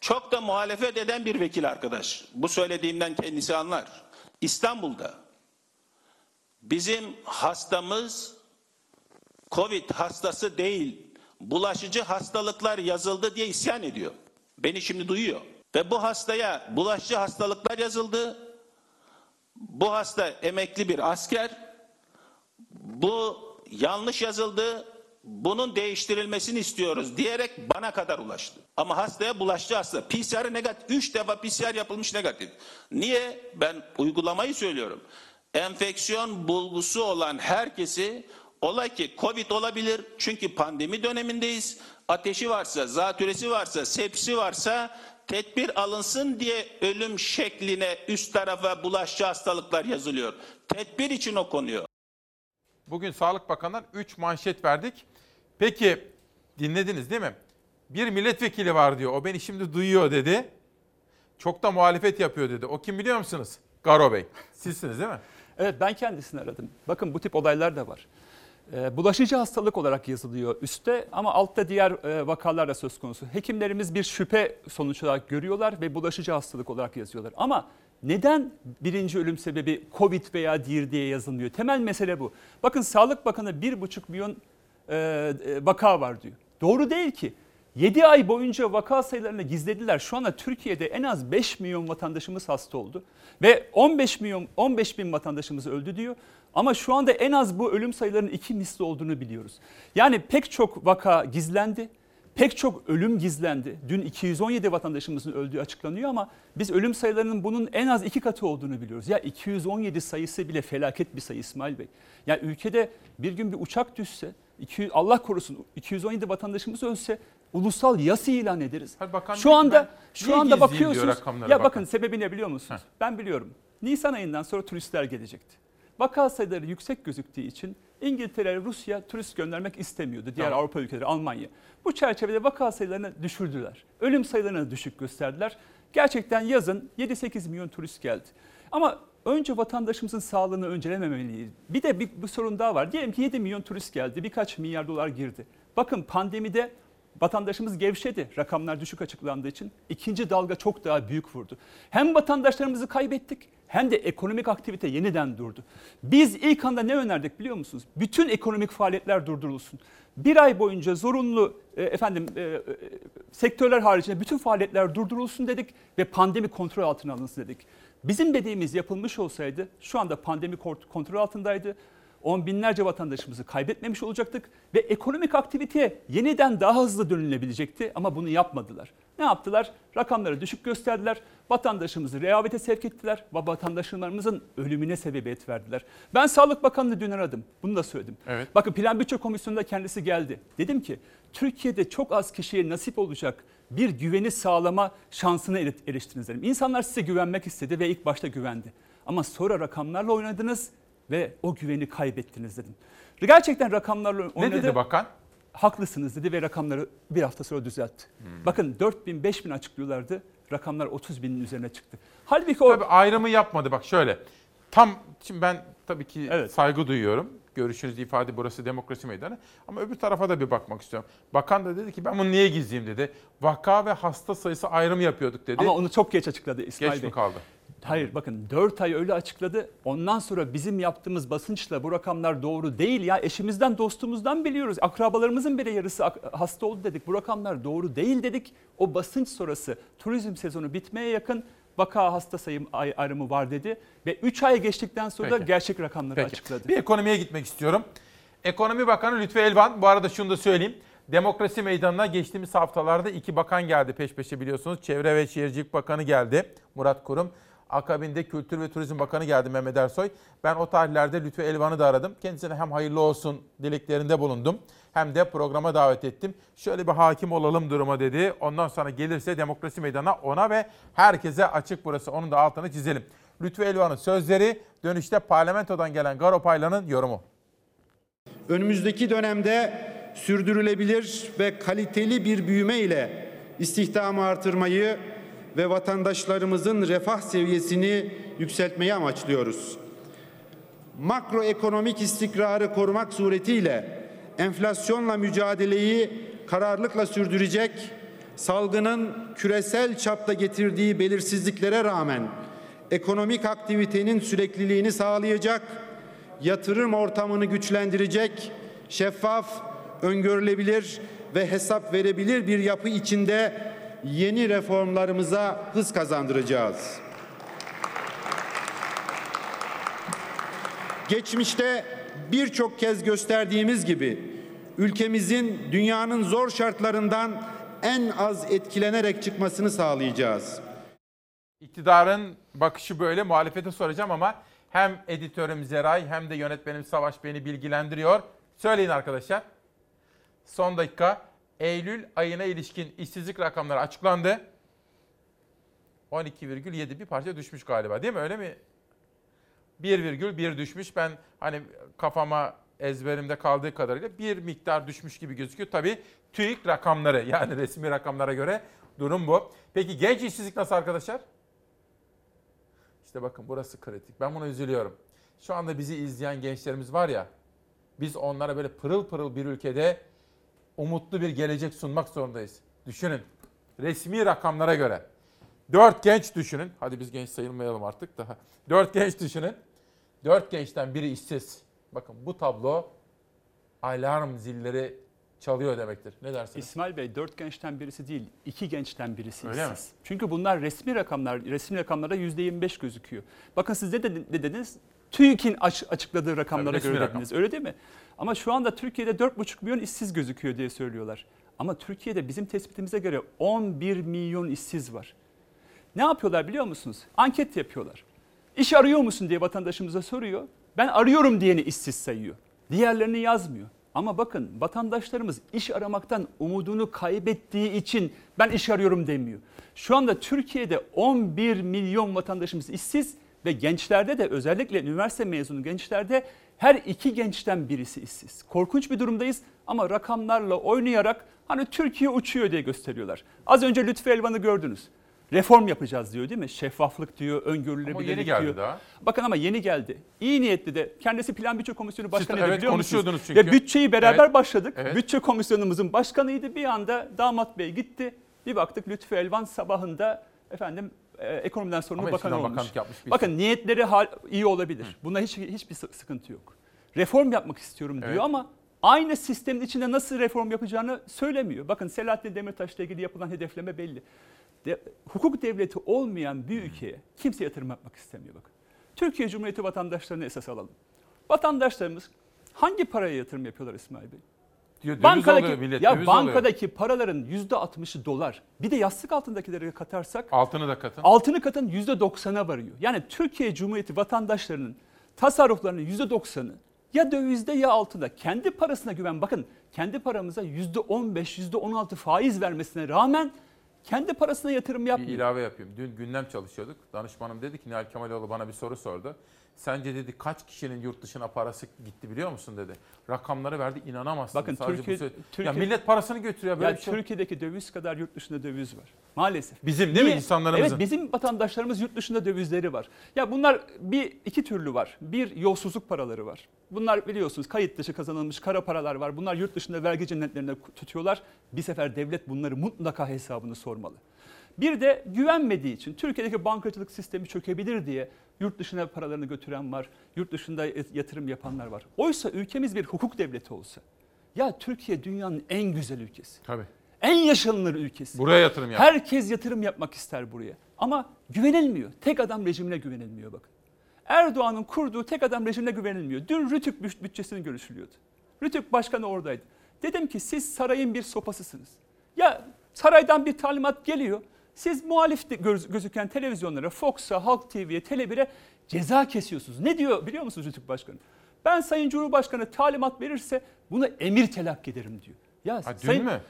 Çok da muhalefet eden bir vekil arkadaş. Bu söylediğimden kendisi anlar. İstanbul'da bizim hastamız Covid hastası değil, bulaşıcı hastalıklar yazıldı diye isyan ediyor. Beni şimdi duyuyor. Ve bu hastaya bulaşıcı hastalıklar yazıldı. Bu hasta emekli bir asker. Bu yanlış yazıldı. Bunun değiştirilmesini istiyoruz diyerek bana kadar ulaştı. Ama hastaya bulaşıcı hasta. PCR negatif. Üç defa PCR yapılmış negatif. Niye? Ben uygulamayı söylüyorum. Enfeksiyon bulgusu olan herkesi Olay ki Covid olabilir çünkü pandemi dönemindeyiz. Ateşi varsa, zatürresi varsa, sepsi varsa tedbir alınsın diye ölüm şekline üst tarafa bulaşıcı hastalıklar yazılıyor. Tedbir için o konuyor. Bugün Sağlık Bakanı'ndan 3 manşet verdik. Peki dinlediniz değil mi? Bir milletvekili var diyor. O beni şimdi duyuyor dedi. Çok da muhalefet yapıyor dedi. O kim biliyor musunuz? Garo Bey. Sizsiniz değil mi? Evet ben kendisini aradım. Bakın bu tip olaylar da var. Ee, bulaşıcı hastalık olarak yazılıyor üstte ama altta diğer e, vakalar da söz konusu. Hekimlerimiz bir şüphe sonuç olarak görüyorlar ve bulaşıcı hastalık olarak yazıyorlar. Ama neden birinci ölüm sebebi Covid veya diğer diye yazılmıyor? Temel mesele bu. Bakın Sağlık Bakanı 1,5 milyon e, e, vaka var diyor. Doğru değil ki. 7 ay boyunca vaka sayılarını gizlediler. Şu anda Türkiye'de en az 5 milyon vatandaşımız hasta oldu ve 15 milyon 15 bin vatandaşımız öldü diyor. Ama şu anda en az bu ölüm sayılarının iki misli olduğunu biliyoruz. Yani pek çok vaka gizlendi. Pek çok ölüm gizlendi. Dün 217 vatandaşımızın öldüğü açıklanıyor ama biz ölüm sayılarının bunun en az iki katı olduğunu biliyoruz. Ya 217 sayısı bile felaket bir sayı İsmail Bey. Ya ülkede bir gün bir uçak düşse, 200, Allah korusun 217 vatandaşımız ölse ulusal yas ilan ederiz. bakan şu anda şu anda bakıyorsunuz. Ya bakın. bakın sebebi ne biliyor musunuz? Ben biliyorum. Nisan ayından sonra turistler gelecekti. Vaka sayıları yüksek gözüktüğü için İngiltere, Rusya turist göndermek istemiyordu. Diğer Tamam. Avrupa ülkeleri, Almanya. Bu çerçevede vaka sayılarını düşürdüler. Ölüm sayılarını düşük gösterdiler. Gerçekten yazın 7-8 milyon turist geldi. Ama önce vatandaşımızın sağlığını öncelememeliyiz. Bir de bir, bir sorun daha var. Diyelim ki 7 milyon turist geldi, birkaç milyar dolar girdi. Bakın pandemide vatandaşımız gevşedi rakamlar düşük açıklandığı için. ikinci dalga çok daha büyük vurdu. Hem vatandaşlarımızı kaybettik hem de ekonomik aktivite yeniden durdu. Biz ilk anda ne önerdik biliyor musunuz? Bütün ekonomik faaliyetler durdurulsun. Bir ay boyunca zorunlu e, efendim e, e, sektörler haricinde bütün faaliyetler durdurulsun dedik ve pandemi kontrol altına alınsın dedik. Bizim dediğimiz yapılmış olsaydı şu anda pandemi kontrol altındaydı. On binlerce vatandaşımızı kaybetmemiş olacaktık ve ekonomik aktiviteye yeniden daha hızlı dönülebilecekti ama bunu yapmadılar. Ne yaptılar? Rakamları düşük gösterdiler. Vatandaşımızı rehavete sevk ettiler ve vatandaşlarımızın ölümüne sebebiyet verdiler. Ben Sağlık Bakanı'nı dün aradım. Bunu da söyledim. Evet. Bakın Plan Bütçe Komisyonu'nda kendisi geldi. Dedim ki Türkiye'de çok az kişiye nasip olacak bir güveni sağlama şansını eriştiniz dedim. İnsanlar size güvenmek istedi ve ilk başta güvendi. Ama sonra rakamlarla oynadınız ve o güveni kaybettiniz dedim. Gerçekten rakamlarla oynadı. Ne dedi bakan? Haklısınız dedi ve rakamları bir hafta sonra düzeltti. Hmm. Bakın 4 bin 5 bin açıklıyorlardı. Rakamlar 30 binin üzerine çıktı. Halbuki o Tabii ayrımı yapmadı bak şöyle. Tam şimdi ben tabii ki saygı duyuyorum. Görüşünüz ifade burası demokrasi meydanı. Ama öbür tarafa da bir bakmak istiyorum. Bakan da dedi ki ben bunu niye gizleyeyim dedi. Vaka ve hasta sayısı ayrımı yapıyorduk dedi. Ama onu çok geç açıkladı İsmail Geç Bey. mi kaldı? Hayır bakın 4 ay öyle açıkladı. Ondan sonra bizim yaptığımız basınçla bu rakamlar doğru değil ya. Eşimizden dostumuzdan biliyoruz. Akrabalarımızın bile yarısı hasta oldu dedik. Bu rakamlar doğru değil dedik. O basınç sonrası turizm sezonu bitmeye yakın vaka hasta sayım ay- ayrımı var dedi. Ve 3 ay geçtikten sonra da Peki. gerçek rakamları Peki. açıkladı. Bir ekonomiye gitmek istiyorum. Ekonomi Bakanı Lütfü Elvan, bu arada şunu da söyleyeyim. Demokrasi Meydanı'na geçtiğimiz haftalarda iki bakan geldi peş peşe biliyorsunuz. Çevre ve Şehircilik Bakanı geldi Murat Kurum. Akabinde Kültür ve Turizm Bakanı geldi Mehmet Ersoy. Ben o tarihlerde Lütfü Elvan'ı da aradım. Kendisine hem hayırlı olsun dileklerinde bulundum hem de programa davet ettim. Şöyle bir hakim olalım duruma dedi. Ondan sonra gelirse Demokrasi Meydanı'na ona ve herkese açık burası. Onun da altını çizelim. Lütfü Elvan'ın sözleri dönüşte parlamentodan gelen Garo Paylan'ın yorumu. Önümüzdeki dönemde sürdürülebilir ve kaliteli bir büyüme ile istihdamı artırmayı ve vatandaşlarımızın refah seviyesini yükseltmeyi amaçlıyoruz. Makroekonomik istikrarı korumak suretiyle enflasyonla mücadeleyi kararlılıkla sürdürecek, salgının küresel çapta getirdiği belirsizliklere rağmen ekonomik aktivitenin sürekliliğini sağlayacak, yatırım ortamını güçlendirecek, şeffaf, öngörülebilir ve hesap verebilir bir yapı içinde yeni reformlarımıza hız kazandıracağız. Geçmişte birçok kez gösterdiğimiz gibi ülkemizin dünyanın zor şartlarından en az etkilenerek çıkmasını sağlayacağız. İktidarın bakışı böyle muhalefete soracağım ama hem editörüm Zeray hem de yönetmenim Savaş beni bilgilendiriyor. Söyleyin arkadaşlar. Son dakika Eylül ayına ilişkin işsizlik rakamları açıklandı. 12,7 bir parça düşmüş galiba değil mi öyle mi? 1,1 düşmüş. Ben hani kafama ezberimde kaldığı kadarıyla bir miktar düşmüş gibi gözüküyor. Tabii TÜİK rakamları yani resmi rakamlara göre durum bu. Peki genç işsizlik nasıl arkadaşlar? İşte bakın burası kritik. Ben buna üzülüyorum. Şu anda bizi izleyen gençlerimiz var ya, biz onlara böyle pırıl pırıl bir ülkede umutlu bir gelecek sunmak zorundayız. Düşünün, resmi rakamlara göre. Dört genç düşünün. Hadi biz genç sayılmayalım artık daha. Dört genç düşünün. Dört gençten biri işsiz. Bakın bu tablo alarm zilleri çalıyor demektir. Ne dersiniz? İsmail Bey dört gençten birisi değil, iki gençten birisi Öyle mi? işsiz. Çünkü bunlar resmi rakamlar, resmi rakamlarda yüzde 25 gözüküyor. Bakın siz ne, dedi- ne dediniz? TÜİK'in aç- açıkladığı rakamlara Tabii, göre rakam. dediniz. Öyle değil mi? Ama şu anda Türkiye'de 4,5 milyon işsiz gözüküyor diye söylüyorlar. Ama Türkiye'de bizim tespitimize göre 11 milyon işsiz var. Ne yapıyorlar biliyor musunuz? Anket yapıyorlar. İş arıyor musun diye vatandaşımıza soruyor. Ben arıyorum diyeni işsiz sayıyor. Diğerlerini yazmıyor. Ama bakın vatandaşlarımız iş aramaktan umudunu kaybettiği için ben iş arıyorum demiyor. Şu anda Türkiye'de 11 milyon vatandaşımız işsiz ve gençlerde de özellikle üniversite mezunu gençlerde her iki gençten birisi işsiz. Korkunç bir durumdayız ama rakamlarla oynayarak hani Türkiye uçuyor diye gösteriyorlar. Az önce Lütfü Elvan'ı gördünüz. Reform yapacağız diyor değil mi? Şeffaflık diyor, öngörülebilirlik Ama yeni geldi diyor. daha. Bakın ama yeni geldi. İyi niyetli de kendisi Plan Bütçe Komisyonu Başkanı evet, biliyor musunuz? konuşuyordunuz çünkü. Ve bütçeyi beraber Evet. başladık. Evet. Bütçe komisyonumuzun başkanıydı. Bir anda damat bey gitti. Bir baktık Lütfü Elvan sabahında efendim e, ekonomiden sorumlu Ama bakan olmuş. yapmış birisi. Bakın niyetleri hal, iyi olabilir. Bunda hiç hiçbir sı- sıkıntı yok. Reform yapmak istiyorum diyor Evet. ama aynı sistemin içinde nasıl reform yapacağını söylemiyor. Bakın Selahattin Demirtaş'la ilgili yapılan hedefleme belli. De, hukuk devleti olmayan bir ülkeye kimse yatırım yapmak istemiyor bakın. Türkiye Cumhuriyeti vatandaşlarını esas alalım. Vatandaşlarımız hangi paraya yatırım yapıyorlar İsmail Bey? Diyor, bankadaki alıyor millet, ya bankadaki paraların yüzde 60'ı dolar. Bir de yastık altındakileri katarsak Altını da katın. altını katın yüzde 90'a varıyor. Yani Türkiye Cumhuriyeti vatandaşlarının tasarruflarının yüzde 90'ı ya dövizde ya altında. Kendi parasına güven. Bakın kendi paramıza yüzde 15, yüzde 16 faiz vermesine rağmen kendi parasına yatırım Bir yapmıyor. ilave yapayım. Dün gündem çalışıyorduk. Danışmanım dedi ki Nihal Kemaloğlu bana bir soru sordu. Sence dedi kaç kişinin yurt dışına parası gitti biliyor musun dedi. Rakamları verdi inanamazsın. Bakın Sadece bu Türkiye, söyle- Türkiye ya millet parasını götürüyor böyle ya bir şey. Türkiye'deki döviz kadar yurt dışında döviz var. Maalesef. Bizim değil mi insanlarımızın? Evet bizim vatandaşlarımız yurt dışında dövizleri var. Ya bunlar bir iki türlü var. Bir yolsuzluk paraları var. Bunlar biliyorsunuz kayıt dışı kazanılmış kara paralar var. Bunlar yurt dışında vergi cennetlerinde tutuyorlar. Bir sefer devlet bunları mutlaka hesabını sormalı. Bir de güvenmediği için Türkiye'deki bankacılık sistemi çökebilir diye yurt dışına paralarını götüren var. Yurt dışında yatırım yapanlar var. Oysa ülkemiz bir hukuk devleti olsa. Ya Türkiye dünyanın en güzel ülkesi. Tabii. En yaşanılır ülkesi. Buraya yatırım yap. Herkes yatırım yapmak ister buraya. Ama güvenilmiyor. Tek adam rejimine güvenilmiyor bakın. Erdoğan'ın kurduğu tek adam rejimine güvenilmiyor. Dün Rütük büt- bütçesini görüşülüyordu. Rütük başkanı oradaydı. Dedim ki siz sarayın bir sopasısınız. Ya saraydan bir talimat geliyor. Siz muhalif gözüken televizyonlara, Fox'a, Halk TV'ye, Tele1'e ceza kesiyorsunuz. Ne diyor biliyor musunuz Rütük Başkanı? Ben Sayın Cumhurbaşkanı talimat verirse bunu emir telakki ederim diyor. Ya Ha, Sayın- mü?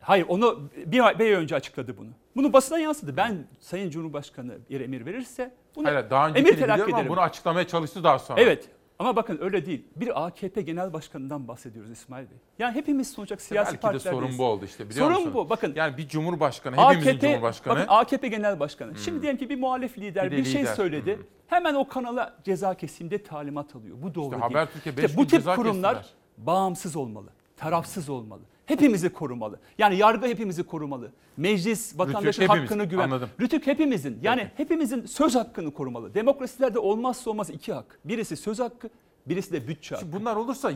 Hayır onu bir ay, bir ay önce açıkladı bunu. Bunu basına yansıdı. Ben Sayın Cumhurbaşkanı bir emir verirse bunu Hayır, daha emir önceki telakki ederim. bunu açıklamaya çalıştı daha sonra. Evet ama bakın öyle değil. Bir AKP genel başkanından bahsediyoruz İsmail Bey. Yani hepimiz sonuçta siyasi Belki de partilerdeyiz. sorun bu oldu işte biliyor sorun musun? bu bakın. Yani bir cumhurbaşkanı, hepimizin cumhurbaşkanı. Bakın AKP genel başkanı. Şimdi diyelim ki bir muhalif lider Bir bir, de şey lider. söyledi. Hemen o kanala ceza kesimde talimat alıyor. Bu doğru değil. Habertürk'e beş İşte gün bu tip ceza kurumlar kestiler. bağımsız olmalı. Tarafsız olmalı. Hepimizi korumalı. Yani yargı hepimizi korumalı. Meclis vatandaşın hepimiz. hakkını güven. Anladım. Rütük hepimizin. Yani hepimizin söz hakkını korumalı. Demokrasilerde olmazsa olmaz iki hak. Birisi söz hakkı, birisi de bütçe hakkı. Bunlar olursa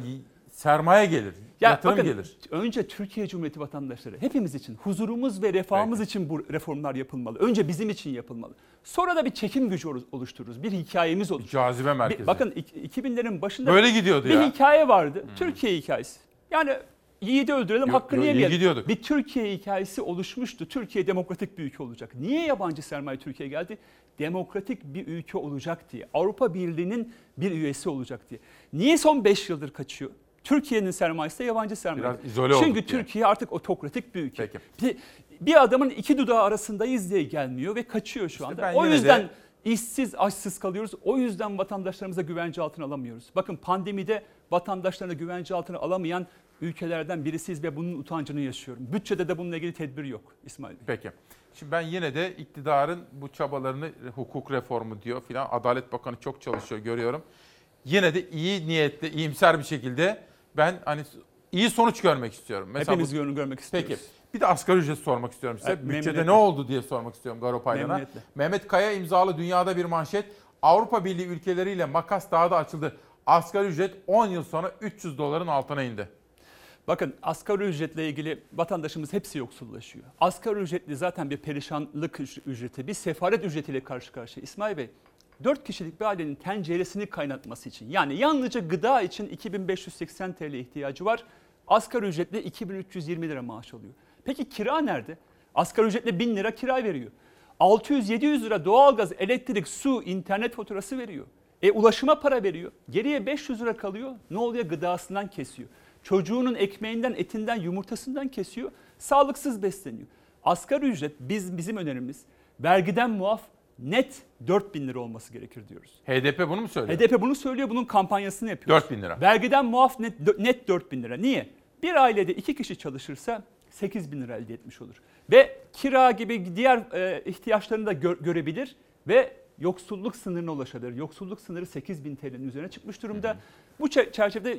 sermaye gelir, Ya yatırım bakın, gelir. Önce Türkiye Cumhuriyeti vatandaşları hepimiz için huzurumuz ve refahımız için bu reformlar yapılmalı. Önce bizim için yapılmalı. Sonra da bir çekim gücü olu- oluştururuz. Bir hikayemiz olur. Cazibe Bir- merkezi. bakın ik- 2000'lerin başında Böyle gidiyordu bir ya. Hmm. hikaye vardı. Türkiye hikayesi. Yani yiğidi öldürelim Yo- hakkını yo, iyi yemeyelim. gidiyorduk. Bir Türkiye hikayesi oluşmuştu. Türkiye demokratik bir ülke olacak. Niye yabancı sermaye Türkiye'ye geldi? Demokratik bir ülke olacak diye. Avrupa Birliği'nin bir üyesi olacak diye. Niye son 5 yıldır kaçıyor? Türkiye'nin sermayesi de yabancı sermaye. Biraz izole Çünkü olduk. Türkiye artık otokratik bir ülke. Bir, bir adamın iki dudağı arasındayız diye gelmiyor ve kaçıyor şu anda. O yine de- yüzden işsiz, açsız kalıyoruz. O yüzden vatandaşlarımıza güvence altına alamıyoruz. Bakın pandemide vatandaşlarına güvence altına alamayan ülkelerden birisiyiz ve bunun utancını yaşıyorum. Bütçede de bununla ilgili tedbir yok İsmail Bey. Peki. Şimdi ben yine de iktidarın bu çabalarını hukuk reformu diyor filan. Adalet Bakanı çok çalışıyor görüyorum. Yine de iyi niyetli, iyimser bir şekilde ben hani iyi sonuç görmek istiyorum. Hepimiz bu- görmek istiyoruz. Peki. Bir de asgari ücret sormak istiyorum size. Evet, Bütçede ne oldu diye sormak istiyorum Garo Paylan'a. Memnuniyetle. Mehmet Kaya imzalı dünyada bir manşet. Avrupa Birliği ülkeleriyle makas daha da açıldı. Asgari ücret 10 yıl sonra 300 doların altına indi. Bakın asgari ücretle ilgili vatandaşımız hepsi yoksullaşıyor. Asgari ücretli zaten bir perişanlık üc- ücreti, bir sefaret ücretiyle karşı karşıya. İsmail Bey, 4 kişilik bir ailenin tenceresini kaynatması için yani yalnızca gıda için 2580 TL ihtiyacı var. Asgari ücretle 2320 lira maaş alıyor. Peki kira nerede? Asgari ücretle 1000 lira kira veriyor. 600-700 lira doğalgaz, elektrik, su, internet faturası veriyor. E ulaşıma para veriyor. Geriye 500 lira kalıyor. Ne oluyor? Gıdasından kesiyor. Çocuğunun ekmeğinden, etinden, yumurtasından kesiyor. Sağlıksız besleniyor. Asgari ücret biz bizim önerimiz vergiden muaf net 4000 lira olması gerekir diyoruz. HDP bunu mu söylüyor? HDP bunu söylüyor, bunun kampanyasını yapıyor. 4000 lira. Vergiden muaf net, net 4000 lira. Niye? Bir ailede iki kişi çalışırsa 8 bin lira elde etmiş olur. Ve kira gibi diğer e, ihtiyaçlarını da gö- görebilir ve yoksulluk sınırına ulaşabilir. Yoksulluk sınırı 8 bin TL'nin üzerine çıkmış durumda. Bu çe- çerçevede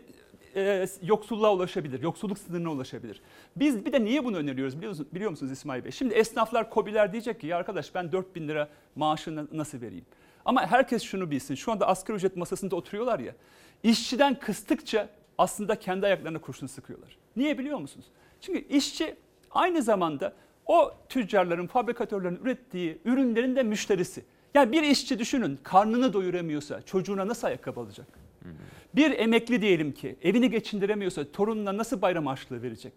e, yoksulluğa ulaşabilir, yoksulluk sınırına ulaşabilir. Biz bir de niye bunu öneriyoruz biliyor musunuz, biliyor musunuz İsmail Bey? Şimdi esnaflar, kobiler diyecek ki ya arkadaş ben 4 bin lira maaşını nasıl vereyim? Ama herkes şunu bilsin, şu anda asgari ücret masasında oturuyorlar ya, işçiden kıstıkça aslında kendi ayaklarına kurşun sıkıyorlar. Niye biliyor musunuz? Çünkü işçi aynı zamanda o tüccarların, fabrikatörlerin ürettiği ürünlerin de müşterisi. Yani bir işçi düşünün karnını doyuramıyorsa çocuğuna nasıl ayakkabı alacak? Bir emekli diyelim ki evini geçindiremiyorsa torununa nasıl bayram harçlığı verecek?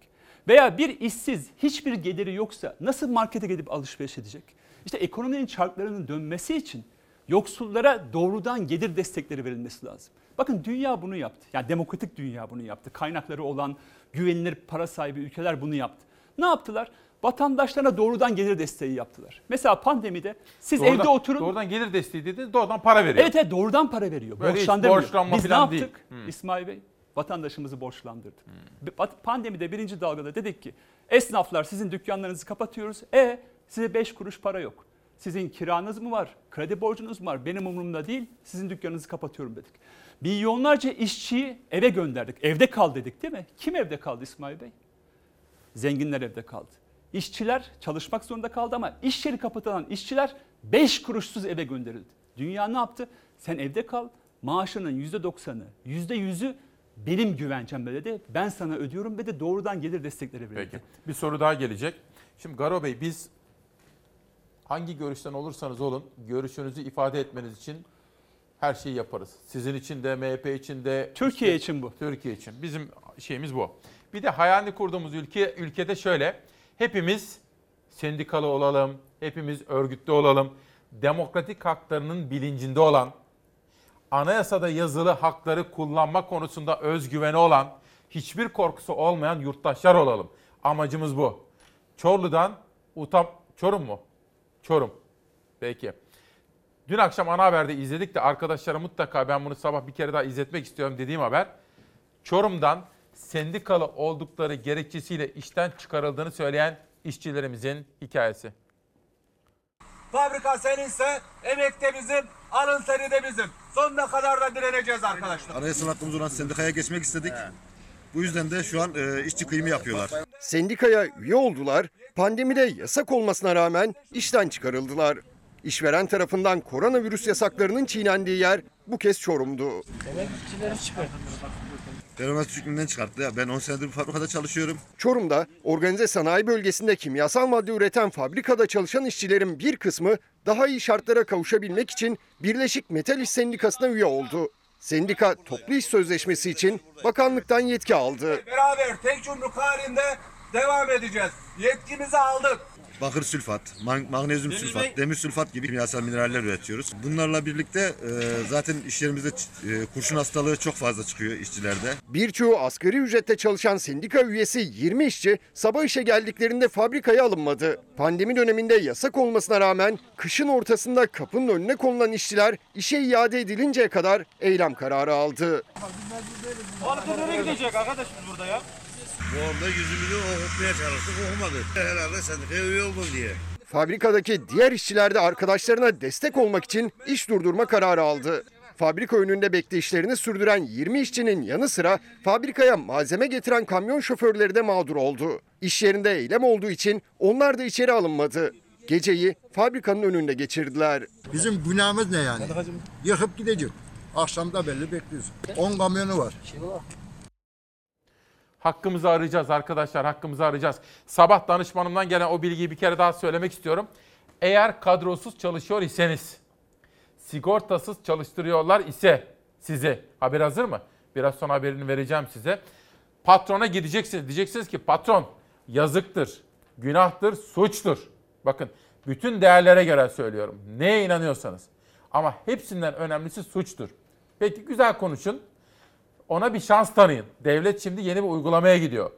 Veya bir işsiz hiçbir geliri yoksa nasıl markete gidip alışveriş edecek? İşte ekonominin çarklarının dönmesi için yoksullara doğrudan gelir destekleri verilmesi lazım. Bakın dünya bunu yaptı. Yani demokratik dünya bunu yaptı. Kaynakları olan güvenilir para sahibi ülkeler bunu yaptı. Ne yaptılar? Vatandaşlarına doğrudan gelir desteği yaptılar. Mesela pandemide siz Doğrudan- evde oturun. Doğrudan gelir desteği dedi, doğrudan para veriyor. Evet, evet doğrudan para veriyor. Böyle Borçlandırmıyor. Biz ne yaptık değil. Hmm. İsmail Bey? Vatandaşımızı borçlandırdık. Bat- Pandemide birinci dalgada dedik ki esnaflar sizin dükkanlarınızı kapatıyoruz. E size 5 kuruş para yok. Sizin kiranız mı var? Kredi borcunuz mu var? Benim umurumda değil. Sizin dükkanınızı kapatıyorum dedik. Milyonlarca işçiyi eve gönderdik. Evde kal dedik değil mi? Kim evde kaldı İsmail Bey? Zenginler evde kaldı. İşçiler çalışmak zorunda kaldı ama iş yeri kapatılan işçiler 5 kuruşsuz eve gönderildi. Dünya ne yaptı? Sen evde kal, maaşının %90'ı, %100'ü benim güvencemde dedi. Ben sana ödüyorum ve de doğrudan gelir destekleri verildi. Peki. Bir soru daha gelecek. Şimdi Garo Bey biz hangi görüşten olursanız olun görüşünüzü ifade etmeniz için her şeyi yaparız. Sizin için de MHP için de Türkiye işte- için bu. Türkiye için. Bizim şeyimiz bu. Bir de hayalini kurduğumuz ülke ülkede şöyle. Hepimiz sendikalı olalım, hepimiz örgütlü olalım. Demokratik haklarının bilincinde olan, anayasada yazılı hakları kullanma konusunda özgüveni olan, hiçbir korkusu olmayan yurttaşlar olalım. Amacımız bu. Çorlu'dan Utam Çorum mu? Çorum. Peki. Dün akşam ana haberde izledik de arkadaşlara mutlaka ben bunu sabah bir kere daha izletmek istiyorum dediğim haber. Çorum'dan sendikalı oldukları gerekçesiyle işten çıkarıldığını söyleyen işçilerimizin hikayesi. Fabrika seninse, emek de bizim, alın seni de bizim. Sonuna kadar da direneceğiz arkadaşlar. Anayasal hakkımız olan sendikaya geçmek istedik. Bu yüzden de şu an e, işçi kıyımı yapıyorlar. Sendikaya üye oldular, pandemide yasak olmasına rağmen işten çıkarıldılar. İşveren tarafından koronavirüs yasaklarının çiğnendiği yer bu kez Çorum'du. Emekçileri çıkarttı. Terörist hükmünden çıkarttı. Ya. Ben 10 senedir bu fabrikada çalışıyorum. Çorum'da organize sanayi bölgesinde kimyasal madde üreten fabrikada çalışan işçilerin bir kısmı daha iyi şartlara kavuşabilmek için Birleşik Metal İş Sendikası'na üye oldu. Sendika toplu iş sözleşmesi için bakanlıktan yetki aldı. Beraber tek yumruk halinde devam edeceğiz. Yetkimizi aldık. Bakır sülfat, mag- magnezyum sülfat, demir sülfat gibi kimyasal mineraller üretiyoruz. Bunlarla birlikte e, zaten işlerimizde e, kurşun hastalığı çok fazla çıkıyor işçilerde. Birçoğu asgari ücretle çalışan sendika üyesi 20 işçi sabah işe geldiklerinde fabrikaya alınmadı. Pandemi döneminde yasak olmasına rağmen kışın ortasında kapının önüne konulan işçiler işe iade edilinceye kadar eylem kararı aldı. Balıklı nereye gidecek arkadaş biz burada ya? Bu anda yüzümüzü okutmaya çalıştık okumadı. Herhalde sendikaya üye oldum diye. Fabrikadaki diğer işçiler de arkadaşlarına destek olmak için iş durdurma kararı aldı. Fabrika önünde bekleyişlerini sürdüren 20 işçinin yanı sıra fabrikaya malzeme getiren kamyon şoförleri de mağdur oldu. İş yerinde eylem olduğu için onlar da içeri alınmadı. Geceyi fabrikanın önünde geçirdiler. Bizim günahımız ne yani? Yıkıp gidecek. Akşamda belli bekliyoruz. 10 kamyonu var. Hakkımızı arayacağız arkadaşlar, hakkımızı arayacağız. Sabah danışmanımdan gelen o bilgiyi bir kere daha söylemek istiyorum. Eğer kadrosuz çalışıyor iseniz, sigortasız çalıştırıyorlar ise sizi, haber hazır mı? Biraz sonra haberini vereceğim size. Patrona gideceksiniz, diyeceksiniz ki patron yazıktır, günahtır, suçtur. Bakın bütün değerlere göre söylüyorum. Neye inanıyorsanız. Ama hepsinden önemlisi suçtur. Peki güzel konuşun. Ona bir şans tanıyın. Devlet şimdi yeni bir uygulamaya gidiyor.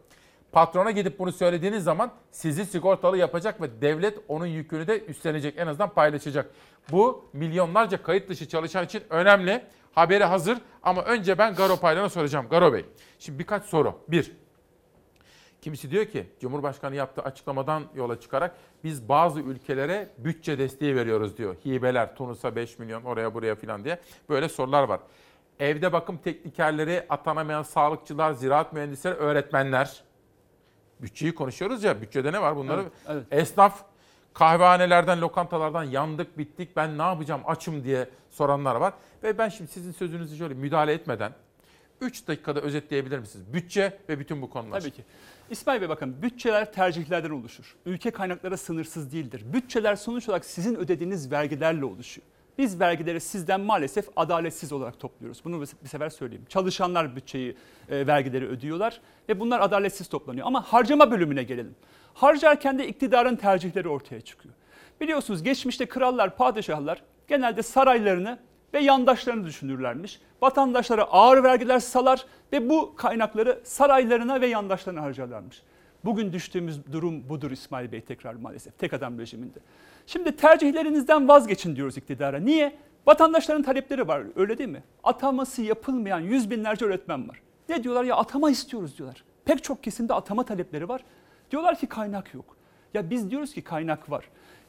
Patrona gidip bunu söylediğiniz zaman sizi sigortalı yapacak ve devlet onun yükünü de üstlenecek. En azından paylaşacak. Bu milyonlarca kayıt dışı çalışan için önemli. Haberi hazır ama önce ben Garo Paylan'a soracağım. Garo Bey, şimdi birkaç soru. Bir, kimisi diyor ki Cumhurbaşkanı yaptığı açıklamadan yola çıkarak biz bazı ülkelere bütçe desteği veriyoruz diyor. Hibeler, Tunus'a 5 milyon, oraya buraya filan diye böyle sorular var. Evde bakım teknikerleri, atanamayan sağlıkçılar, ziraat mühendisleri, öğretmenler. Bütçeyi konuşuyoruz ya, bütçede ne var bunları? Evet, Esnaf, kahvehanelerden, lokantalardan yandık, bittik, ben ne yapacağım, açım diye soranlar var. Ve ben şimdi sizin sözünüzü şöyle müdahale etmeden 3 dakikada özetleyebilir misiniz? Bütçe ve bütün bu konular. Tabii ki. İsmail Bey bakın bütçeler tercihlerden oluşur. Ülke kaynakları sınırsız değildir. Bütçeler sonuç olarak sizin ödediğiniz vergilerle oluşuyor. Biz vergileri sizden maalesef adaletsiz olarak topluyoruz. Bunu bir sefer söyleyeyim. Çalışanlar bütçeyi, e, vergileri ödüyorlar ve bunlar adaletsiz toplanıyor. Ama harcama bölümüne gelelim. Harcarken de iktidarın tercihleri ortaya çıkıyor. Biliyorsunuz geçmişte krallar, padişahlar genelde saraylarını ve yandaşlarını düşünürlermiş. Vatandaşlara ağır vergiler salar ve bu kaynakları saraylarına ve yandaşlarına harcarlarmış. Bugün düştüğümüz durum budur İsmail Bey tekrar maalesef tek adam rejiminde. Şimdi tercihlerinizden vazgeçin diyoruz iktidara. Niye? Vatandaşların talepleri var öyle değil mi? Ataması yapılmayan yüz binlerce öğretmen var. Ne diyorlar ya atama istiyoruz diyorlar. Pek çok kesimde atama talepleri var. Diyorlar ki kaynak yok. Ya biz diyoruz ki kaynak var.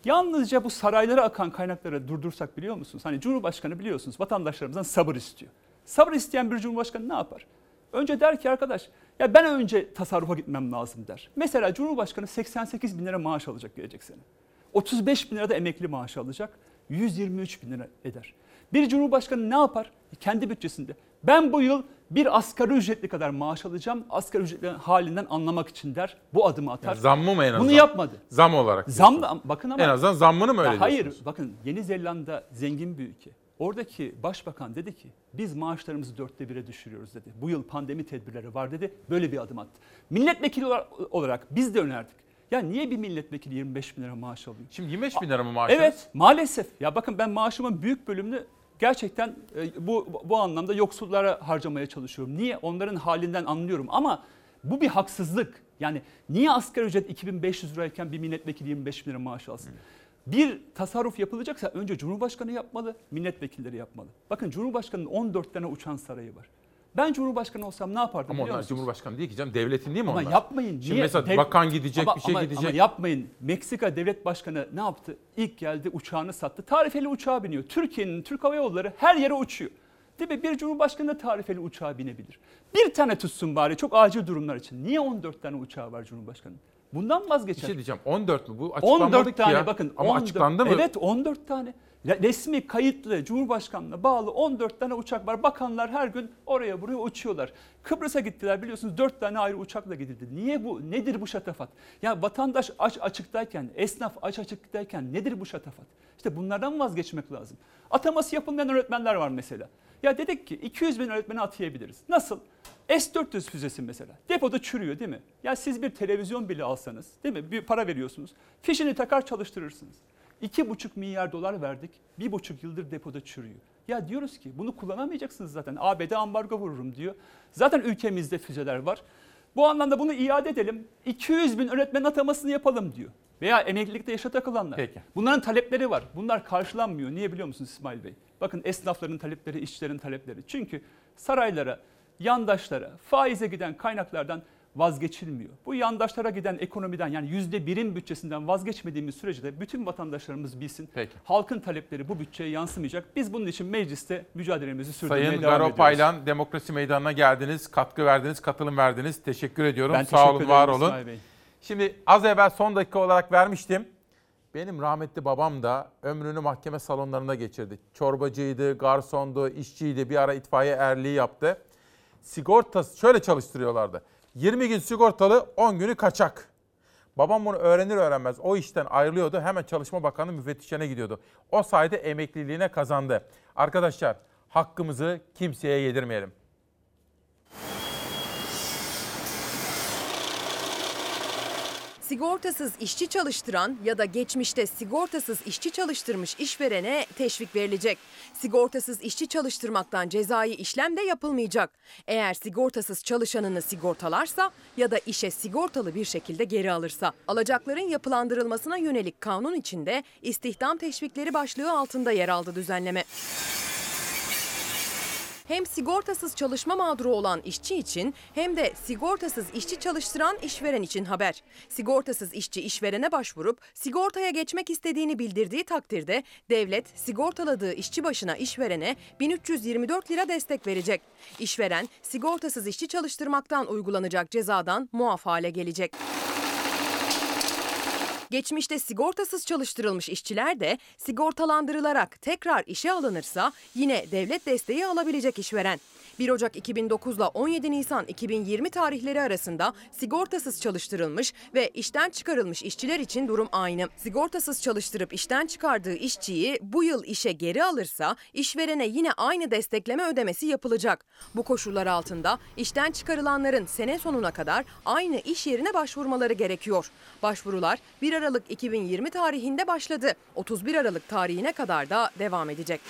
Yalnızca bu saraylara akan kaynakları durdursak biliyor musunuz? Hani Cumhurbaşkanı biliyorsunuz vatandaşlarımızdan sabır istiyor. Sabır isteyen bir Cumhurbaşkanı ne yapar? Önce der ki arkadaş ya ben önce tasarrufa gitmem lazım der. Mesela Cumhurbaşkanı 88 bin lira maaş alacak gelecek sene. 35 bin lira da emekli maaşı alacak. 123 bin lira eder. Bir Cumhurbaşkanı ne yapar? Kendi bütçesinde. Ben bu yıl bir asgari ücretli kadar maaş alacağım. Asgari ücretli halinden anlamak için der. Bu adımı atar. Yani zammı mı en azından? Bunu yapmadı. Zam olarak. Zam diyorsun. bakın ama. En azından zammını mı öyle Ya Hayır bakın Yeni Zelanda zengin bir ülke. Oradaki başbakan dedi ki biz maaşlarımızı dörtte bire düşürüyoruz dedi. Bu yıl pandemi tedbirleri var dedi. Böyle bir adım attı. Milletvekili olarak biz de önerdik. Ya niye bir milletvekili 25 bin lira maaş alıyor? Şimdi 25 bin lira mı maaşınız? Evet maalesef. Ya bakın ben maaşımın büyük bölümünü gerçekten e, bu bu anlamda yoksullara harcamaya çalışıyorum. Niye? Onların halinden anlıyorum ama bu bir haksızlık. Yani niye asgari ücret 2500 lirayken bir milletvekili 25 bin lira maaş alsın? Bir tasarruf yapılacaksa önce Cumhurbaşkanı yapmalı, milletvekilleri yapmalı. Bakın Cumhurbaşkanı'nın 14 tane uçan sarayı var. Ben Cumhurbaşkanı olsam ne yapardım Ama biliyor onlar musunuz? Cumhurbaşkanı değil ki canım devletin değil mi Ama onlar? yapmayın. Şimdi Niye? mesela Dev- bakan gidecek ama, bir şey ama, gidecek. Ama yapmayın. Meksika devlet başkanı ne yaptı? İlk geldi uçağını sattı. Tarifeli uçağa biniyor. Türkiye'nin Türk Hava Yolları her yere uçuyor. Değil mi? Bir cumhurbaşkanı da tarifeli uçağa binebilir. Bir tane tutsun bari çok acil durumlar için. Niye 14 tane uçağı var Cumhurbaşkanı? Bundan Bir vazgeçer. şey diyeceğim 14 mü? Bu açıklanmadı 14 ki tane ya. bakın. Ama 14 açıklandı mı? Evet 14 tane. Resmi kayıtlı Cumhurbaşkanlığına bağlı 14 tane uçak var. Bakanlar her gün oraya buraya uçuyorlar. Kıbrıs'a gittiler biliyorsunuz 4 tane ayrı uçakla gidildi. Niye bu? Nedir bu şatafat? Ya vatandaş aç açıktayken, esnaf aç açıktayken nedir bu şatafat? İşte bunlardan vazgeçmek lazım. Ataması yapılmayan öğretmenler var mesela. Ya dedik ki 200 bin öğretmeni atayabiliriz. Nasıl? S-400 füzesi mesela. Depoda çürüyor değil mi? Ya siz bir televizyon bile alsanız değil mi? Bir para veriyorsunuz. Fişini takar çalıştırırsınız. 2,5 milyar dolar verdik. 1,5 yıldır depoda çürüyor. Ya diyoruz ki bunu kullanamayacaksınız zaten. ABD ambargo vururum diyor. Zaten ülkemizde füzeler var. Bu anlamda bunu iade edelim. 200 bin öğretmen atamasını yapalım diyor. Veya emeklilikte yaşa takılanlar. Peki. Bunların talepleri var. Bunlar karşılanmıyor. Niye biliyor musunuz İsmail Bey? Bakın esnafların talepleri, işçilerin talepleri. Çünkü saraylara, yandaşlara, faize giden kaynaklardan vazgeçilmiyor. Bu yandaşlara giden ekonomiden yani yüzde birin bütçesinden vazgeçmediğimiz sürece de bütün vatandaşlarımız bilsin. Peki. Halkın talepleri bu bütçeye yansımayacak. Biz bunun için mecliste mücadelemizi sürdürmeye Sayın devam ediyoruz. Paylan Demokrasi Meydanı'na geldiniz, katkı verdiniz, katılım verdiniz. Teşekkür ediyorum. Ben Sağ teşekkür olun, var olun. Şimdi az evvel son dakika olarak vermiştim. Benim rahmetli babam da ömrünü mahkeme salonlarında geçirdi. Çorbacıydı, garsondu, işçiydi. Bir ara itfaiye erliği yaptı. Sigortası şöyle çalıştırıyorlardı. 20 gün sigortalı, 10 günü kaçak. Babam bunu öğrenir öğrenmez o işten ayrılıyordu. Hemen Çalışma Bakanı müfettişine gidiyordu. O sayede emekliliğine kazandı. Arkadaşlar hakkımızı kimseye yedirmeyelim. Sigortasız işçi çalıştıran ya da geçmişte sigortasız işçi çalıştırmış işverene teşvik verilecek. Sigortasız işçi çalıştırmaktan cezai işlem de yapılmayacak. Eğer sigortasız çalışanını sigortalarsa ya da işe sigortalı bir şekilde geri alırsa. Alacakların yapılandırılmasına yönelik kanun içinde istihdam teşvikleri başlığı altında yer aldı düzenleme. Hem sigortasız çalışma mağduru olan işçi için hem de sigortasız işçi çalıştıran işveren için haber. Sigortasız işçi işverene başvurup sigortaya geçmek istediğini bildirdiği takdirde devlet sigortaladığı işçi başına işverene 1324 lira destek verecek. İşveren sigortasız işçi çalıştırmaktan uygulanacak cezadan muaf hale gelecek. Geçmişte sigortasız çalıştırılmış işçiler de sigortalandırılarak tekrar işe alınırsa yine devlet desteği alabilecek işveren. 1 Ocak 2009 ile 17 Nisan 2020 tarihleri arasında sigortasız çalıştırılmış ve işten çıkarılmış işçiler için durum aynı. Sigortasız çalıştırıp işten çıkardığı işçiyi bu yıl işe geri alırsa işverene yine aynı destekleme ödemesi yapılacak. Bu koşullar altında işten çıkarılanların sene sonuna kadar aynı iş yerine başvurmaları gerekiyor. Başvurular 1 Aralık 2020 tarihinde başladı. 31 Aralık tarihine kadar da devam edecek.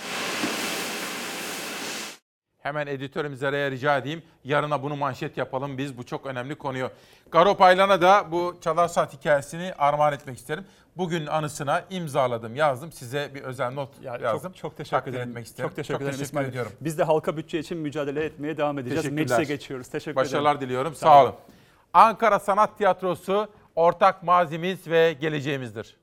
Hemen editörümüze araya rica edeyim. Yarına bunu manşet yapalım biz. Bu çok önemli konuyu. Garo Paylan'a da bu Çalar Saat hikayesini armağan etmek isterim. Bugün anısına imzaladım, yazdım. Size bir özel not yazdım. Çok, çok teşekkür Takdir ederim. etmek isterim. Çok teşekkür ederim İsmail Bey. ediyorum. Biz de halka bütçe için mücadele etmeye devam edeceğiz. Meclise geçiyoruz. Teşekkür Başarılar ederim. diliyorum. Sağ Sağ olun. olun. Ankara Sanat Tiyatrosu ortak mazimiz ve geleceğimizdir.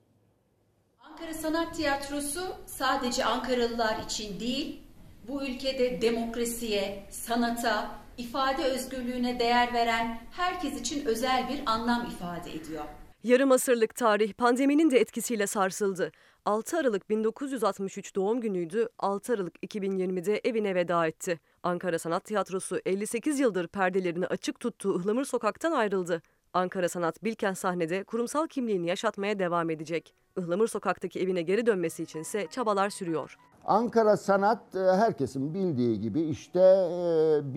Ankara Sanat Tiyatrosu sadece Ankaralılar için değil, bu ülkede demokrasiye, sanata, ifade özgürlüğüne değer veren herkes için özel bir anlam ifade ediyor. Yarım asırlık tarih pandeminin de etkisiyle sarsıldı. 6 Aralık 1963 doğum günüydü. 6 Aralık 2020'de evine veda etti. Ankara Sanat Tiyatrosu 58 yıldır perdelerini açık tuttuğu Ihlamur Sokak'tan ayrıldı. Ankara Sanat Bilkent sahnede kurumsal kimliğini yaşatmaya devam edecek. Ihlamur Sokak'taki evine geri dönmesi içinse çabalar sürüyor. Ankara Sanat e, herkesin bildiği gibi işte e,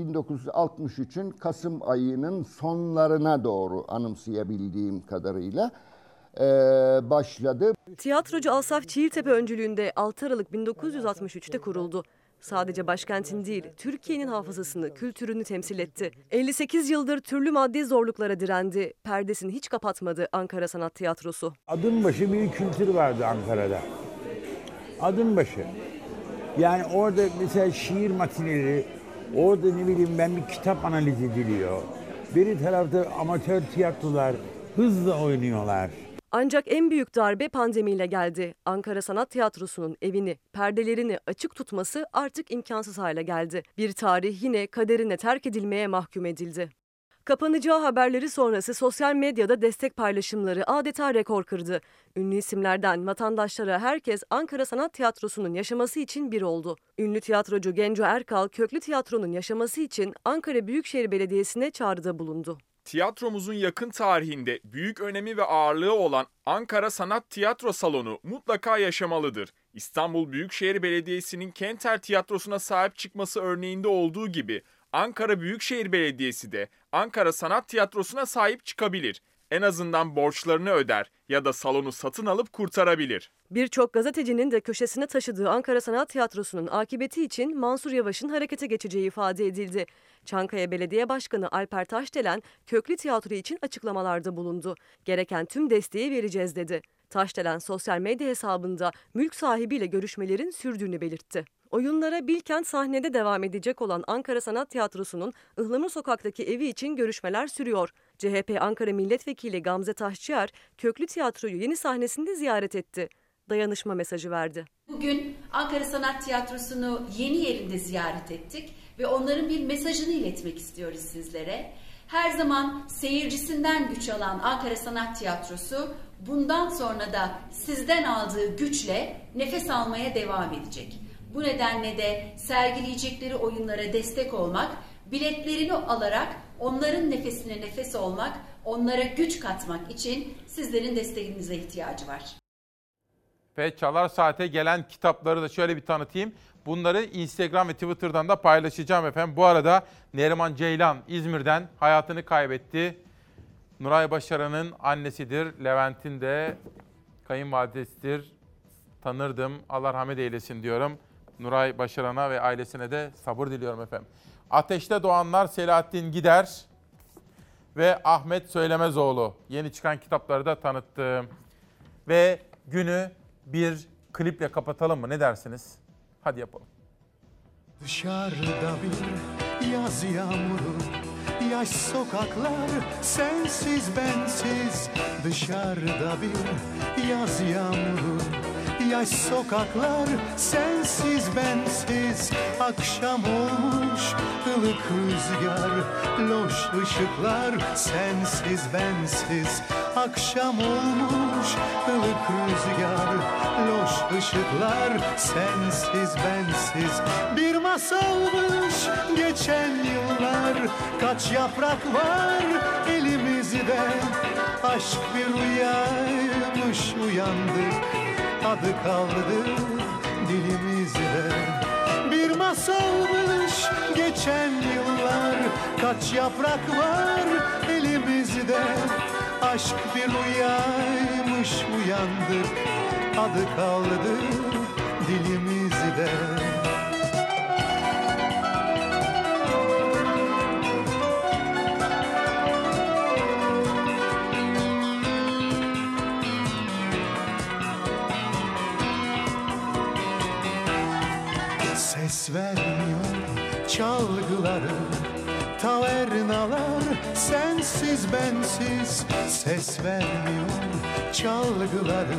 1963'ün Kasım ayının sonlarına doğru anımsayabildiğim kadarıyla e, başladı. Tiyatrocu Asaf Çiğiltepe öncülüğünde 6 Aralık 1963'te kuruldu. Sadece başkentin değil, Türkiye'nin hafızasını, kültürünü temsil etti. 58 yıldır türlü maddi zorluklara direndi. Perdesini hiç kapatmadı Ankara Sanat Tiyatrosu. Adım başı bir kültür vardı Ankara'da. Adım başı. Yani orada mesela şiir matineleri, orada ne bileyim ben bir kitap analiz ediliyor. Bir tarafta amatör tiyatrolar hızla oynuyorlar. Ancak en büyük darbe pandemiyle geldi. Ankara Sanat Tiyatrosu'nun evini, perdelerini açık tutması artık imkansız hale geldi. Bir tarih yine kaderine terk edilmeye mahkum edildi. Kapanacağı haberleri sonrası sosyal medyada destek paylaşımları adeta rekor kırdı. Ünlü isimlerden vatandaşlara herkes Ankara Sanat Tiyatrosu'nun yaşaması için bir oldu. Ünlü tiyatrocu Genco Erkal, Köklü Tiyatro'nun yaşaması için Ankara Büyükşehir Belediyesi'ne çağrıda bulundu. Tiyatromuzun yakın tarihinde büyük önemi ve ağırlığı olan Ankara Sanat Tiyatro Salonu mutlaka yaşamalıdır. İstanbul Büyükşehir Belediyesi'nin Kenter Tiyatrosu'na sahip çıkması örneğinde olduğu gibi Ankara Büyükşehir Belediyesi de Ankara Sanat Tiyatrosu'na sahip çıkabilir. En azından borçlarını öder ya da salonu satın alıp kurtarabilir. Birçok gazetecinin de köşesine taşıdığı Ankara Sanat Tiyatrosu'nun akıbeti için Mansur Yavaş'ın harekete geçeceği ifade edildi. Çankaya Belediye Başkanı Alper Taşdelen köklü tiyatro için açıklamalarda bulundu. Gereken tüm desteği vereceğiz dedi. Taşdelen sosyal medya hesabında mülk sahibiyle görüşmelerin sürdüğünü belirtti. Oyunlara Bilkent sahnede devam edecek olan Ankara Sanat Tiyatrosu'nun Ihlamur Sokak'taki evi için görüşmeler sürüyor. CHP Ankara Milletvekili Gamze Taşçıyer, Köklü Tiyatro'yu yeni sahnesinde ziyaret etti. Dayanışma mesajı verdi. Bugün Ankara Sanat Tiyatrosu'nu yeni yerinde ziyaret ettik ve onların bir mesajını iletmek istiyoruz sizlere. Her zaman seyircisinden güç alan Ankara Sanat Tiyatrosu bundan sonra da sizden aldığı güçle nefes almaya devam edecek. Bu nedenle de sergileyecekleri oyunlara destek olmak, biletlerini alarak onların nefesine nefes olmak, onlara güç katmak için sizlerin desteğinize ihtiyacı var. Ve Çalar Saat'e gelen kitapları da şöyle bir tanıtayım. Bunları Instagram ve Twitter'dan da paylaşacağım efendim. Bu arada Neriman Ceylan İzmir'den hayatını kaybetti. Nuray Başaran'ın annesidir. Levent'in de kayınvalidesidir. Tanırdım. Allah rahmet eylesin diyorum. Nuray Başaran'a ve ailesine de sabır diliyorum efendim. Ateşte doğanlar Selahattin Gider ve Ahmet Söylemezoğlu. Yeni çıkan kitapları da tanıttım. Ve günü bir kliple kapatalım mı? Ne dersiniz? Hadi yapalım. Dışarıda bir yaz yağmuru Yaş sokaklar sensiz bensiz Dışarıda bir yaz yağmuru Yaş sokaklar sensiz bensiz. Akşam olmuş ılık rüzgar Loş ışıklar sensiz bensiz. Akşam olmuş ılık rüzgar Loş ışıklar sensiz bensiz. Bir masalmış geçen yıllar Kaç yaprak var elimizde? Aşk bir rüyaymış uyandık Adı kaldı dilimizde. Bir masalmış geçen yıllar Kaç yaprak var elimizde. Aşk bir rüyaymış uyandık Adı kaldı dilimizde Ses vermiyor çalgıları Tavernalar sensiz bensiz. Ses vermiyor çalgıları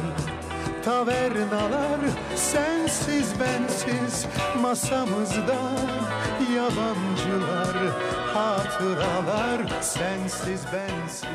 Tavernalar sensiz bensiz. Masamızda yabancılar Hatıralar sensiz bensiz